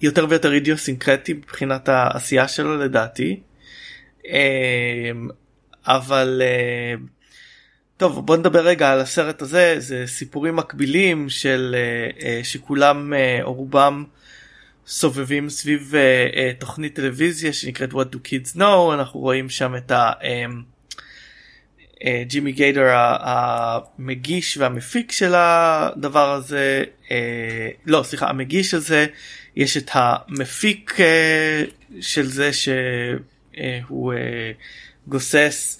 יותר ויותר אידיוסינקרטי מבחינת העשייה שלו לדעתי. אה, אבל אה, טוב בוא נדבר רגע על הסרט הזה זה סיפורים מקבילים של אה, אה, שכולם אה, או רובם סובבים סביב תוכנית טלוויזיה שנקראת What do kids know? אנחנו רואים שם את ה... ג'ימי גיידר המגיש והמפיק של הדבר הזה לא סליחה המגיש הזה יש את המפיק של זה שהוא גוסס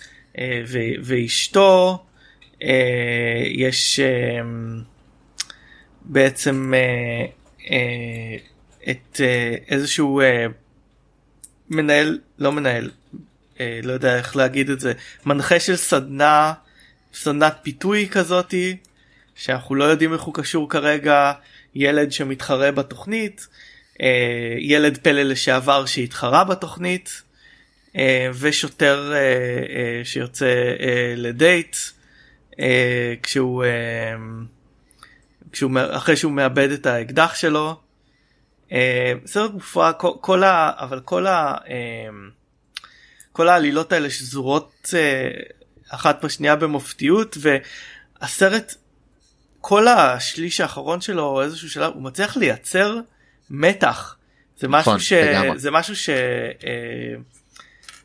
ואשתו יש אה, בעצם אה, אה, את אה, איזשהו אה, מנהל לא מנהל אה, לא יודע איך להגיד את זה מנחה של סדנה סדנת פיתוי כזאתי שאנחנו לא יודעים איך הוא קשור כרגע ילד שמתחרה בתוכנית אה, ילד פלא לשעבר שהתחרה בתוכנית אה, ושוטר אה, אה, שיוצא אה, לדייט אה, כשהוא אה, כשהוא אחרי שהוא מאבד את האקדח שלו. אה, סרט מופרע כל, כל ה... אבל כל ה... אה, כל העלילות האלה שזורות אה, אחת בשנייה במופתיות והסרט כל השליש האחרון שלו או איזשהו שלב הוא מצליח לייצר מתח זה משהו נכון, ש... לגמרי. זה משהו ש... אה,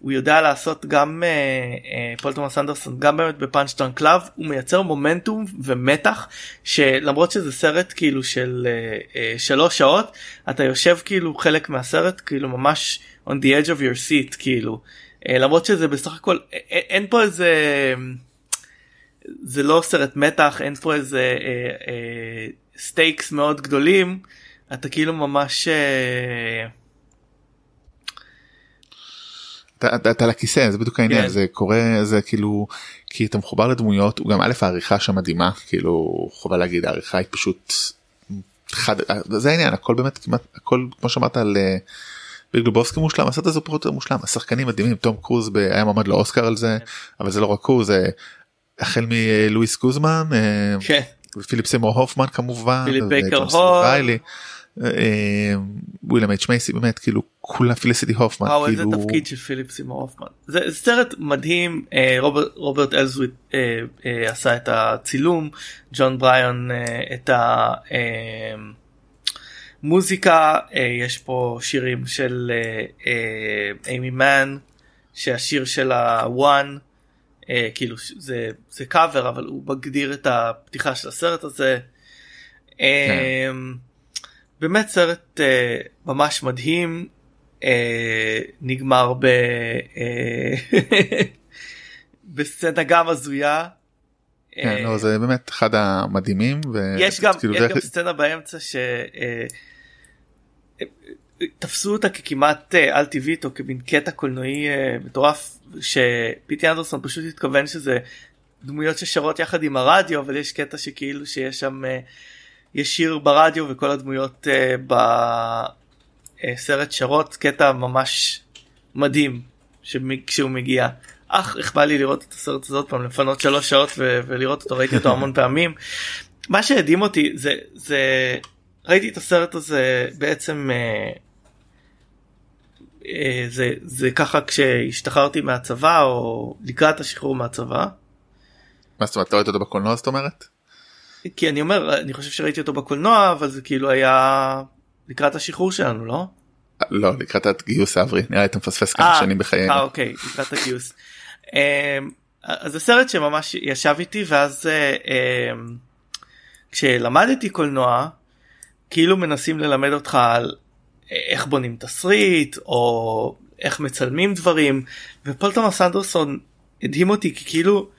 הוא יודע לעשות גם אה, אה, פול תומאס אנדרסון גם באמת דרנק לאב הוא מייצר מומנטום ומתח שלמרות שזה סרט כאילו של אה, אה, שלוש שעות אתה יושב כאילו חלק מהסרט כאילו ממש on the edge of your seat כאילו. אה, למרות שזה בסך הכל אין פה איזה זה לא סרט מתח אין פה איזה stakes מאוד גדולים אתה כאילו ממש אה, אתה, אתה, על הכיסא זה בדיוק העניין כן. זה קורה זה כאילו כי אתה מחובר לדמויות הוא גם א' העריכה שם מדהימה כאילו חובה להגיד העריכה היא פשוט חד זה העניין הכל באמת כמעט הכל כמו שאמרת על אה, ביג לובובסקי מושלם הסרט הזה פחות או יותר מושלם השחקנים מדהימים תום קרוז ב- היה מועמד לאוסקר על זה אבל זה לא רק הוא זה החל מלואיס גוזמן אה, כן ופיליפ סימור הופמן כמובן. פיליפ בייקר הול. וויליאם אייץ' מייסי באמת כאילו כולם פיליסיטי הופמן וואו איזה כאילו תפקיד של פיליפ סימור הופמן זה סרט מדהים אה, רוברט רוברט אלזוויט אה, אה, עשה את הצילום ג'ון בריון את המוזיקה יש פה שירים של אימי מן שהשיר של הוואן אה, כאילו זה זה קאבר אבל הוא מגדיר את הפתיחה של הסרט הזה. אה, באמת סרט אה, ממש מדהים אה, נגמר ב... אה, [LAUGHS] בסצנה גם הזויה. כן, אה, לא, זה באמת אחד המדהימים. ו- יש גם, כאילו יש זה- גם סצנה באמצע ש... אה, אה, תפסו אותה ככמעט אה, על טבעית או כמין קטע קולנועי אה, מטורף שפיטי אנדרסון פשוט התכוון שזה דמויות ששרות יחד עם הרדיו אבל יש קטע שכאילו שיש שם אה, יש שיר ברדיו וכל הדמויות אה, בסרט שרות קטע ממש מדהים כשהוא מגיע. אך איך בא לי לראות את הסרט הזה עוד פעם לפנות שלוש שעות ו- ולראות אותו ראיתי אותו המון פעמים. מה שהדהים אותי זה זה ראיתי את הסרט הזה בעצם אה, אה, זה זה ככה כשהשתחררתי מהצבא או לקראת השחרור מהצבא מה זאת אומרת לא ראית אותו בקולנוע זאת אומרת? כי אני אומר אני חושב שראיתי אותו בקולנוע אבל זה כאילו היה לקראת השחרור שלנו לא? לא לקראת הגיוס האברי נראה לי אתה מפספס כמה אה, שנים בחיינו. אה אוקיי לקראת הגיוס. אמ, אז זה סרט שממש ישב איתי ואז אה, אמ, כשלמדתי קולנוע כאילו מנסים ללמד אותך על איך בונים תסריט או איך מצלמים דברים ופול תומאס אנדרסון הדהים אותי כי כאילו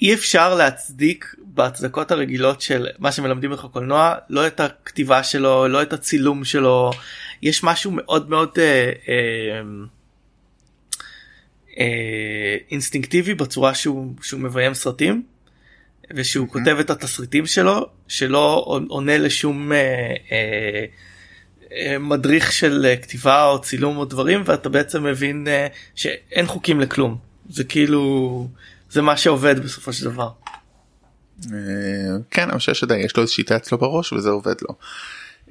אי אפשר להצדיק בהצדקות הרגילות של מה שמלמדים לך קולנוע לא את הכתיבה שלו לא את הצילום שלו יש משהו מאוד מאוד אה, אה, אה, אינסטינקטיבי בצורה שהוא, שהוא מביים סרטים ושהוא mm-hmm. כותב את התסריטים שלו שלא עונה לשום אה, אה, אה, מדריך של כתיבה או צילום או דברים ואתה בעצם מבין אה, שאין חוקים לכלום זה כאילו זה מה שעובד בסופו של דבר. אה, כן אני חושב שדי יש לו איזו שיטה אצלו בראש וזה עובד לו.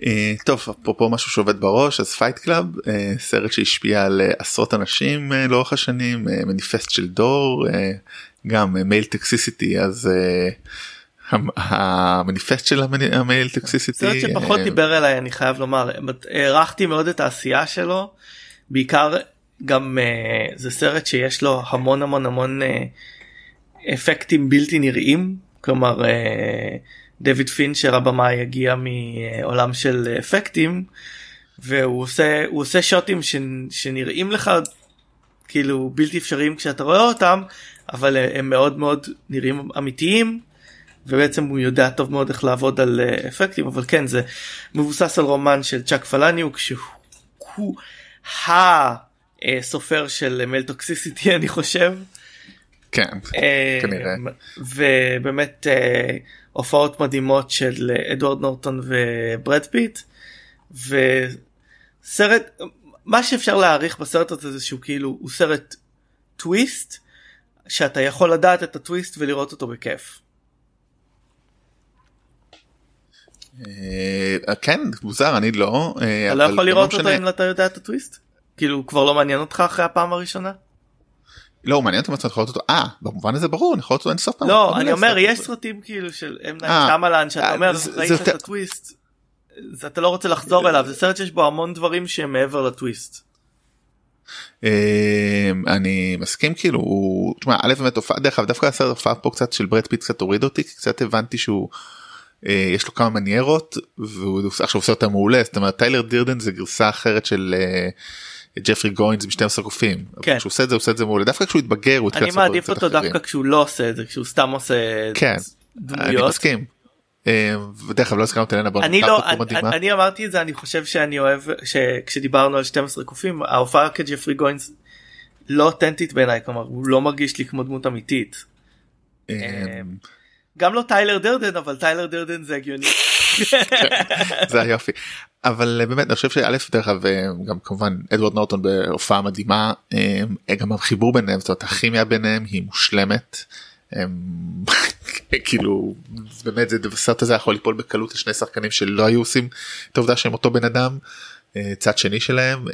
אה, טוב אפרופו משהו שעובד בראש אז פייט קלאב אה, סרט שהשפיע על עשרות אנשים לאורך השנים מניפסט של דור גם male toxicity אז המ- המניפסט של המייל טקסיסיטי סרט שפחות דיבר אליי אני חייב לומר הערכתי מאוד את העשייה שלו בעיקר גם זה סרט שיש לו המון המון המון אפקטים בלתי נראים כלומר uh, דויד פינצ'ר הבמאי הגיע מעולם של אפקטים והוא עושה הוא עושה שוטים שנראים לך כאילו בלתי אפשריים כשאתה רואה אותם אבל הם מאוד מאוד נראים אמיתיים ובעצם הוא יודע טוב מאוד איך לעבוד על אה, אפקטים אבל כן זה מבוסס על רומן של צ'אק פלניוק שהוא הסופר של male toxicity [LAUGHS] אני חושב. כן אה, כנראה. ובאמת אה, הופעות מדהימות של אדוארד נורטון וברד פיט וסרט מה שאפשר להעריך בסרט הזה זה שהוא כאילו הוא סרט טוויסט שאתה יכול לדעת את הטוויסט ולראות אותו בכיף. אה, כן מוזר אני לא אה, אתה לא יכול זה לראות. אותו אם אתה יודע את הטוויסט? כאילו כבר לא מעניין אותך אחרי הפעם הראשונה? לא מעניין אותי מה צריך לראות אותו אה במובן הזה ברור אני יכול לראות אותו אין סוף פעם. לא אני אומר יש סרטים כאילו של אם אה, נייט שיאמלן שאתה אה, אומר ראית את הטוויסט. אתה לא רוצה לחזור אליו זה סרט שיש בו המון דברים שהם מעבר לטוויסט. אה, אני מסכים כאילו הוא תשמע א' באמת הופעה דרך אגב דווקא הסרט הופעה פה קצת של ברד פיט קצת הוריד אותי קצת הבנתי שהוא אה, יש לו כמה מניירות והוא עכשיו עושה אותה מעולה זאת אומרת טיילר דירדן זה גרסה אחרת של אה, ג'פרי גוינס מ-12 קופים כן. כשהוא עושה את זה הוא עושה את זה מעולה דווקא כשהוא התבגר הוא התחיל אני לעשות דברים מעדיף קצת אותו אחרים. דווקא כשהוא לא עושה את זה כשהוא סתם עושה כן אני דמויות. מסכים. אה, ודרך אגב לא הזכרנו את אלנה בונם אני לא אני-. אני אמרתי את זה אני חושב שאני אוהב שכשדיברנו על 12 קופים ההופעה כג'פרי גוינס לא אותנטית בעיניי כלומר הוא לא מרגיש לי כמו דמות אמיתית. אה, גם לא טיילר דרדן אבל טיילר דרדן זה הגיוני. זה היופי אבל אה, באמת אני חושב שא' דרך אגב אה, גם כמובן אדוארד נורטון בהופעה מדהימה אה, גם החיבור ביניהם זאת אומרת הכימיה ביניהם היא מושלמת. [LAUGHS] כאילו באמת זה הסרט הזה יכול ליפול בקלות לשני שחקנים שלא היו עושים את העובדה שהם אותו בן אדם צד שני שלהם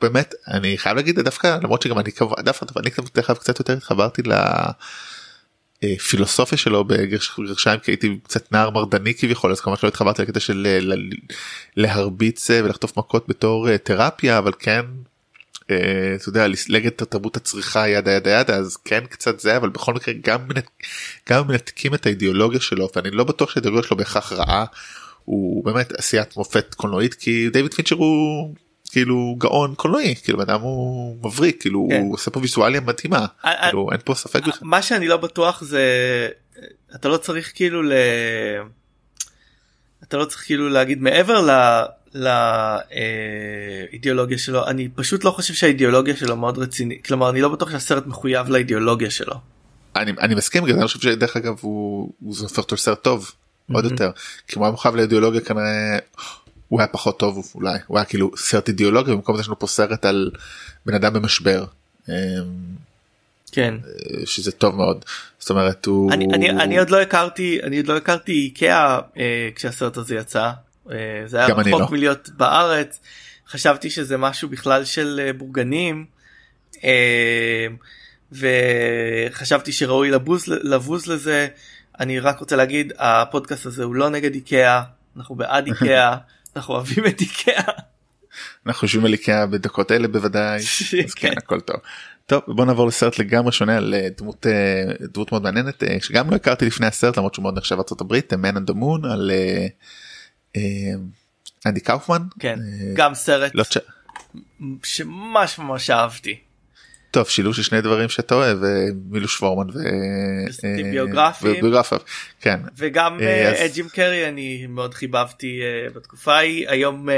באמת אני חייב להגיד דווקא למרות שגם אני דווקא אני קצת יותר התחברתי לפילוסופיה שלו בגרשיים כי הייתי קצת נער מרדני כביכול אז כמובן שלא התחברתי לקטע של להרביץ ולחטוף מכות בתור תרפיה אבל כן אתה יודע לסלג את תרבות הצריכה ידה ידה ידה אז כן קצת זה אבל בכל מקרה גם גם מנתקים את האידיאולוגיה שלו ואני לא בטוח שהאידיאולוגיה שלו בהכרח רעה. הוא באמת עשיית מופת קולנועית כי דיוויד פינצ'ר הוא כאילו גאון קולנועי כאילו אדם הוא מבריק כאילו כן. הוא עושה פה ויזואליה מדהימה כאילו אין פה ספק בכלל. מה שאני לא בטוח זה אתה לא צריך כאילו ל... אתה לא צריך כאילו להגיד מעבר ל... לאידיאולוגיה שלו אני פשוט לא חושב שהאידיאולוגיה שלו מאוד רציני כלומר אני לא בטוח שהסרט מחויב לאידיאולוגיה שלו. אני, אני מסכים אני חושב שדרך אגב הוא, הוא הופך אותו לסרט טוב mm-hmm. עוד יותר כי הוא היה מחויב לאידיאולוגיה כנראה הוא היה פחות טוב אולי. הוא היה כאילו סרט אידיאולוגי במקום זה יש לנו פה סרט על בן אדם במשבר. אמ, כן. שזה טוב מאוד. זאת אומרת הוא אני, אני, אני עוד לא הכרתי אני עוד לא הכרתי איקאה אה, כשהסרט הזה יצא. אה, זה היה רחוק לא. מלהיות בארץ. חשבתי שזה משהו בכלל של אה, בורגנים. אה, וחשבתי שראוי לבוז לבוז לזה. אני רק רוצה להגיד הפודקאסט הזה הוא לא נגד איקאה אנחנו בעד [LAUGHS] איקאה אנחנו אוהבים את איקאה. אנחנו יושבים על איקאה בדקות אלה בוודאי [LAUGHS] אז כן, כן הכל טוב. טוב בוא נעבור לסרט לגמרי שונה על דמות דמות מאוד מעניינת שגם לא הכרתי לפני הסרט למרות שהוא מאוד נחשב ארצות הברית Man on the Moon על אנדי קאופמן כן גם סרט לא שממש ממש אהבתי. טוב שילוב של שני דברים שאתה אוהב מילוש פורמן וביוגרפים כן. וגם את ג'ים קרי אני מאוד חיבבתי בתקופה ההיא. היום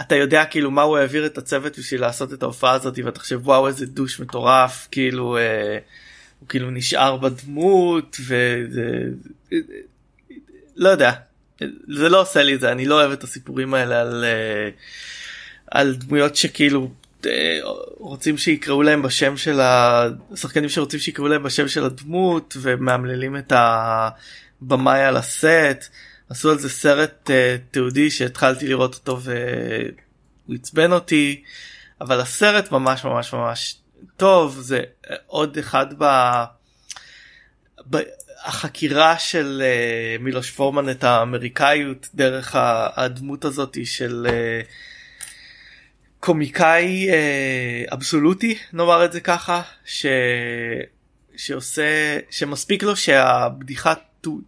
אתה יודע כאילו מה הוא העביר את הצוות בשביל לעשות את ההופעה הזאת ואתה חושב וואו איזה דוש מטורף כאילו הוא כאילו נשאר בדמות וזה לא יודע. זה לא עושה לי את זה אני לא אוהב את הסיפורים האלה על על דמויות שכאילו רוצים שיקראו להם בשם של השחקנים שרוצים שיקראו להם בשם של הדמות ומאמללים את הבמאי על הסט. עשו על זה סרט תיעודי שהתחלתי לראות אותו והוא עצבן אותי. אבל הסרט ממש ממש ממש טוב. זה עוד אחד ב... ב... החקירה של uh, מילוש פורמן את האמריקאיות דרך הדמות הזאת של uh, קומיקאי uh, אבסולוטי נאמר את זה ככה ש... שעושה שמספיק לו שהבדיחה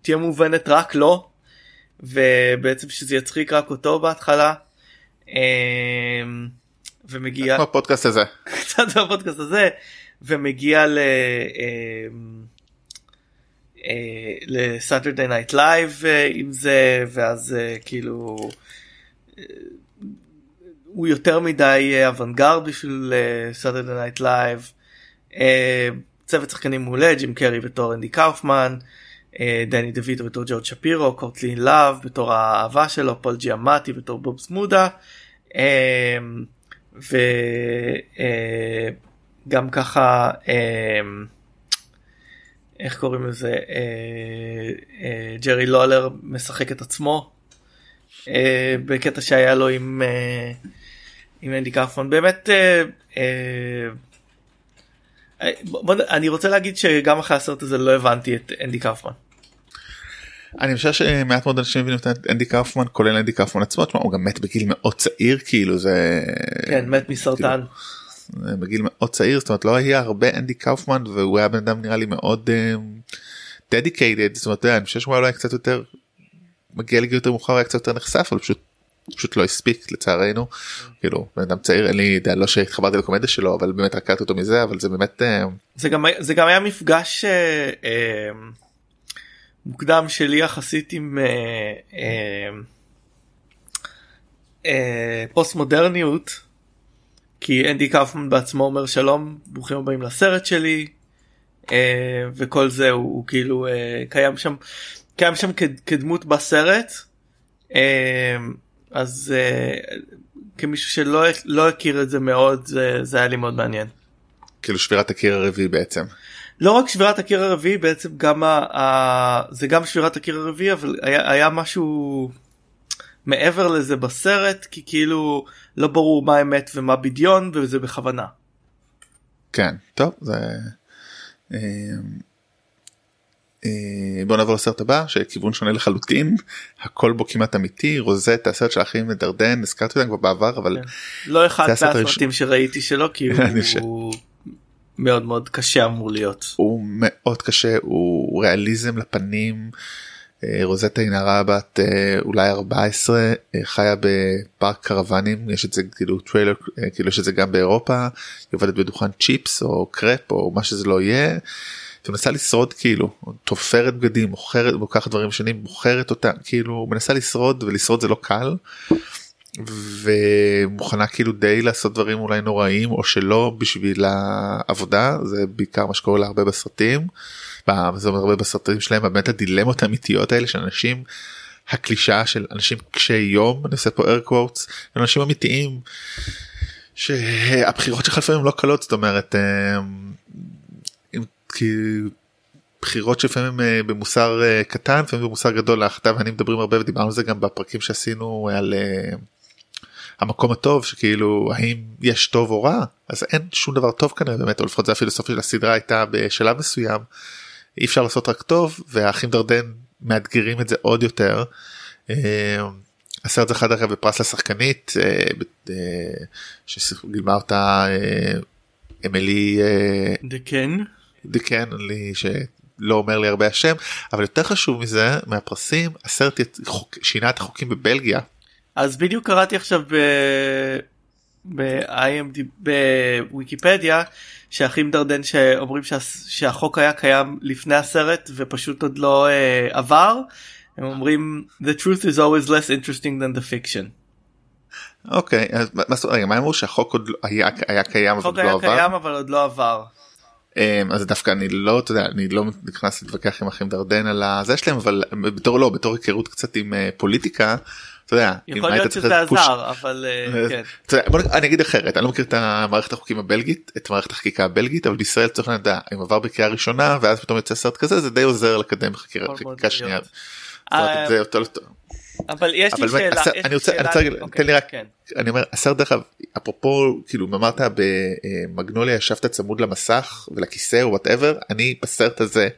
תהיה מובנת רק לו ובעצם שזה יצחיק רק אותו בהתחלה. Uh, ומגיע כמו הפודקאסט הזה [LAUGHS] קצת בפודקאסט הזה ומגיע ל... ל Saturday Night Live עם זה ואז אה, כאילו אה, הוא יותר מדי אוונגרד בשביל Saturday Night Live. צוות שחקנים מעולה ג'ים קרי בתור אנדי קאופמן דני דה ויטו בתור ג'ורג' שפירו קורטני לאב בתור האהבה שלו פול ג'יאמטי בתור בוב זמודה וגם ככה איך קוראים לזה אה, אה, ג'רי לולר משחק את עצמו אה, בקטע שהיה לו עם אה, עם אנדי קרפון באמת אה, אה, בוא, אני רוצה להגיד שגם אחרי הסרט הזה לא הבנתי את אנדי קרפמן. אני חושב שמעט מאוד אנשים מבינים את אנדי קרפמן כולל אנדי קרפמן עצמו הוא גם מת בגיל מאוד צעיר כאילו זה כן מת מסרטן. כאילו, בגיל מאוד צעיר זאת אומרת לא היה הרבה אנדי קאופמן והוא היה בן אדם נראה לי מאוד דדיקייטד זאת אומרת אני חושב שהוא היה קצת יותר מגיע לגיל יותר מאוחר היה קצת יותר נחשף אבל פשוט פשוט לא הספיק לצערנו. כאילו בן אדם צעיר אין לי ידע לא שהתחברתי לקומדיה שלו אבל באמת הכרתי אותו מזה אבל זה באמת זה גם זה גם היה מפגש אה, אה, מוקדם שלי יחסית עם אה, אה, אה, פוסט מודרניות כי אנדי קאופמן בעצמו אומר שלום ברוכים הבאים לסרט שלי אה, וכל זה הוא, הוא כאילו אה, קיים שם קיים שם כדמות בסרט אה, אז אה, כמישהו שלא לא הכיר את זה מאוד זה, זה היה לי מאוד מעניין. כאילו שבירת הקיר הרביעי בעצם. לא רק שבירת הקיר הרביעי בעצם גם ה, ה, זה גם שבירת הקיר הרביעי אבל היה, היה משהו מעבר לזה בסרט כי כאילו לא ברור מה אמת ומה בדיון וזה בכוונה. כן טוב זה. אה, בוא נעבור לסרט הבא שכיוון שונה לחלוטין הכל בו כמעט אמיתי רוזט הסרט של האחים מדרדן הזכרתי אותם כבר בעבר אבל כן. לא אחד מהסרטים שראיתי שלו [LAUGHS] כי הוא מאוד מאוד קשה אמור להיות הוא מאוד קשה הוא ריאליזם לפנים. אה, רוזטה היא נערה בת אה, אולי 14 חיה בפארק קרוונים יש את זה כאילו trailer כאילו יש את זה גם באירופה היא עובדת בדוכן צ'יפס או קרפ או מה שזה לא יהיה. מנסה לשרוד כאילו תופרת בגדים מוכרת לוקחת דברים שונים מוכרת אותה כאילו מנסה לשרוד ולשרוד זה לא קל. ומוכנה כאילו די לעשות דברים אולי נוראים או שלא בשביל העבודה זה בעיקר מה שקורה לה הרבה בסרטים. זה אומר הרבה בסרטים שלהם באמת הדילמות האמיתיות האלה של אנשים הקלישה של אנשים קשי יום אני עושה פה air quotes אנשים אמיתיים שהבחירות שלך לפעמים לא קלות זאת אומרת כי בחירות שלפעמים אה, במוסר אה, קטן לפעמים במוסר גדול אתה ואני מדברים הרבה ודיברנו על זה גם בפרקים שעשינו על אה, המקום הטוב שכאילו האם יש טוב או רע? אז אין שום דבר טוב כנראה באמת או לפחות זה הפילוסופיה של הסדרה הייתה בשלב מסוים. אי אפשר לעשות רק טוב והאחים דרדן מאתגרים את זה עוד יותר. הסרט זכה דרך אגב בפרס לשחקנית שגילמה אותה אמילי דקן דקן לי שלא אומר לי הרבה השם אבל יותר חשוב מזה מהפרסים הסרט שינה את החוקים בבלגיה. אז בדיוק קראתי עכשיו ב... ב-IMD בוויקיפדיה שאחים דרדן שאומרים שה... שהחוק היה קיים לפני הסרט ופשוט עוד לא uh, עבר הם אומרים the truth is always less interesting than the fiction. אוקיי אז מה, רגע, מה אמרו שהחוק עוד לא- היה, היה קיים אבל עוד לא עבר? החוק היה קיים אבל עוד לא עבר. אמ, אז דווקא אני לא אתה יודע אני לא נכנס להתווכח עם אחים דרדן על הזה שלהם אבל בתור לא בתור היכרות קצת עם אה, פוליטיקה. אתה יודע, יכול להיות שזה עזר אבל אה, כן. בוא, אני אגיד אחרת אני לא מכיר את המערכת החוקים הבלגית את מערכת החקיקה הבלגית אבל בישראל צריך לדעת אם עבר בקריאה ראשונה ואז פתאום יוצא סרט כזה זה די עוזר לקדם חקיקה שנייה. אה, אבל יש לי שאלה, אני רוצה, אני רוצה, אוקיי, תן לי רק, כן. אני אומר, הסרט דרך אגב, אפרופו, כאילו, אם אמרת במגנוליה ישבת צמוד למסך ולכיסא או whatever, אני בסרט הזה,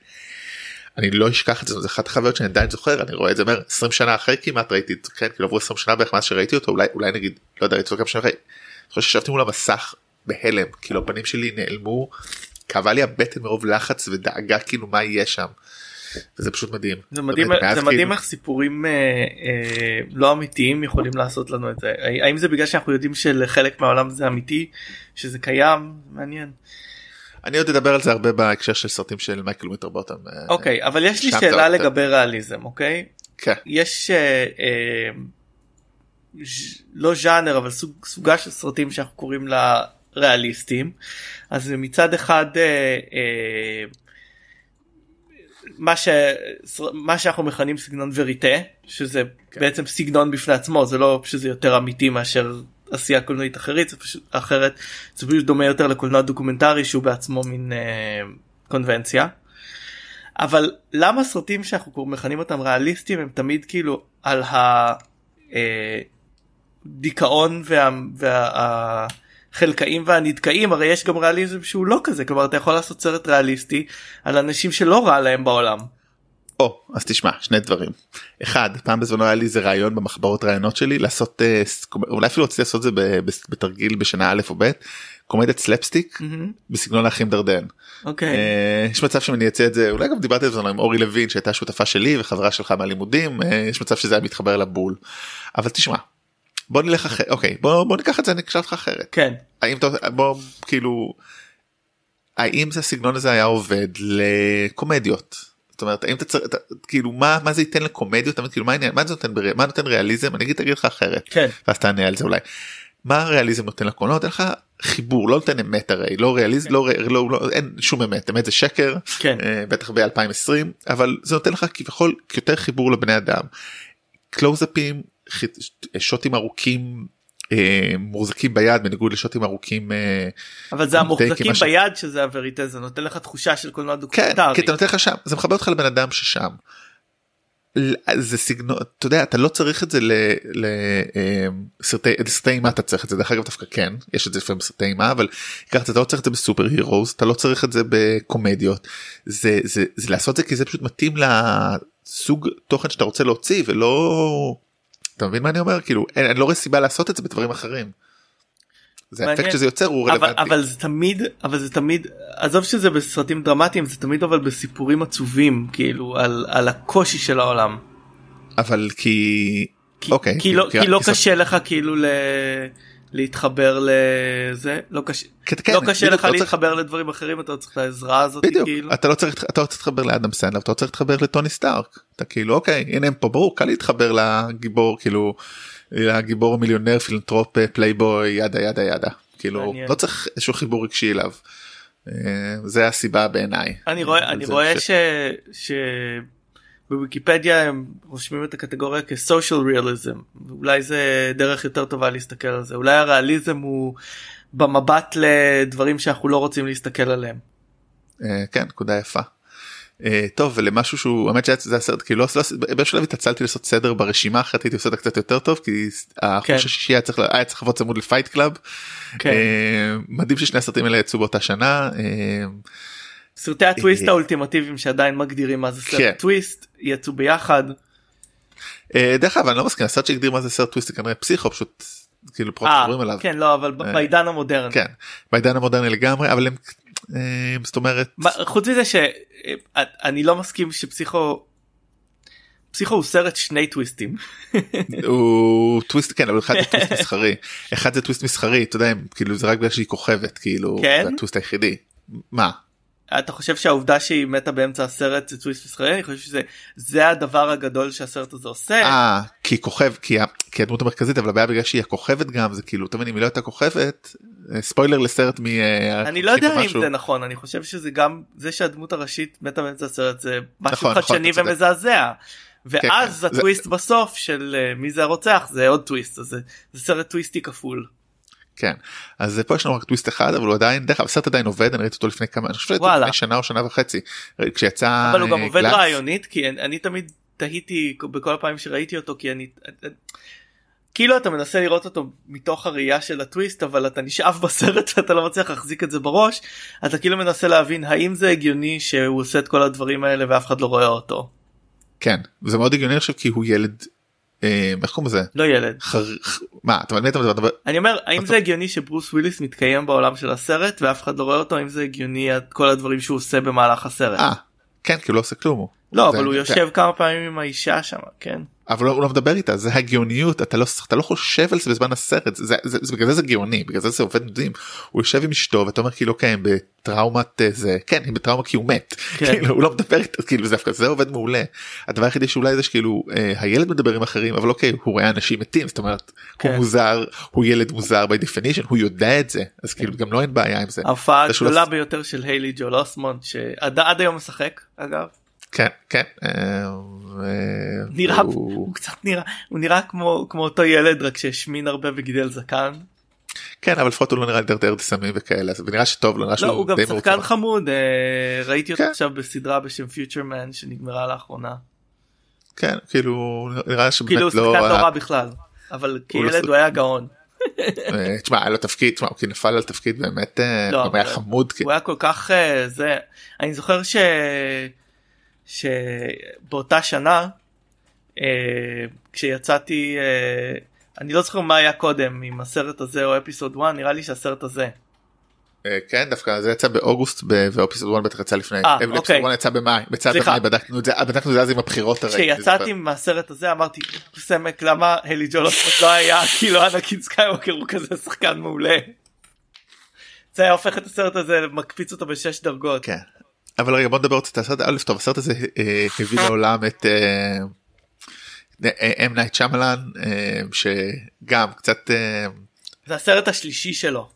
אני לא אשכח את זה, זה אחת החוויות שאני עדיין זוכר, אני רואה את זה, אומר, 20 שנה אחרי כמעט ראיתי את זה, כן, כאילו עברו 20 שנה בערך מאז שראיתי אותו, אולי, אולי נגיד, לא יודע, כמה שנה אחרי, אני חושב שישבתי מול המסך בהלם, כאילו הפנים שלי נעלמו, כאבה לי הבטן מרוב לחץ ודאגה כאילו מה יהיה שם. וזה פשוט מדהים. זה מדהים, זה מדהים כאילו- איך סיפורים אה, אה, לא אמיתיים יכולים לעשות לנו את זה. האם זה בגלל שאנחנו יודעים שלחלק מהעולם זה אמיתי, שזה קיים, מעניין. אני עוד אדבר על זה הרבה בהקשר של סרטים של מייקל ווינטר בוטום. אה, אוקיי, אבל יש לי שאלה לגבי ריאליזם, אוקיי? כן. יש אה, אה, לא ז'אנר אבל סוג, סוגה של סרטים שאנחנו קוראים לה ריאליסטים. אז מצד אחד אה, אה, מה, ש... מה שאנחנו מכנים סגנון וריטה שזה כן. בעצם סגנון בפני עצמו זה לא שזה יותר אמיתי מאשר עשייה קולנועית אחרת זה פשוט אחרת זה פשוט דומה יותר לקולנוע דוקומנטרי שהוא בעצמו מין אה, קונבנציה. אבל למה סרטים שאנחנו מכנים אותם ריאליסטים הם תמיד כאילו על הדיכאון אה, וה... וה... החלקאים והנדכאים הרי יש גם ריאליזם שהוא לא כזה כלומר אתה יכול לעשות סרט ריאליסטי על אנשים שלא רע להם בעולם. או אז תשמע שני דברים אחד פעם בזמנו היה לי איזה רעיון במחברות רעיונות שלי לעשות אה, אולי אפילו רציתי לעשות את זה בתרגיל בשנה א' או ב' קומדיית סלפסטיק. בסגנון האחים דרדן. אוקיי. Uh, יש מצב שאני אצא את זה אולי גם דיברתי על זה עם אורי לוין שהייתה שותפה שלי וחברה שלך מהלימודים uh, יש מצב שזה היה מתחבר לבול. אבל תשמע בוא נלך אחרי אוקיי בוא בוא ניקח את זה אני אקשור אותך אחרת כן האם אתה בוא כאילו האם זה הסגנון הזה היה עובד לקומדיות זאת אומרת האם אתה צריך כאילו מה מה זה ייתן לקומדיות אתה כאילו מה העניין מה זה נותן מה נותן ריאליזם אני אגיד תגיד לך אחרת כן ואז תענה על זה אולי. מה הריאליזם נותן לקולנוע נותן לך חיבור לא נותן אמת הרי לא ריאליזם כן. לא, לא, לא אין שום אמת אמת זה שקר כן. אה, בטח ב2020 אבל זה נותן לך כביכול יותר חיבור לבני אדם. קלוזאפים שוטים ארוכים אה, מוחזקים ביד בניגוד לשוטים ארוכים אה, אבל זה המוחזקים ש- ביד שזה הווריטה זה נותן לך תחושה של קולנוע כן דוקומנטרי. כי אתה נותן לך שם זה מחבר אותך לבן אדם ששם. זה סגנון אתה יודע אתה לא צריך את זה לסרטי סרטי אימה אתה צריך את זה דרך אגב דווקא כן יש את זה לפעמים בסרטי אימה אבל ככה אתה לא צריך את זה ב super heroes אתה לא צריך את זה בקומדיות זה זה זה לעשות זה כי זה פשוט מתאים לסוג תוכן שאתה רוצה להוציא ולא אתה מבין מה אני אומר כאילו אין, אני לא רואה סיבה לעשות את זה בדברים אחרים. זה מעניין. האפקט שזה יוצר הוא אבל, רלוונטי. אבל זה תמיד אבל זה תמיד עזוב שזה בסרטים דרמטיים זה תמיד אבל בסיפורים עצובים כאילו על, על הקושי של העולם. אבל כי כי, אוקיי כי, לא, כי לא כי- קשה לך כאילו ל... להתחבר לזה לא קשה כן, כן, לא קשה בדיוק, לך לא צריך- להתחבר לדברים אחרים אתה צריך את העזרה הזאת בדיוק כאילו. אתה לא צריך אתה לא צריך להתחבר לאדם סנדלר אתה לא צריך להתחבר לטוני סטארק אתה כאילו אוקיי הנה הם פה ברור קל להתחבר לגיבור כאילו לגיבור המיליונר פילנטרופ פלייבוי yada yada yada כאילו מעניין. לא צריך איזשהו חיבור רגשי אליו. אה, זה הסיבה בעיניי. אני רואה אני רואה ש- ש... שבוויקיפדיה הם רושמים את הקטגוריה כ-social realism אולי זה דרך יותר טובה להסתכל על זה אולי הריאליזם הוא במבט לדברים שאנחנו לא רוצים להסתכל עליהם. אה, כן נקודה יפה. אה, טוב ולמשהו שהוא האמת שזה הסרט כאילו לא לא- באיזשהו שלב התעצלתי לעשות סדר ברשימה אחרת הייתי עושה אותה קצת יותר טוב כי החוש כן. השישי היה צריך היה צריך לבוא צמוד ל Fight Club. כן. אה, מדהים ששני הסרטים האלה יצאו באותה שנה. אה, סרטי הטוויסט אה, האולטימטיביים שעדיין מגדירים מה זה כן. סרט טוויסט יצאו ביחד. אה, דרך אגב אני לא מסכים הסרט שהגדיר מה זה סרט טוויסט זה כנראה פסיכו פשוט כאילו פחות אה, מדברים עליו. כן לא אבל אה, בעידן המודרני. כן. בעידן המודרני לגמרי אבל הם אה, זאת אומרת חוץ מזה שאני לא מסכים שפסיכו פסיכו הוא סרט שני טוויסטים. [LAUGHS] הוא טוויסט כן אבל אחד זה טוויסט מסחרי אחד זה טוויסט מסחרי אתה יודע כאילו זה רק בגלל שהיא כוכבת כאילו כן? זה הטוויסט היחידי. מה אתה חושב שהעובדה שהיא מתה באמצע הסרט זה טוויסט מסחרי? אני חושב שזה זה הדבר הגדול שהסרט הזה עושה. אה כי כוכב כי כי הדמות המרכזית אבל הבעיה בגלל שהיא הכוכבת גם זה כאילו מבין אם היא לא הייתה כוכבת אה, ספוילר לסרט מ... אה, אני לא יודע אם. זה נכון אני חושב שזה גם זה שהדמות הראשית מתה באמצע הסרט זה משהו נכון, נכון, חדשני צודק. ומזעזע. ואז כן. הטוויסט בסוף של אה, מי זה הרוצח זה עוד טוויסט זה, זה סרט טוויסטי כפול. כן אז פה יש לנו רק טוויסט אחד אבל הוא עדיין דרך אגב הסרט עדיין עובד אני ראיתי אותו לפני כמה אני חושב. לפני שנה או שנה וחצי כשיצא אבל הוא גם אה, עובד גלאץ. רעיונית כי אני, אני תמיד תהיתי בכל הפעמים שראיתי אותו כי אני כאילו אתה מנסה לראות אותו מתוך הראייה של הטוויסט אבל אתה נשאב בסרט [LAUGHS] ואתה לא מצליח להחזיק את זה בראש אתה כאילו מנסה להבין האם זה הגיוני שהוא עושה את כל הדברים האלה ואף אחד לא רואה אותו כן זה מאוד הגיוני עכשיו כי הוא ילד אה, איך קוראים לזה? לא ילד. חר... מה אתה מבין אתה מדבר אני אומר האם זה הגיוני שברוס וויליס מתקיים בעולם של הסרט ואף אחד לא רואה אותו? האם זה הגיוני כל הדברים שהוא עושה במהלך הסרט? אה כן כי הוא לא עושה כלום הוא. לא אבל הוא יושב כמה פעמים עם האישה שם כן אבל הוא לא מדבר איתה זה הגאוניות אתה לא אתה לא חושב על זה בזמן הסרט זה, זה, זה בגלל זה זה גאוני בגלל זה זה עובד מדהים הוא יושב עם אשתו ואתה אומר כאילו כן בטראומת אה, זה כן היא בטראומה כי הוא מת כן. [LAUGHS] כאילו הוא לא מדבר איתה כאילו זה דווקא זה עובד מעולה הדבר היחידי שאולי זה שכאילו אה, הילד מדבר עם אחרים אבל אוקיי הוא רואה אנשים מתים זאת אומרת כן. הוא מוזר הוא ילד מוזר by definition הוא יודע את זה אז כאילו גם לא אין בעיה עם זה. ההופעה הגדולה ביותר של היילי ג'ול אוסמונד שעד עד היום משחק אגב כן כן. אה, אה, נראה הוא- הוא קצת נראה הוא נראה כמו כמו אותו ילד רק שהשמין הרבה וגידל זקן כן אבל לפחות הוא לא נראה דרדר סמים וכאלה אז נראה שטוב לו נראה לא שהוא הוא גם שחקן. חמוד אה, ראיתי אותו כן. עכשיו בסדרה בשם פיוטרמן שנגמרה לאחרונה כן כאילו נראה שבאמת כאילו הוא לא שחקן לא היה- רע בכלל אבל הוא לא כילד הוא היה גאון אה, תשמע היה לו תפקיד תשמע הוא כאילו נפל על תפקיד באמת לא, היה חמוד. הוא היה כל כך זה אני זוכר ש... שבאותה שנה אה, כשיצאתי אה, אני לא זוכר מה היה קודם עם הסרט הזה או אפיסוד 1 נראה לי שהסרט הזה אה, כן דווקא זה יצא באוגוסט ואפיסוד 1 בטח יצא לפני אה, אפיסוד אוקיי. 1 יצא במאי סליחה. במאי בדקנו את זה בדקנו את זה אז עם הבחירות הרי. כשיצאתי מהסרט הזה אמרתי סמק למה היילי ג'ואל אוסמנט לא היה [LAUGHS] כאילו אנקין סקייווקר הוא כזה שחקן מעולה. זה היה הופך את הסרט הזה מקפיץ אותו בשש דרגות. כן. אבל רגע בוא נדבר קצת על הסרט א' טוב הסרט הזה אה, הביא לעולם את אם נייט שיאמלן שגם קצת אה, זה הסרט השלישי שלו.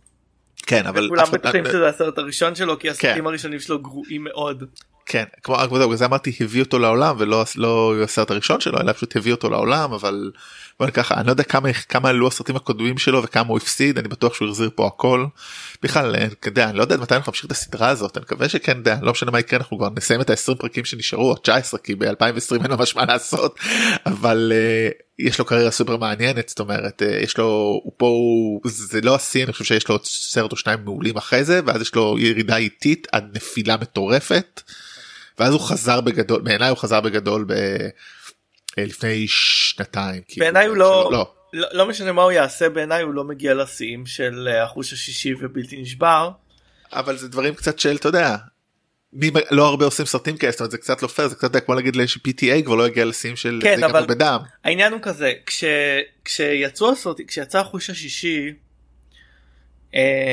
כן אבל כולם בטוחים שזה הסרט הראשון שלו כי הסרטים כן. הראשונים שלו גרועים מאוד. כן כמו בגלל זה אמרתי הביא אותו לעולם ולא לא הסרט הראשון שלו אלא פשוט הביא אותו לעולם אבל בוא נקרא אני לא יודע כמה כמה עלו הסרטים הקודמים שלו וכמה הוא הפסיד אני בטוח שהוא החזיר פה הכל. בכלל אני יודע, אני לא יודע מתי אנחנו נמשיך את הסדרה הזאת אני מקווה שכן יודע, לא משנה מה יקרה אנחנו כבר נסיים את ה-20 פרקים שנשארו או 19 כי ב-2020 אין ממש מה לעשות [LAUGHS] אבל uh, יש לו קריירה סופר מעניינת זאת אומרת uh, יש לו הוא פה הוא זה לא השיא אני חושב שיש לו סרט או שניים מעולים אחרי זה ואז יש לו ירידה איטית עד נפילה מטורפת. ואז הוא חזר בגדול בעיניי הוא חזר בגדול ב... אה, לפני שנתיים. כאילו, בעיניי הוא לא, לא לא לא משנה מה הוא יעשה בעיניי הוא לא מגיע לשיאים של אה, החוש השישי ובלתי נשבר. אבל זה דברים קצת של אתה יודע. מי לא הרבה עושים סרטים כאלה זאת אומרת זה קצת לא פייר זה קצת כמו להגיד ש-PTA כבר לא יגיע לשיאים של כן אבל בדם. העניין הוא כזה כש, כשיצאו הסרטים כשיצא החוש השישי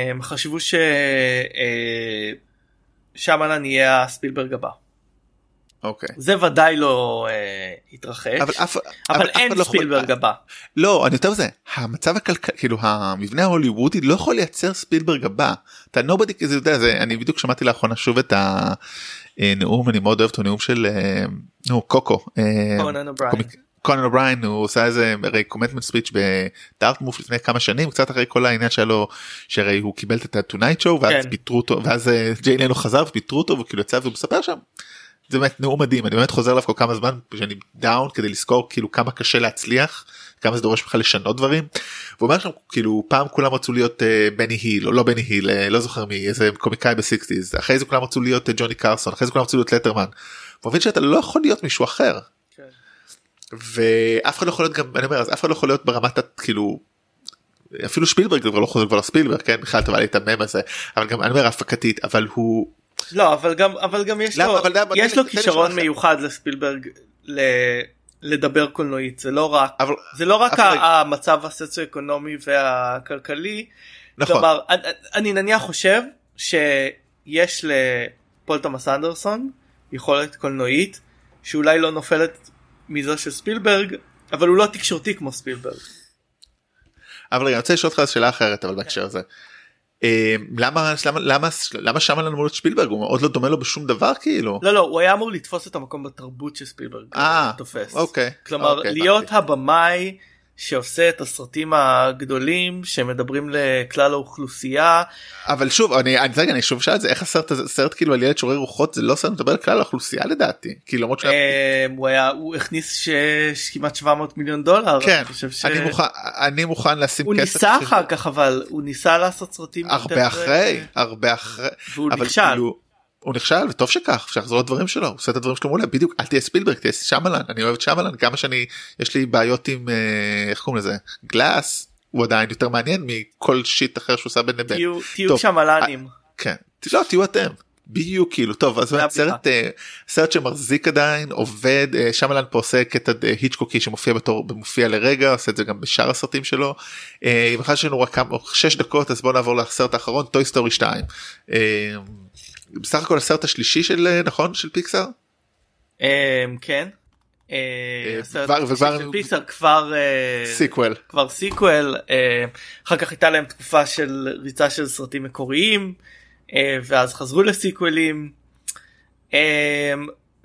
הם חשבו ששיאמלן אה, יהיה הספילברג הבא. אוקיי. זה ודאי לא אה, התרחש אבל, אף, אבל, אבל אין לא ספילברג יכול... הבא. לא אני יותר מזה המצב הכלכלי כאילו המבנה ההוליוודי לא יכול לייצר ספילברג הבא אתה nobody כזה יודע זה אני בדיוק שמעתי לאחרונה שוב את הנאום אני מאוד אוהב את הנאום של אה, נו קוקו. אה, קונן אובריין הוא עושה איזה הרי commencement speech בדארטמות' לפני כמה שנים קצת אחרי כל העניין שלו שהרי הוא קיבל את ה-Tonight Show ואז כן. פיטרו אותו ואז אה, ג'יי לנו חזר ופיטרו אותו וכאילו יצא והוא מספר שם זה באמת נאום מדהים אני באמת חוזר אליו כל כמה זמן שאני down כדי לזכור כאילו כמה קשה להצליח כמה זה דורש ממך לשנות דברים. הוא אומר שם כאילו פעם כולם רצו להיות אה, בני היל או לא בני היל אה, לא זוכר מי איזה קומיקאי ב-sixties אחרי זה כולם רצו להיות אה, ג'וני קרסון אחרי זה כולם רצו להיות לטרמן. הוא מבין שאתה לא יכול להיות מישהו אחר. כן. ואף אחד לא יכול להיות גם אני אומר אז אף אחד לא יכול להיות ברמת כאילו אפילו שפילברג כבר לא חוזר כבר לספילברג כן בכלל טבע לי את המם הזה אבל גם אני אומר הפקתית אבל הוא לא אבל גם אבל גם יש למה, לו אבל יש לו כישרון מיוחד לספילברג ל... לדבר קולנועית זה לא רק אבל, זה לא רק אבל... המצב הסוציו-אקונומי והכלכלי. נכון. כלומר אני, אני נניח חושב שיש לפול תומאס אנדרסון יכולת קולנועית שאולי לא נופלת מזו של ספילברג אבל הוא לא תקשורתי כמו ספילברג. אבל אני רוצה לשאול אותך שאלה אחרת אבל בהקשר הזה. אה, למה למה למה למה שם לנו מול שפילברג? הוא מאוד לא דומה לו בשום דבר כאילו. לא לא הוא היה אמור לתפוס את המקום בתרבות שספילברג אה, תופס. אוקיי כלומר אוקיי, להיות. הבמאי שעושה את הסרטים הגדולים שמדברים לכלל האוכלוסייה. אבל שוב אני אני, אני, אני שוב שאל את זה איך הסרט הזה סרט כאילו על ילד שורר רוחות זה לא סרט מדבר על כלל האוכלוסייה לדעתי כאילו למרות שהוא אמ, היה הוא הכניס כמעט 700 מיליון דולר כן אני מוכן אני מוכן לשים הוא ניסה אחר כך אבל הוא ניסה לעשות סרטים הרבה אחרי הרבה אחרי והוא נכשל. הוא נכשל וטוב שכך שיחזור לדברים שלו הוא עושה את הדברים שלו מעולה בדיוק אל תהיה ספילברג תהיה שמלן אני אוהב את שמלן כמה שאני יש לי בעיות עם אה, איך קוראים לזה גלאס הוא עדיין יותר מעניין מכל שיט אחר שהוא עושה בין לבין. תהיו שמלנים. אה, כן לא תהיו אתם. בדיוק כאילו טוב אז סרט אה, סרט שמחזיק עדיין עובד שמלן פה עושה קטע היצ'קוקי שמופיע בתור מופיע לרגע עושה את זה גם בשאר הסרטים שלו. בכלל יש לנו רק כמה 6 דקות אז בוא נעבור לסרט האחרון Toy Story 2. בסך הכל הסרט השלישי של אה, נכון של פיקסאר? אמ, כן. אה, פיקסאר כבר sequel כבר sequel אחר כך הייתה להם תקופה של ריצה של סרטים מקוריים אה, ואז חזרו ל-sequelים.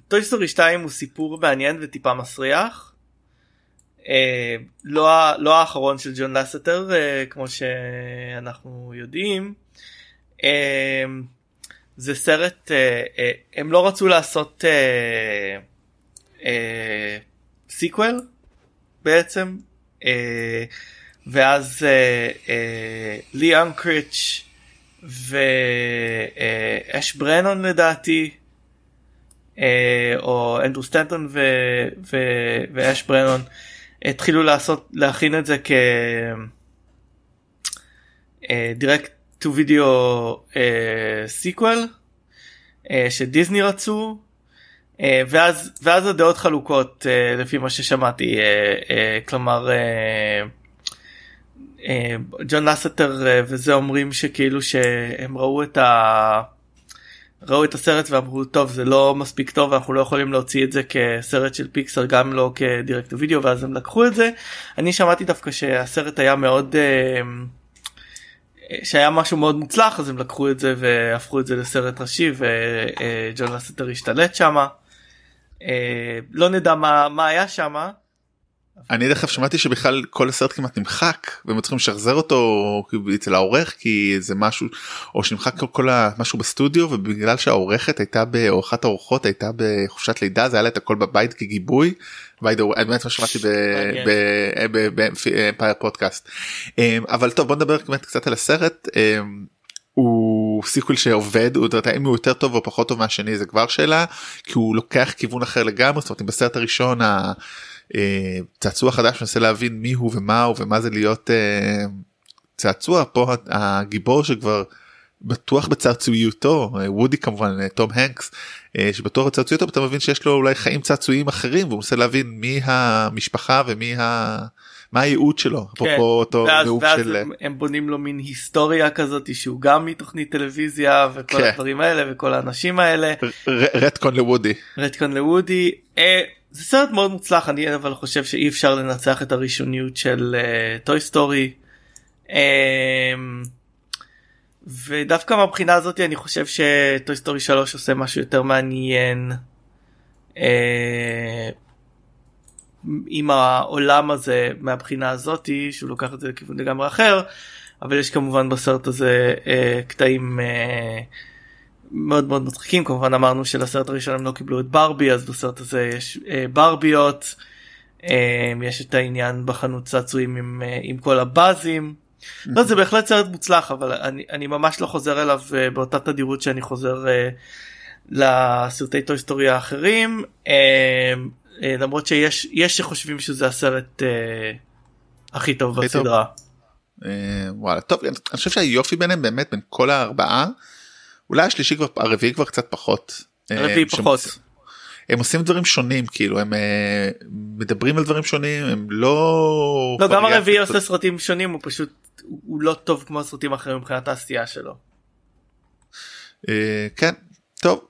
Toy Story 2 הוא סיפור מעניין וטיפה מסריח. לא, לא האחרון של ג'ון לסטר כמו שאנחנו יודעים. זה סרט אה, אה, הם לא רצו לעשות אה, אה, sequel בעצם אה, ואז אה, אה, לי אנקריץ' ואש אה, ברנון לדעתי אה, או אנדרו סטנטון ואש ברנון התחילו לעשות להכין את זה כ-direct to video אה, uh, שדיסני רצו uh, ואז ואז הדעות חלוקות uh, לפי מה ששמעתי uh, uh, כלומר ג'ון uh, לסטר uh, וזה אומרים שכאילו שהם ראו את ה... ראו את הסרט ואמרו טוב זה לא מספיק טוב אנחנו לא יכולים להוציא את זה כסרט של פיקסר גם לא כדירקט וידאו ואז הם לקחו את זה. אני שמעתי דווקא שהסרט היה מאוד uh, שהיה משהו מאוד מוצלח אז הם לקחו את זה והפכו את זה לסרט ראשי וג'ון לסטר השתלט שמה. לא נדע מה מה היה שמה אני דרך אגב שמעתי שבכלל כל הסרט כמעט נמחק והם צריכים לשחזר אותו אצל העורך כי זה משהו או שנמחק כל, משהו בסטודיו ובגלל שהעורכת הייתה או אחת האורחות הייתה בחופשת לידה זה היה לה את הכל בבית כגיבוי. way, באמת מה שמעתי בפודקאסט אבל טוב בוא נדבר קצת על הסרט הוא sequel שעובד הוא יודע אם הוא יותר טוב או פחות טוב מהשני זה כבר שאלה כי הוא לוקח כיוון אחר לגמרי זאת אומרת בסרט הראשון. אה, צעצוע חדש מנסה להבין מי הוא ומה הוא ומה זה להיות אה, צעצוע פה הגיבור שכבר בטוח בצעצועיותו אה, וודי כמובן תום הנקס שבטוח בצעצועיותו אתה מבין שיש לו אולי חיים צעצועיים אחרים והוא מנסה להבין מי המשפחה ומי ה... מה הייעוד שלו כן. אותו ואז, ואז של... הם, הם בונים לו מין היסטוריה כזאת שהוא גם מתוכנית טלוויזיה וכל כן. הדברים האלה וכל האנשים האלה. רטקון לוודי. רטקון לוודי. אה, זה סרט מאוד מוצלח אני אבל חושב שאי אפשר לנצח את הראשוניות של Toy אה, Story. אמ, ודווקא מהבחינה הזאת אני חושב ש Toy Story 3 עושה משהו יותר מעניין uh, עם העולם הזה מהבחינה הזאתי שהוא לוקח את זה לכיוון לגמרי אחר אבל יש כמובן בסרט הזה uh, קטעים. Uh, מאוד מאוד מצחיקים כמובן אמרנו שלסרט הראשון הם לא קיבלו את ברבי אז בסרט הזה יש אה, ברביות אה, יש את העניין בחנות צעצועים עם, אה, עם כל הבאזים. לא זה בהחלט סרט מוצלח אבל אני, אני ממש לא חוזר אליו אה, באותה תדירות שאני חוזר אה, לסרטי Toy Story האחרים אה, אה, למרות שיש יש שחושבים שזה הסרט אה, הכי טוב הכי בסדרה. טוב. אה, וואלה טוב אני חושב שהיופי ביניהם באמת בין כל הארבעה. אולי השלישי כבר הרביעי כבר קצת פחות. אה, הרביעי פחות. הם עושים דברים שונים כאילו הם אה, מדברים על דברים שונים הם לא לא גם הרביעי עושה סרטים שונים הוא פשוט הוא לא טוב כמו הסרטים האחרים מבחינת העשייה שלו. אה, כן טוב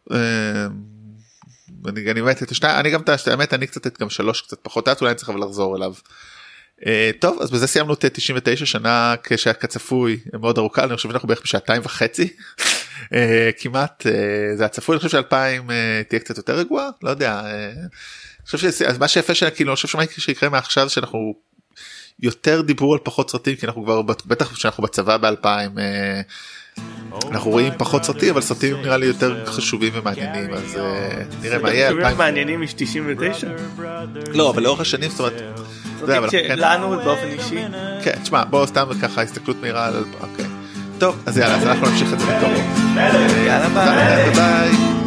אני מת את השניים אני גם את האמת אני קצת גם שלוש קצת פחות אולי אני צריך לחזור אליו. טוב אז בזה סיימנו את 99 שנה כשהיה כצפוי מאוד ארוכה אני חושב שאנחנו בערך בשעתיים וחצי כמעט אה, זה הצפוי אני חושב שאלפיים אה, תהיה קצת יותר רגועה לא יודע. אני חושב שמה שיפה שכאילו אני חושב שמה שיקרה מעכשיו שאנחנו יותר דיברו על פחות סרטים כי אנחנו כבר בטח שאנחנו בצבא באלפיים אנחנו רואים פחות סרטים אבל סרטים נראה לי יותר חשובים ומעניינים אז נראה מה יהיה. מעניינים יש 99? לא אבל לאורך השנים זאת אומרת. כן- לנו באופן אישי. כן תשמע בוא סתם ככה הסתכלות מהירה על. טוב אז יאללה אז אנחנו נמשיך את זה בקרוב. יאללה ביי.